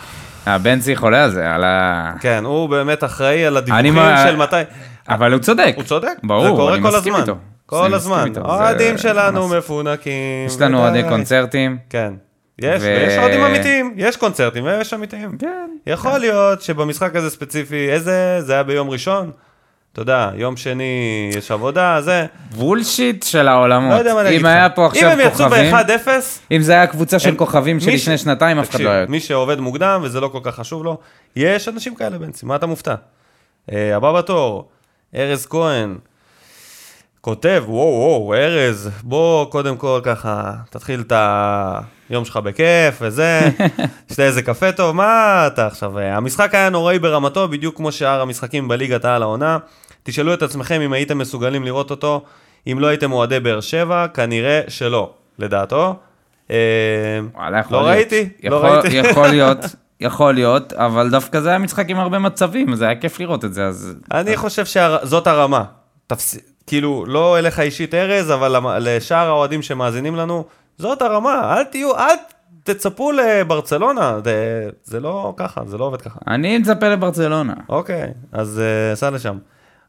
Speaker 2: אה, בנצי חולה על זה, על ה...
Speaker 1: כן, הוא באמת אחראי על הדיווחים של מתי...
Speaker 2: אבל הוא צודק.
Speaker 1: הוא צודק,
Speaker 2: ברור,
Speaker 1: זה קורה
Speaker 2: אני
Speaker 1: כל
Speaker 2: מסכים
Speaker 1: הזמן.
Speaker 2: איתו.
Speaker 1: כל הזמן.
Speaker 2: איתו, זה-
Speaker 1: האוהדים שלנו מפונקים.
Speaker 2: יש לנו. אוהדי קונצרטים.
Speaker 1: כן. יש,
Speaker 2: ו-
Speaker 1: ויש אוהדים אמיתיים. יש קונצרטים ויש אמיתיים.
Speaker 2: כן.
Speaker 1: יכול להיות שבמשחק הזה ספציפי, איזה, זה היה ביום ראשון? אתה יודע, יום שני יש עבודה, זה,
Speaker 2: בולשיט של העולמות.
Speaker 1: לא יודע מה להגיד לך.
Speaker 2: אם היה פה עכשיו
Speaker 1: אם הם יצאו
Speaker 2: כוכבים,
Speaker 1: ב-1-0,
Speaker 2: אם זה היה קבוצה של
Speaker 1: הם-
Speaker 2: כוכבים
Speaker 1: מי
Speaker 2: של
Speaker 1: ש-
Speaker 2: לפני שנתיים, אף אחד לא היה...
Speaker 1: מי שעובד מוקדם וזה לא כל כך חשוב לו, יש אנשים כאלה בנצי, מה אתה מופתע? אה, הבא בתור, ארז כהן, כותב, וואו וואו, ארז, בוא קודם כל ככה, תתחיל את היום שלך בכיף וזה, (laughs) שתה איזה קפה טוב, מה אתה עכשיו? אה, המשחק היה נוראי ברמתו, בדיוק כמו שאר המשחקים בליגת העל העונה. תשאלו את עצמכם אם הייתם מסוגלים לראות אותו, אם לא הייתם אוהדי באר שבע, כנראה שלא, לדעתו. אה,
Speaker 2: וואלה,
Speaker 1: לא
Speaker 2: להיות.
Speaker 1: ראיתי, לא ראיתי.
Speaker 2: יכול (laughs) להיות, יכול להיות, אבל דווקא זה היה משחק עם הרבה מצבים, זה היה כיף לראות את זה, אז...
Speaker 1: אני חושב שזאת הרמה. תפס... כאילו, לא אליך אישית ארז, אבל לשאר האוהדים שמאזינים לנו, זאת הרמה. אל תהיו, אל תצפו לברצלונה. זה, זה לא ככה, זה לא עובד ככה.
Speaker 2: אני מצפה לברצלונה.
Speaker 1: אוקיי, אז uh, סע לשם.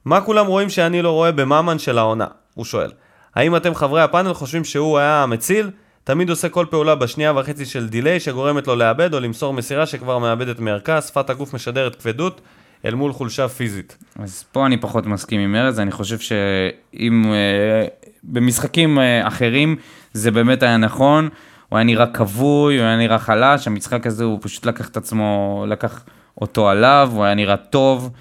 Speaker 1: מה כולם רואים שאני לא רואה בממן של העונה? הוא שואל. האם אתם חברי הפאנל חושבים שהוא היה המציל? תמיד עושה כל פעולה בשנייה וחצי של דיליי שגורמת לו לאבד או למסור מסירה שכבר מאבדת מערכה, שפת הגוף משדרת כבדות אל מול חולשה פיזית.
Speaker 2: אז פה אני פחות מסכים עם ארז, אני חושב שאם אה, במשחקים אה, אחרים זה באמת היה נכון, הוא היה נראה כבוי, הוא היה נראה חלש, המשחק הזה הוא פשוט לקח את עצמו, לקח אותו עליו, הוא היה נראה טוב.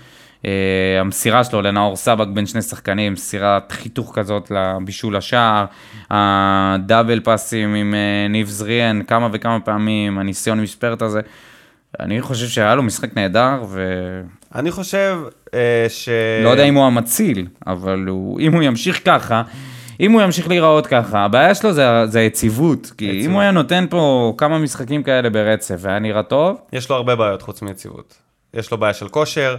Speaker 2: אה, המסירה שלו לנאור סבק בין שני שחקנים, מסירת חיתוך כזאת לבישול השער, הדאבל פאסים עם אה, ניב זריאן כמה וכמה פעמים, הניסיון עם ספרט הזה. אני חושב שהיה לו משחק נהדר, ו...
Speaker 1: אני חושב אה, ש...
Speaker 2: לא יודע אם הוא המציל, אבל הוא, אם הוא ימשיך ככה, אם הוא ימשיך להיראות ככה, הבעיה שלו זה, זה היציבות. כי
Speaker 1: היציבות.
Speaker 2: אם הוא היה נותן פה כמה משחקים כאלה ברצף והיה נראה טוב,
Speaker 1: יש לו הרבה בעיות חוץ מיציבות. יש לו בעיה של כושר,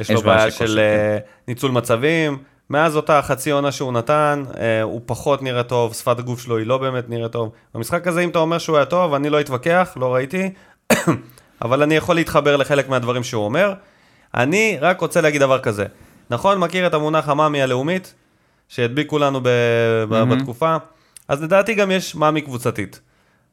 Speaker 1: יש,
Speaker 2: יש
Speaker 1: לו
Speaker 2: בעיה של
Speaker 1: של,
Speaker 2: כושר,
Speaker 1: אה, ניצול מצבים. מאז אותה חצי עונה שהוא נתן, אה, הוא פחות נראה טוב, שפת הגוף שלו היא לא באמת נראית טוב. במשחק הזה, אם אתה אומר שהוא היה טוב, אני לא אתווכח, לא ראיתי, אבל אני יכול להתחבר לחלק מהדברים שהוא אומר. אני רק רוצה להגיד דבר כזה. נכון, מכיר את המונח המאמי הלאומית, שהדביקו לנו ב- ב- בתקופה? אז לדעתי גם יש מאמי קבוצתית.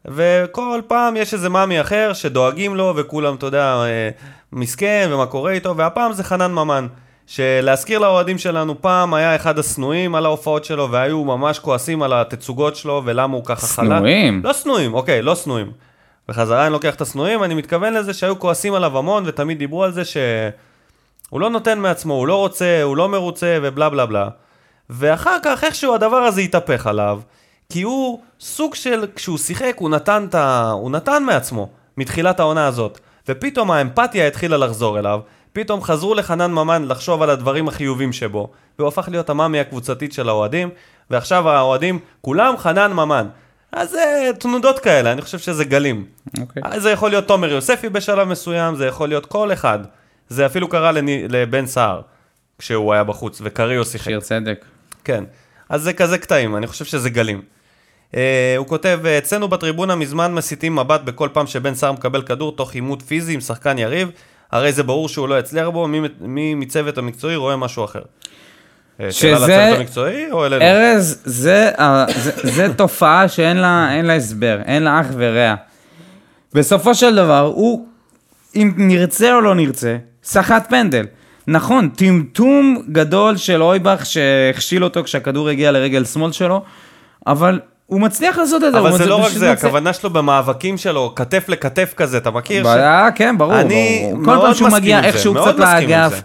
Speaker 1: וכל פעם יש איזה מאמי אחר שדואגים לו, וכולם, אתה יודע, אה, מסכן, ומה קורה איתו, והפעם זה חנן ממן. שלהזכיר לאוהדים שלנו, פעם היה אחד השנואים על ההופעות שלו, והיו ממש כועסים על התצוגות שלו, ולמה הוא ככה חלק.
Speaker 2: שנואים?
Speaker 1: לא שנואים, אוקיי, לא שנואים. בחזרה אני לוקח את השנואים, אני מתכוון לזה שהיו כועסים עליו המון, ותמיד דיברו על זה שהוא לא נותן מעצמו, הוא לא רוצה, הוא לא מרוצה, ובלה בלה בלה. ואחר כך איכשהו הדבר הזה התהפך עליו, כי הוא סוג של, כשהוא שיחק, הוא נתן, ה... הוא נתן מעצמו, מתחילת העונה הזאת. ופתאום האמפתיה התחילה לחזור אליו, פתאום חזרו לחנן ממן לחשוב על הדברים החיובים שבו, והוא הפך להיות המאמי הקבוצתית של האוהדים, ועכשיו האוהדים, כולם חנן ממן. אז זה תנודות כאלה, אני חושב שזה גלים.
Speaker 2: אוקיי.
Speaker 1: אז זה יכול להיות תומר יוספי בשלב מסוים, זה יכול להיות כל אחד. זה אפילו קרה לני, לבן סער, כשהוא היה בחוץ, וקריו שיחק.
Speaker 2: שיר צדק.
Speaker 1: כן. אז זה כזה קטעים, אני חושב שזה גלים. Uh, הוא כותב, אצלנו בטריבונה מזמן מסיטים מבט בכל פעם שבן סער מקבל כדור תוך עימות פיזי עם שחקן יריב, הרי זה ברור שהוא לא יצליח בו, מי, מי מצוות המקצועי רואה משהו אחר. אה, שאלה
Speaker 2: שזה-
Speaker 1: לצוות המקצועי או אלינו?
Speaker 2: ארז, זה, זה, זה תופעה שאין לה, לה הסבר, אין לה אח ורע. בסופו של דבר, הוא, אם נרצה או לא נרצה, סחט פנדל. נכון, טמטום גדול של אויבך שהכשיל אותו כשהכדור הגיע לרגל שמאל שלו, אבל הוא מצליח לעשות את זה.
Speaker 1: אבל זה לא רק זה, הכוונה שלו במאבקים שלו, כתף לכתף כזה, אתה מכיר?
Speaker 2: אה, כן, ברור,
Speaker 1: אני
Speaker 2: ברור. כל
Speaker 1: מאוד מסכים עם זה, מאוד מסכים עם זה.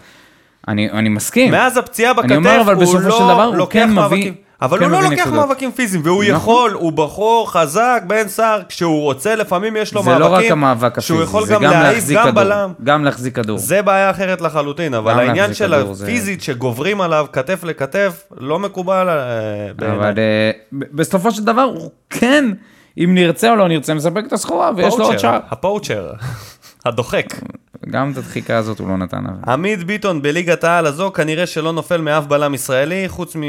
Speaker 2: אני אני מסכים.
Speaker 1: מאז הפציעה בכתף,
Speaker 2: אומר,
Speaker 1: הוא
Speaker 2: של דבר
Speaker 1: לא
Speaker 2: הוא
Speaker 1: לוקח
Speaker 2: כן מביא-
Speaker 1: מאבקים. אבל
Speaker 2: כן
Speaker 1: הוא לא לוקח
Speaker 2: נקודות.
Speaker 1: מאבקים פיזיים, והוא
Speaker 2: נכון.
Speaker 1: יכול, הוא בחור חזק, בן סער, כשהוא רוצה, לפעמים יש לו
Speaker 2: זה
Speaker 1: מאבקים.
Speaker 2: לא רק המאבק
Speaker 1: שהוא
Speaker 2: הפיזי,
Speaker 1: יכול
Speaker 2: זה
Speaker 1: גם
Speaker 2: גם
Speaker 1: להעיף,
Speaker 2: להחזיק
Speaker 1: גם
Speaker 2: כדור.
Speaker 1: בלם.
Speaker 2: גם להחזיק כדור.
Speaker 1: זה בעיה אחרת לחלוטין, אבל העניין של
Speaker 2: כדור, זה-
Speaker 1: הפיזית שגוברים עליו כתף לכתף, לא מקובל אה, בעיניי.
Speaker 2: אבל ב- בסופו של דבר הוא כן, אם נרצה או לא נרצה, מספק את הסחורה ויש לו עוד שער.
Speaker 1: הפואוצ'ר, (laughs) הדוחק.
Speaker 2: גם את הדחיקה הזאת הוא לא נתן.
Speaker 1: עמית ביטון בליגת העל הזו כנראה שלא נופל מאף בלם ישראלי, חוץ מ...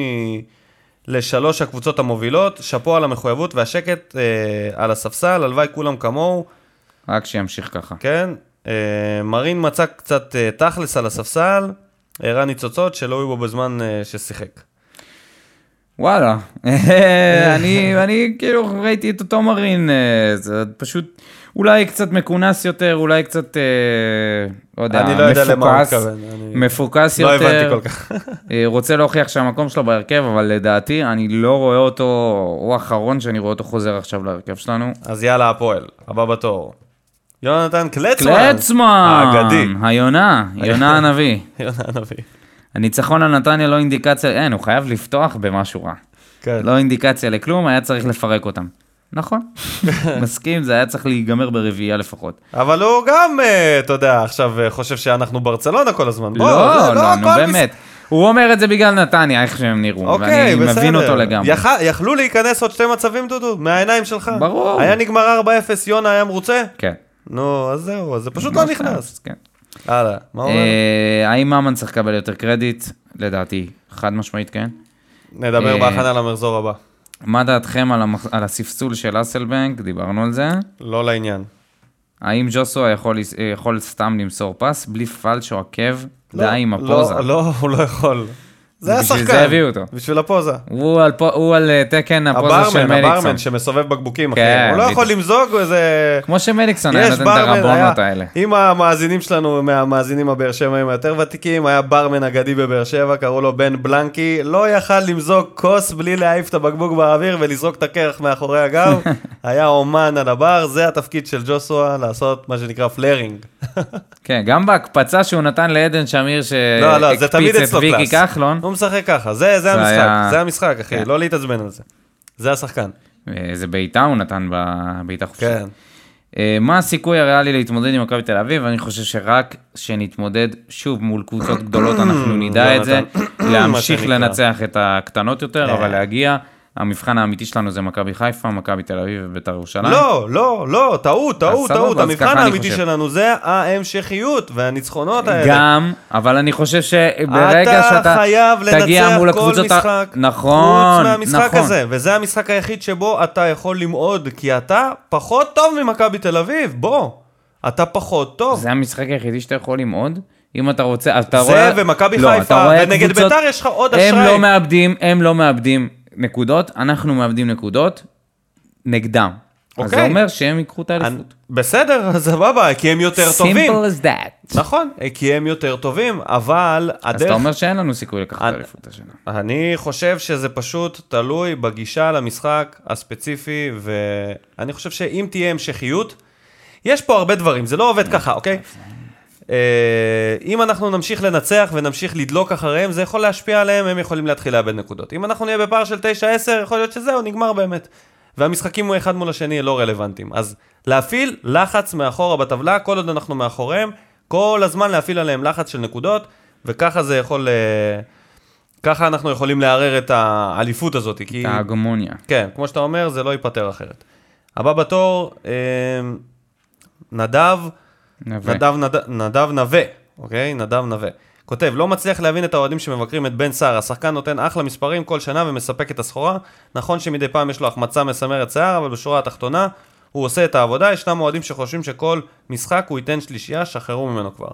Speaker 1: לשלוש הקבוצות המובילות, שאפו על המחויבות והשקט אה, על הספסל, הלוואי כולם כמוהו,
Speaker 2: רק שימשיך ככה.
Speaker 1: כן? אה, מרין מצא קצת אה, תכלס על הספסל, הראה ניצוצות שלא היו בו בזמן אה, ששיחק.
Speaker 2: וואלה, (laughs) אני, אני כאילו ראיתי את אותו מרין, אה, זה פשוט אולי קצת מכונס יותר, אולי קצת, אה, לא יודע,
Speaker 1: אני לא יודע למה הוא
Speaker 2: מפוקס,
Speaker 1: מתכוון, אני-
Speaker 2: מפוקס
Speaker 1: לא
Speaker 2: יותר,
Speaker 1: הבנתי כל כך.
Speaker 2: אה, רוצה להוכיח שהמקום שלו בהרכב, אבל לדעתי אני לא רואה אותו, הוא האחרון שאני רואה אותו חוזר עכשיו להרכב שלנו.
Speaker 1: אז יאללה, הפועל, הבא בתור. יונתן קלצמן.
Speaker 2: קלצמן,
Speaker 1: האגדי.
Speaker 2: היונה, יונה הנביא. (laughs)
Speaker 1: יונה הנביא.
Speaker 2: הניצחון על נתניה לא אינדיקציה, אין, הוא חייב לפתוח במשהו רע.
Speaker 1: כן.
Speaker 2: לא אינדיקציה לכלום, היה צריך לפרק אותם. נכון, (laughs) מסכים, זה היה צריך להיגמר ברביעייה לפחות.
Speaker 1: אבל הוא גם, אה, אתה יודע, עכשיו אה, חושב שאנחנו ברצלונה כל הזמן. בוא,
Speaker 2: לא,
Speaker 1: זה
Speaker 2: לא, נו באמת. הוא אומר את זה בגלל נתניה, איך שהם נראו,
Speaker 1: אוקיי,
Speaker 2: ואני
Speaker 1: בסדר.
Speaker 2: מבין אותו לגמרי.
Speaker 1: יכל- יכלו להיכנס עוד שתי מצבים, דודו, מהעיניים שלך.
Speaker 2: ברור.
Speaker 1: היה נגמר 4-0, יונה היה מרוצה?
Speaker 2: כן.
Speaker 1: נו, אז זהו, אז זה פשוט לא נכנס.
Speaker 2: כן.
Speaker 1: הלאה, מה אומר?
Speaker 2: אה, האם ממן צריך לקבל יותר קרדיט? לדעתי, חד משמעית כן.
Speaker 1: נדבר בהכנה למחזור הבא.
Speaker 2: מה דעתכם על המח- על הספסול של אסלבנק? דיברנו על זה.
Speaker 1: לא לעניין.
Speaker 2: האם ג'וסו יכול, אה, יכול סתם למסור פס בלי פלש או עקב?
Speaker 1: לא,
Speaker 2: די עם
Speaker 1: לא,
Speaker 2: הפוזה.
Speaker 1: לא, הוא לא יכול. זה
Speaker 2: בשביל
Speaker 1: השחקן.
Speaker 2: זה הביאו אותו.
Speaker 1: בשביל הפוזה.
Speaker 2: הוא על, הוא על אה, תקן הפוזה של
Speaker 1: הברמן,
Speaker 2: מליקסון.
Speaker 1: הברמן שמסובב בקבוקים, אחי.
Speaker 2: כן,
Speaker 1: הוא לא יכול. למזוג, וזה...
Speaker 2: כמו שמליקסון היה נותן את הרבונות האלה.
Speaker 1: אם המאזינים שלנו, מהמאזינים הבאר שבעים היותר ותיקים, היה ברמן אגדי בבאר שבע, קראו לו בן בלנקי, לא יכל למזוג כוס בלי להעיף את הבקבוק באוויר ולזרוק את הקרח מאחורי הגב, (laughs) היה אומן על הבר, זה התפקיד של ג'וסווה, לעשות מה שנקרא פלרינג.
Speaker 2: כן, גם בהקפצה שהוא נתן לעדן שמיר
Speaker 1: לא, לא, זה תמיד
Speaker 2: שהקפיץ את ויקי. כחלון.
Speaker 1: משחק ככה, זה, זה המשחק,
Speaker 2: היה-
Speaker 1: זה המשחק, אחי,
Speaker 2: כן.
Speaker 1: לא להתעצבן על זה. זה השחקן.
Speaker 2: איזה בעיטה הוא נתן בבעיטה חופשית.
Speaker 1: כן.
Speaker 2: אה, מה הסיכוי הריאלי להתמודד עם מכבי תל אביב? אני חושב שרק שנתמודד שוב מול קבוצות גדולות אנחנו (coughs) נדע את זה, (coughs) להמשיך. לנצח את הקטנות יותר. אבל להגיע, המבחן האמיתי שלנו זה מכבי חיפה, מכבי תל אביב ובית"ר ירושלים.
Speaker 1: לא, לא, לא, טעות, טעות, טעות. המבחן האמיתי
Speaker 2: חושב.
Speaker 1: שלנו זה ההמשכיות והניצחונות האלה.
Speaker 2: גם, אבל אני חושב שברגע
Speaker 1: אתה
Speaker 2: שאתה
Speaker 1: חייב
Speaker 2: תגיע
Speaker 1: לנצח
Speaker 2: מול
Speaker 1: כל
Speaker 2: הקבוצות... ה-
Speaker 1: משחק,
Speaker 2: נכון,
Speaker 1: חוץ מהמשחק
Speaker 2: נכון.
Speaker 1: הזה, וזה המשחק היחיד שבו אתה יכול למעוד, כי אתה פחות טוב ממכבי תל אביב, בוא. אתה פחות טוב.
Speaker 2: זה המשחק היחידי שאתה יכול למעוד? אם אתה רוצה, אתה
Speaker 1: זה
Speaker 2: רואה...
Speaker 1: ומכבי
Speaker 2: לא,
Speaker 1: חיפה,
Speaker 2: אתה
Speaker 1: ונגד ביתר יש לך עוד
Speaker 2: הם
Speaker 1: אשראי.
Speaker 2: לא מאבדים, הם לא מאבדים נקודות, אנחנו מאבדים נקודות נגדם. אז זה
Speaker 1: אוקיי.
Speaker 2: אומר שהם ייקחו את האליפות.
Speaker 1: בסדר, אז (laughs) סבבה, כי הם יותר טובים.
Speaker 2: simple as that.
Speaker 1: נכון, כי הם יותר טובים, אבל
Speaker 2: אז
Speaker 1: הדרך...
Speaker 2: אתה אומר שאין לנו סיכוי לקחת את האליפות השנה.
Speaker 1: אני חושב שזה פשוט תלוי בגישה למשחק הספציפי, ואני חושב שאם תהיה המשכיות, יש פה הרבה דברים, זה לא עובד ככה, אוקיי? אה, אם אנחנו נמשיך לנצח ונמשיך לדלוק אחריהם, זה יכול להשפיע עליהם, הם יכולים להתחיל לאבד נקודות. אם אנחנו נהיה בפער של 9-10, יכול להיות שזהו, נגמר באמת. והמשחקים הוא אחד מול השני לא רלוונטיים. אז להפעיל לחץ מאחורה בטבלה, כל עוד אנחנו מאחוריהם, כל הזמן להפעיל עליהם לחץ של נקודות, וככה זה יכול... אה, ככה אנחנו יכולים לערער את האליפות הזאת, כי...
Speaker 2: את ההגמוניה.
Speaker 1: כן, כמו שאתה אומר, זה לא ייפתר אחרת. הבא בתור, אה, נדב,
Speaker 2: נווה.
Speaker 1: נדב, נדב, נדב נווה, אוקיי? נדב נווה. כותב, לא מצליח להבין את האוהדים שמבקרים את בן סער. השחקן נותן אחלה מספרים כל שנה ומספק את הסחורה. נכון שמדי פעם יש לו החמצה מסמרת שיער, אבל בשורה התחתונה, הוא עושה את העבודה. ישנם אוהדים שחושבים שכל משחק הוא ייתן שלישייה, שחררו ממנו כבר.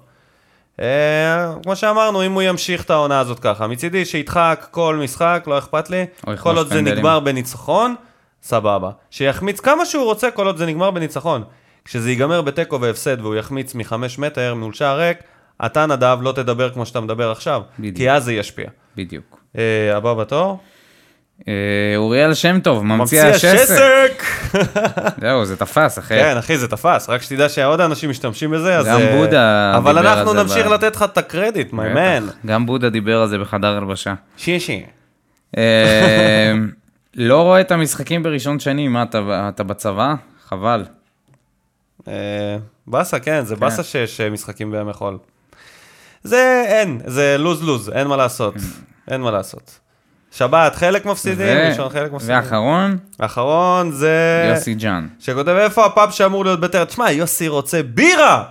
Speaker 1: אה, כמו שאמרנו, אם הוא ימשיך את העונה הזאת ככה, מצידי שידחק כל משחק, לא אכפת לי, כל עוד זה. נגמר בניצחון, סבבה. שיחמיץ כמה שהוא רוצה, כל עוד זה נגמר בניצחון. כשזה ייגמר בתיקו והפסד והוא יחמיץ מחמש מטר מול שער ריק, אתה נדב לא תדבר כמו שאתה מדבר עכשיו,
Speaker 2: בדיוק.
Speaker 1: כי אז זה ישפיע.
Speaker 2: בדיוק.
Speaker 1: אה, הבא בתור,
Speaker 2: אה, אוריאל שם טוב, ממציא השסק. (laughs) זהו, זה תפס, אחי.
Speaker 1: כן, אחי, זה תפס, רק שתדע שעוד אנשים משתמשים בזה, אז...
Speaker 2: גם
Speaker 1: אה,
Speaker 2: בודה
Speaker 1: אבל
Speaker 2: דיבר
Speaker 1: אנחנו
Speaker 2: על זה
Speaker 1: נמשיך
Speaker 2: ב-
Speaker 1: לתת לך את הקרדיט, my man.
Speaker 2: גם בודה דיבר על זה בחדר הלבשה.
Speaker 1: שישי.
Speaker 2: אה, (laughs) לא רואה את המשחקים בראשון שני, מה, אתה, אתה בצבא? חבל.
Speaker 1: אה, באסה, כן, זה באסה שיש אה, משחקים בימי חול. זה אין, זה לוז-לוז, אין מה לעשות. אין מה לעשות. שבת חלק מפסידים,
Speaker 2: ו-
Speaker 1: ראשון חלק מפסידים.
Speaker 2: ואחרון,
Speaker 1: האחרון זה...
Speaker 2: יוסי ג'אן.
Speaker 1: שכותב איפה הפאב שאמור להיות בטרם. תשמע, יוסי רוצה בירה!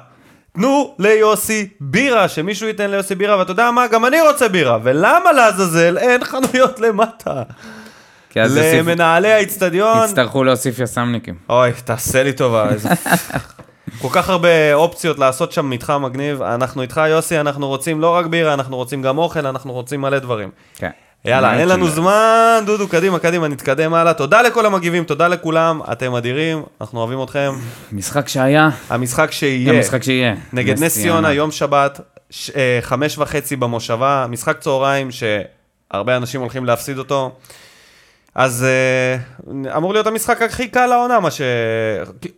Speaker 1: תנו ליוסי בירה, שמישהו ייתן ליוסי בירה, ואתה יודע מה? גם אני רוצה בירה. ולמה לעזאזל אין חנויות למטה?
Speaker 2: כי אז יוסיף-
Speaker 1: למנהלי האיצטדיון,
Speaker 2: יצטרכו להוסיף יס"מניקים.
Speaker 1: אוי, תעשה לי טובה. איזה- (laughs) כל כך הרבה אופציות לעשות שם מתחם מגניב. אנחנו איתך, יוסי, אנחנו רוצים לא רק בירה, אנחנו רוצים גם אוכל, אנחנו רוצים מלא דברים.
Speaker 2: כן.
Speaker 1: יאללה, אין לנו. זמן, דודו, קדימה, קדימה, נתקדם הלאה. תודה לכל המגיבים, תודה לכולם, אתם אדירים, אנחנו אוהבים אתכם.
Speaker 2: משחק שהיה,
Speaker 1: המשחק שיהיה,
Speaker 2: גם משחק שיהיה.
Speaker 1: נגד נס ציונה, יום שבת, ש- אה, חמש וחצי במושבה, משחק צהריים שהרבה אנשים הולכים להפסיד אותו. אז אה, אמור להיות המשחק הכי קל לעונה, מה ש...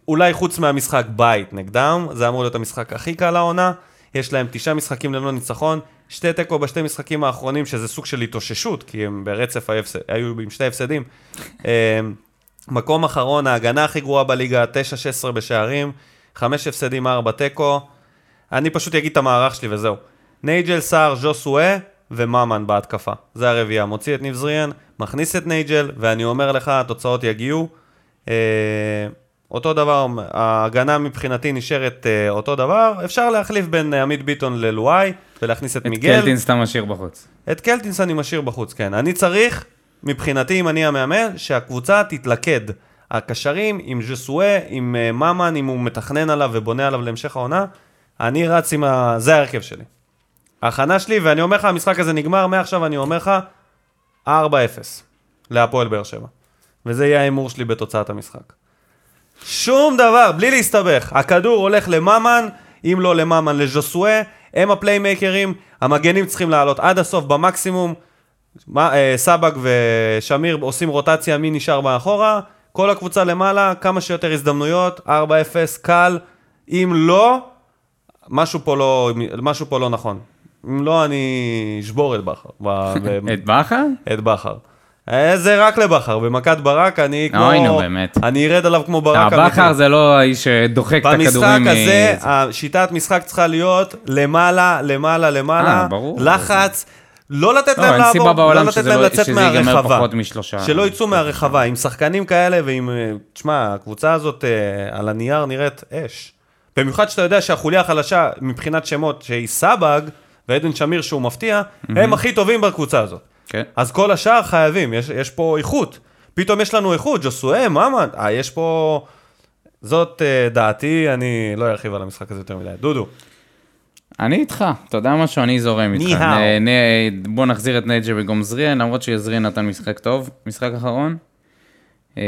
Speaker 1: אולי חוץ מהמשחק בית נגדם, זה אמור להיות המשחק הכי קל לעונה. יש להם תשעה משחקים ללא ניצחון, שתי תיקו בשתי משחקים האחרונים, שזה סוג של התאוששות, כי הם ברצף היו, הפס- היו עם שתי הפסדים. אה, מקום אחרון, ההגנה הכי גרועה בליגה, 9-16 בשערים, חמש הפסדים, ארבע תיקו. אני פשוט אגיד את המערך שלי וזהו. נייג'ל סער, ז'וסואה, וממן בהתקפה. זה הרביעייה. מוציא את ניב זריאן, מכניס את נייג'ל, ואני אומר לך, התוצאות יגיעו. אה, אותו דבר, ההגנה מבחינתי נשארת אה, אותו דבר. אפשר להחליף בין עמית ביטון ללואי, ולהכניס את,
Speaker 2: את
Speaker 1: מיגל.
Speaker 2: קלטינס אתה משאיר בחוץ.
Speaker 1: את קלטינס אני משאיר בחוץ, כן. אני צריך, מבחינתי, אם אני המאמן, שהקבוצה תתלכד. הקשרים עם ז'סואה, עם uh, ממן, אם הוא מתכנן עליו ובונה עליו להמשך העונה, אני רץ עם ה... זה ההרכב שלי. ההכנה שלי, ואני אומר לך, המשחק הזה נגמר, מעכשיו אני אומר לך, 4-0 להפועל באר שבע. וזה יהיה ההימור שלי בתוצאת המשחק. שום דבר, בלי להסתבך. הכדור הולך לממן, אם לא לממן, לז'וסואה, הם הפליימייקרים, המגנים צריכים לעלות עד הסוף במקסימום. מה, אה, סבג ושמיר עושים רוטציה, מי נשאר מאחורה, כל הקבוצה למעלה, כמה שיותר הזדמנויות, 4-0, קל. אם לא, משהו פה לא, משהו פה לא נכון. אם לא, אני אשבור את בכר. (laughs)
Speaker 2: את בכר?
Speaker 1: את בכר. אה, זה רק לבכר, במכת ברק אני כמו...
Speaker 2: אוי, נו, באמת.
Speaker 1: אני ארד עליו כמו ברק
Speaker 2: בכר זה לא האיש שדוחק את
Speaker 1: במשחק
Speaker 2: הכדורים.
Speaker 1: הזה,
Speaker 2: מ-
Speaker 1: השיטת משחק צריכה להיות למעלה, למעלה, למעלה,
Speaker 2: אה.
Speaker 1: לחץ, לא לתת
Speaker 2: לא,
Speaker 1: להם
Speaker 2: אין
Speaker 1: לעבור,
Speaker 2: סיבה
Speaker 1: לא
Speaker 2: בעולם שזה לא- שזה ייגמר. פחות משלושה.
Speaker 1: שלא יצאו מהרחבה, עם שחקנים כאלה ועם... אה, תשמע, הקבוצה הזאת אה, על הנייר נראית אש. במיוחד שאתה יודע שהחוליה החלשה מבחינת שמות, שהיא סבג ועדן שמיר שהוא מפתיע, הם הכי טובים בקבוצה הזאת.
Speaker 2: כן.
Speaker 1: אז כל השאר חייבים, יש, יש פה איכות. פתאום יש לנו איכות, ג'וסואה, ממן, אה, יש פה... זאת אה, דעתי, אני לא ארחיב על המשחק הזה יותר מדי. דודו.
Speaker 2: אני איתך, אתה יודע משהו? אני זורם איתך.
Speaker 1: ניהאו.
Speaker 2: בוא נחזיר את נייג'ה במקום זריאן, למרות שזריאן נתן משחק טוב, משחק אחרון. אה,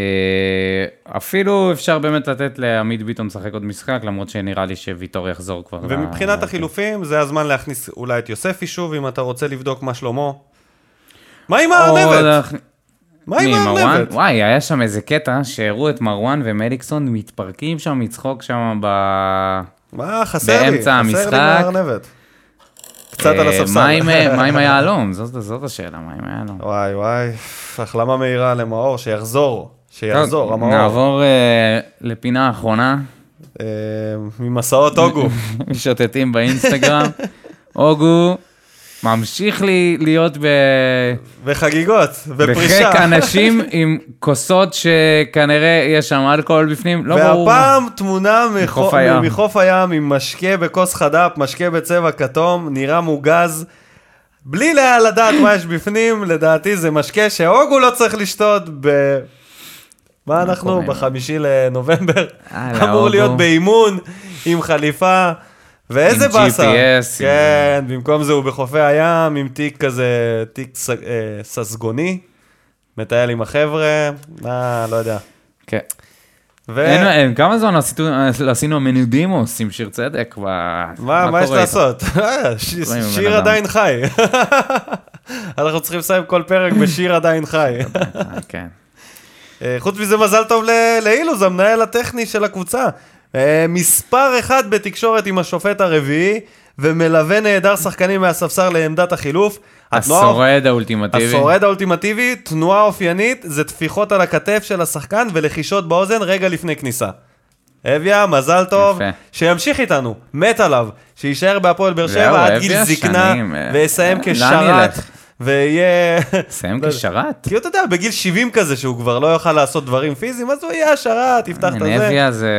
Speaker 2: אפילו אפשר באמת לתת לעמית ביטון לשחק עוד משחק, למרות שנראה לי שוויטור יחזור כבר.
Speaker 1: ומבחינת
Speaker 2: ל-
Speaker 1: החילופים, זה הזמן להכניס אולי את יוספי שוב, אם אתה רוצה לבדוק מה שלמה. מה עם הארנבת?
Speaker 2: דרך-
Speaker 1: מה עם? הארנבת?
Speaker 2: וואי, היה שם איזה קטע שהראו את מרואן ומליקסון מתפרקים שם מצחוק שם ב...
Speaker 1: מה, חסר לי, חסר לי. מהארנבת. קצת על
Speaker 2: אה,
Speaker 1: הספסל.
Speaker 2: מה עם- עם היהלום? זאת השאלה, מה עם היהלום?
Speaker 1: וואי וואי, החלמה מהירה למאור, שיחזור, שיחזור, המאור.
Speaker 2: נעבור אה, לפינה האחרונה,
Speaker 1: אה, ממסעות הוגו. (laughs)
Speaker 2: משוטטים באינסטגרם. אוגו ממשיך לי להיות ב...
Speaker 1: וחגיגות, ופרישה.
Speaker 2: בחיק אנשים עם כוסות שכנראה יש שם אלכוהול בפנים, לא ברור. מה.
Speaker 1: והפעם תמונה מחוף
Speaker 2: הים.
Speaker 1: מחוף הים עם משקה בכוס חד"פ, משקה בצבע כתום, נראה מוגז. בלי לדעת מה יש בפנים, לדעתי זה משקה שהוגו לא צריך לשתות ב... מה אנחנו? בחמישי לנובמבר.
Speaker 2: הלאה,
Speaker 1: אמור. להיות באימון, עם חליפה. ואיזה
Speaker 2: עם
Speaker 1: באסה.
Speaker 2: GPS,
Speaker 1: כן, במקום זה הוא בחופי הים, עם תיק כזה, תיק ס- אה, ססגוני. מטייל עם החבר'ה, אה, לא יודע.
Speaker 2: כן.
Speaker 1: ו...
Speaker 2: אין- אין, כמה זמן עשינו מנודימוס עם שיר צדק? ו-
Speaker 1: מה, מה יש? לעשות? (laughs) אה, ש-
Speaker 2: עם
Speaker 1: שיר? עדיין חי. (laughs) אנחנו צריכים לסיים כל פרק בשיר עדיין חי.
Speaker 2: כן.
Speaker 1: אה, חוץ מזה, מזל טוב לאילוז, המנהל הטכני של הקבוצה. אה, מספר אחד בתקשורת עם השופט הרביעי, ומלווה נהדר שחקנים מהספסל לעמדת החילוף.
Speaker 2: השורד האולטימטיבי.
Speaker 1: השורד האולטימטיבי, תנועה אופיינית, זה טפיחות על הכתף של השחקן ולחישות באוזן רגע לפני כניסה. אביה, מזל טוב,
Speaker 2: יפה.
Speaker 1: שימשיך איתנו, מת עליו, שיישאר בהפועל באר שבע עד גיל זקנה,
Speaker 2: אה,
Speaker 1: ויסיים
Speaker 2: לאן
Speaker 1: כשרת? ויהיה...
Speaker 2: סיים
Speaker 1: לא.
Speaker 2: כשרת?
Speaker 1: כי אתה יודע, בגיל 70 כזה, שהוא כבר לא יוכל לעשות דברים פיזיים, אז הוא יהיה השרת, יפתח את הזה.
Speaker 2: נביה זה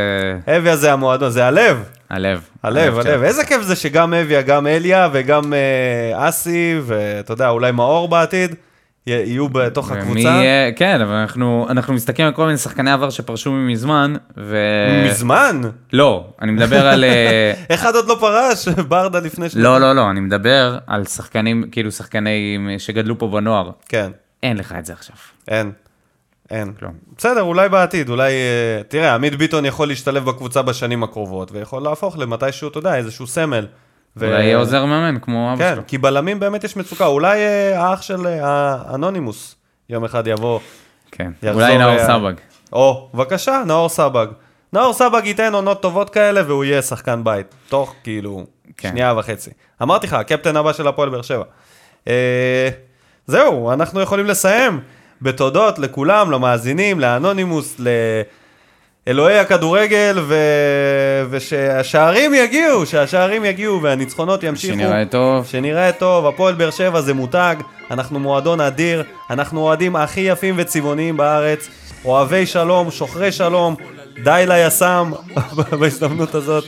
Speaker 1: אביה זה המועדון, זה הלב.
Speaker 2: הלב.
Speaker 1: הלב. הלב. איזה כיף זה שגם אביה, גם אליה וגם אה, אסי, ואתה יודע, אולי מאור בעתיד, יהיו בתוך
Speaker 2: ומי
Speaker 1: הקבוצה.
Speaker 2: יהיה- כן, אבל אנחנו אנחנו מסתכלים על כל מיני שחקני עבר שפרשו מזמן, ו...
Speaker 1: מזמן?
Speaker 2: לא, אני מדבר על... אה, (laughs)
Speaker 1: אחד עוד לא פרש, (laughs) ברדה לפני ש...
Speaker 2: לא, לא, לא, אני מדבר על שחקנים, כאילו שחקנים שגדלו פה בנוער.
Speaker 1: כן,
Speaker 2: אין לך את זה עכשיו.
Speaker 1: אין. אין.
Speaker 2: כלום.
Speaker 1: בסדר, אולי בעתיד, אולי... אה, תראה, עמית ביטון יכול להשתלב בקבוצה בשנים הקרובות, ויכול להפוך למתישהו, אתה יודע, איזשהו סמל. ו-
Speaker 2: אולי יהיה עוזר מאמן כמו אבא
Speaker 1: כן,
Speaker 2: שלו.
Speaker 1: כי בלמים באמת יש מצוקה. אולי אה, האח של אה, האנונימוס יום אחד יבוא.
Speaker 2: כן, אולי נאור
Speaker 1: אה,
Speaker 2: סבג.
Speaker 1: או, בבקשה, נאור סבג. נאור סבג ייתן עונות טובות כאלה והוא יהיה שחקן בית. תוך כאילו
Speaker 2: כן.
Speaker 1: שנייה וחצי. אמרתי לך, הקפטן הבא של הפועל באר שבע. אה, זהו, אנחנו יכולים לסיים בתודות לכולם, למאזינים, לאנונימוס, ל... אלוהי הכדורגל, ו... ושהשערים יגיעו, שהשערים יגיעו והניצחונות ימשיכו.
Speaker 2: שנראה טוב.
Speaker 1: שנראה טוב, הפועל באר שבע זה מותג, אנחנו מועדון אדיר, אנחנו אוהדים הכי יפים וצבעוניים בארץ, אוהבי שלום, שוחרי שלום, די ליס"מ (laughs) בהזדמנות הזאת.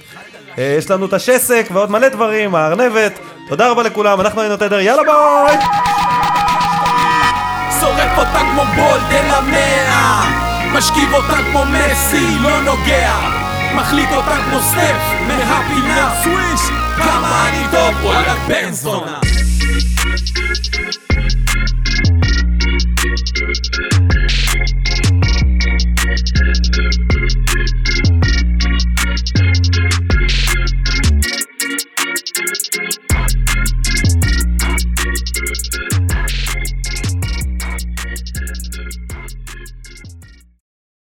Speaker 1: אה, יש לנו את השסק ועוד מלא דברים, הארנבת. תודה רבה לכולם, אנחנו היינו תדר, יאללה ביי!
Speaker 5: שורף אותה כמו בולד אל המאה משכיב אותה כמו מסי, לא נוגע. מחליט אותה כמו סטף מהפינה. סוויש! כמה אני טוב, וואלה בן זונה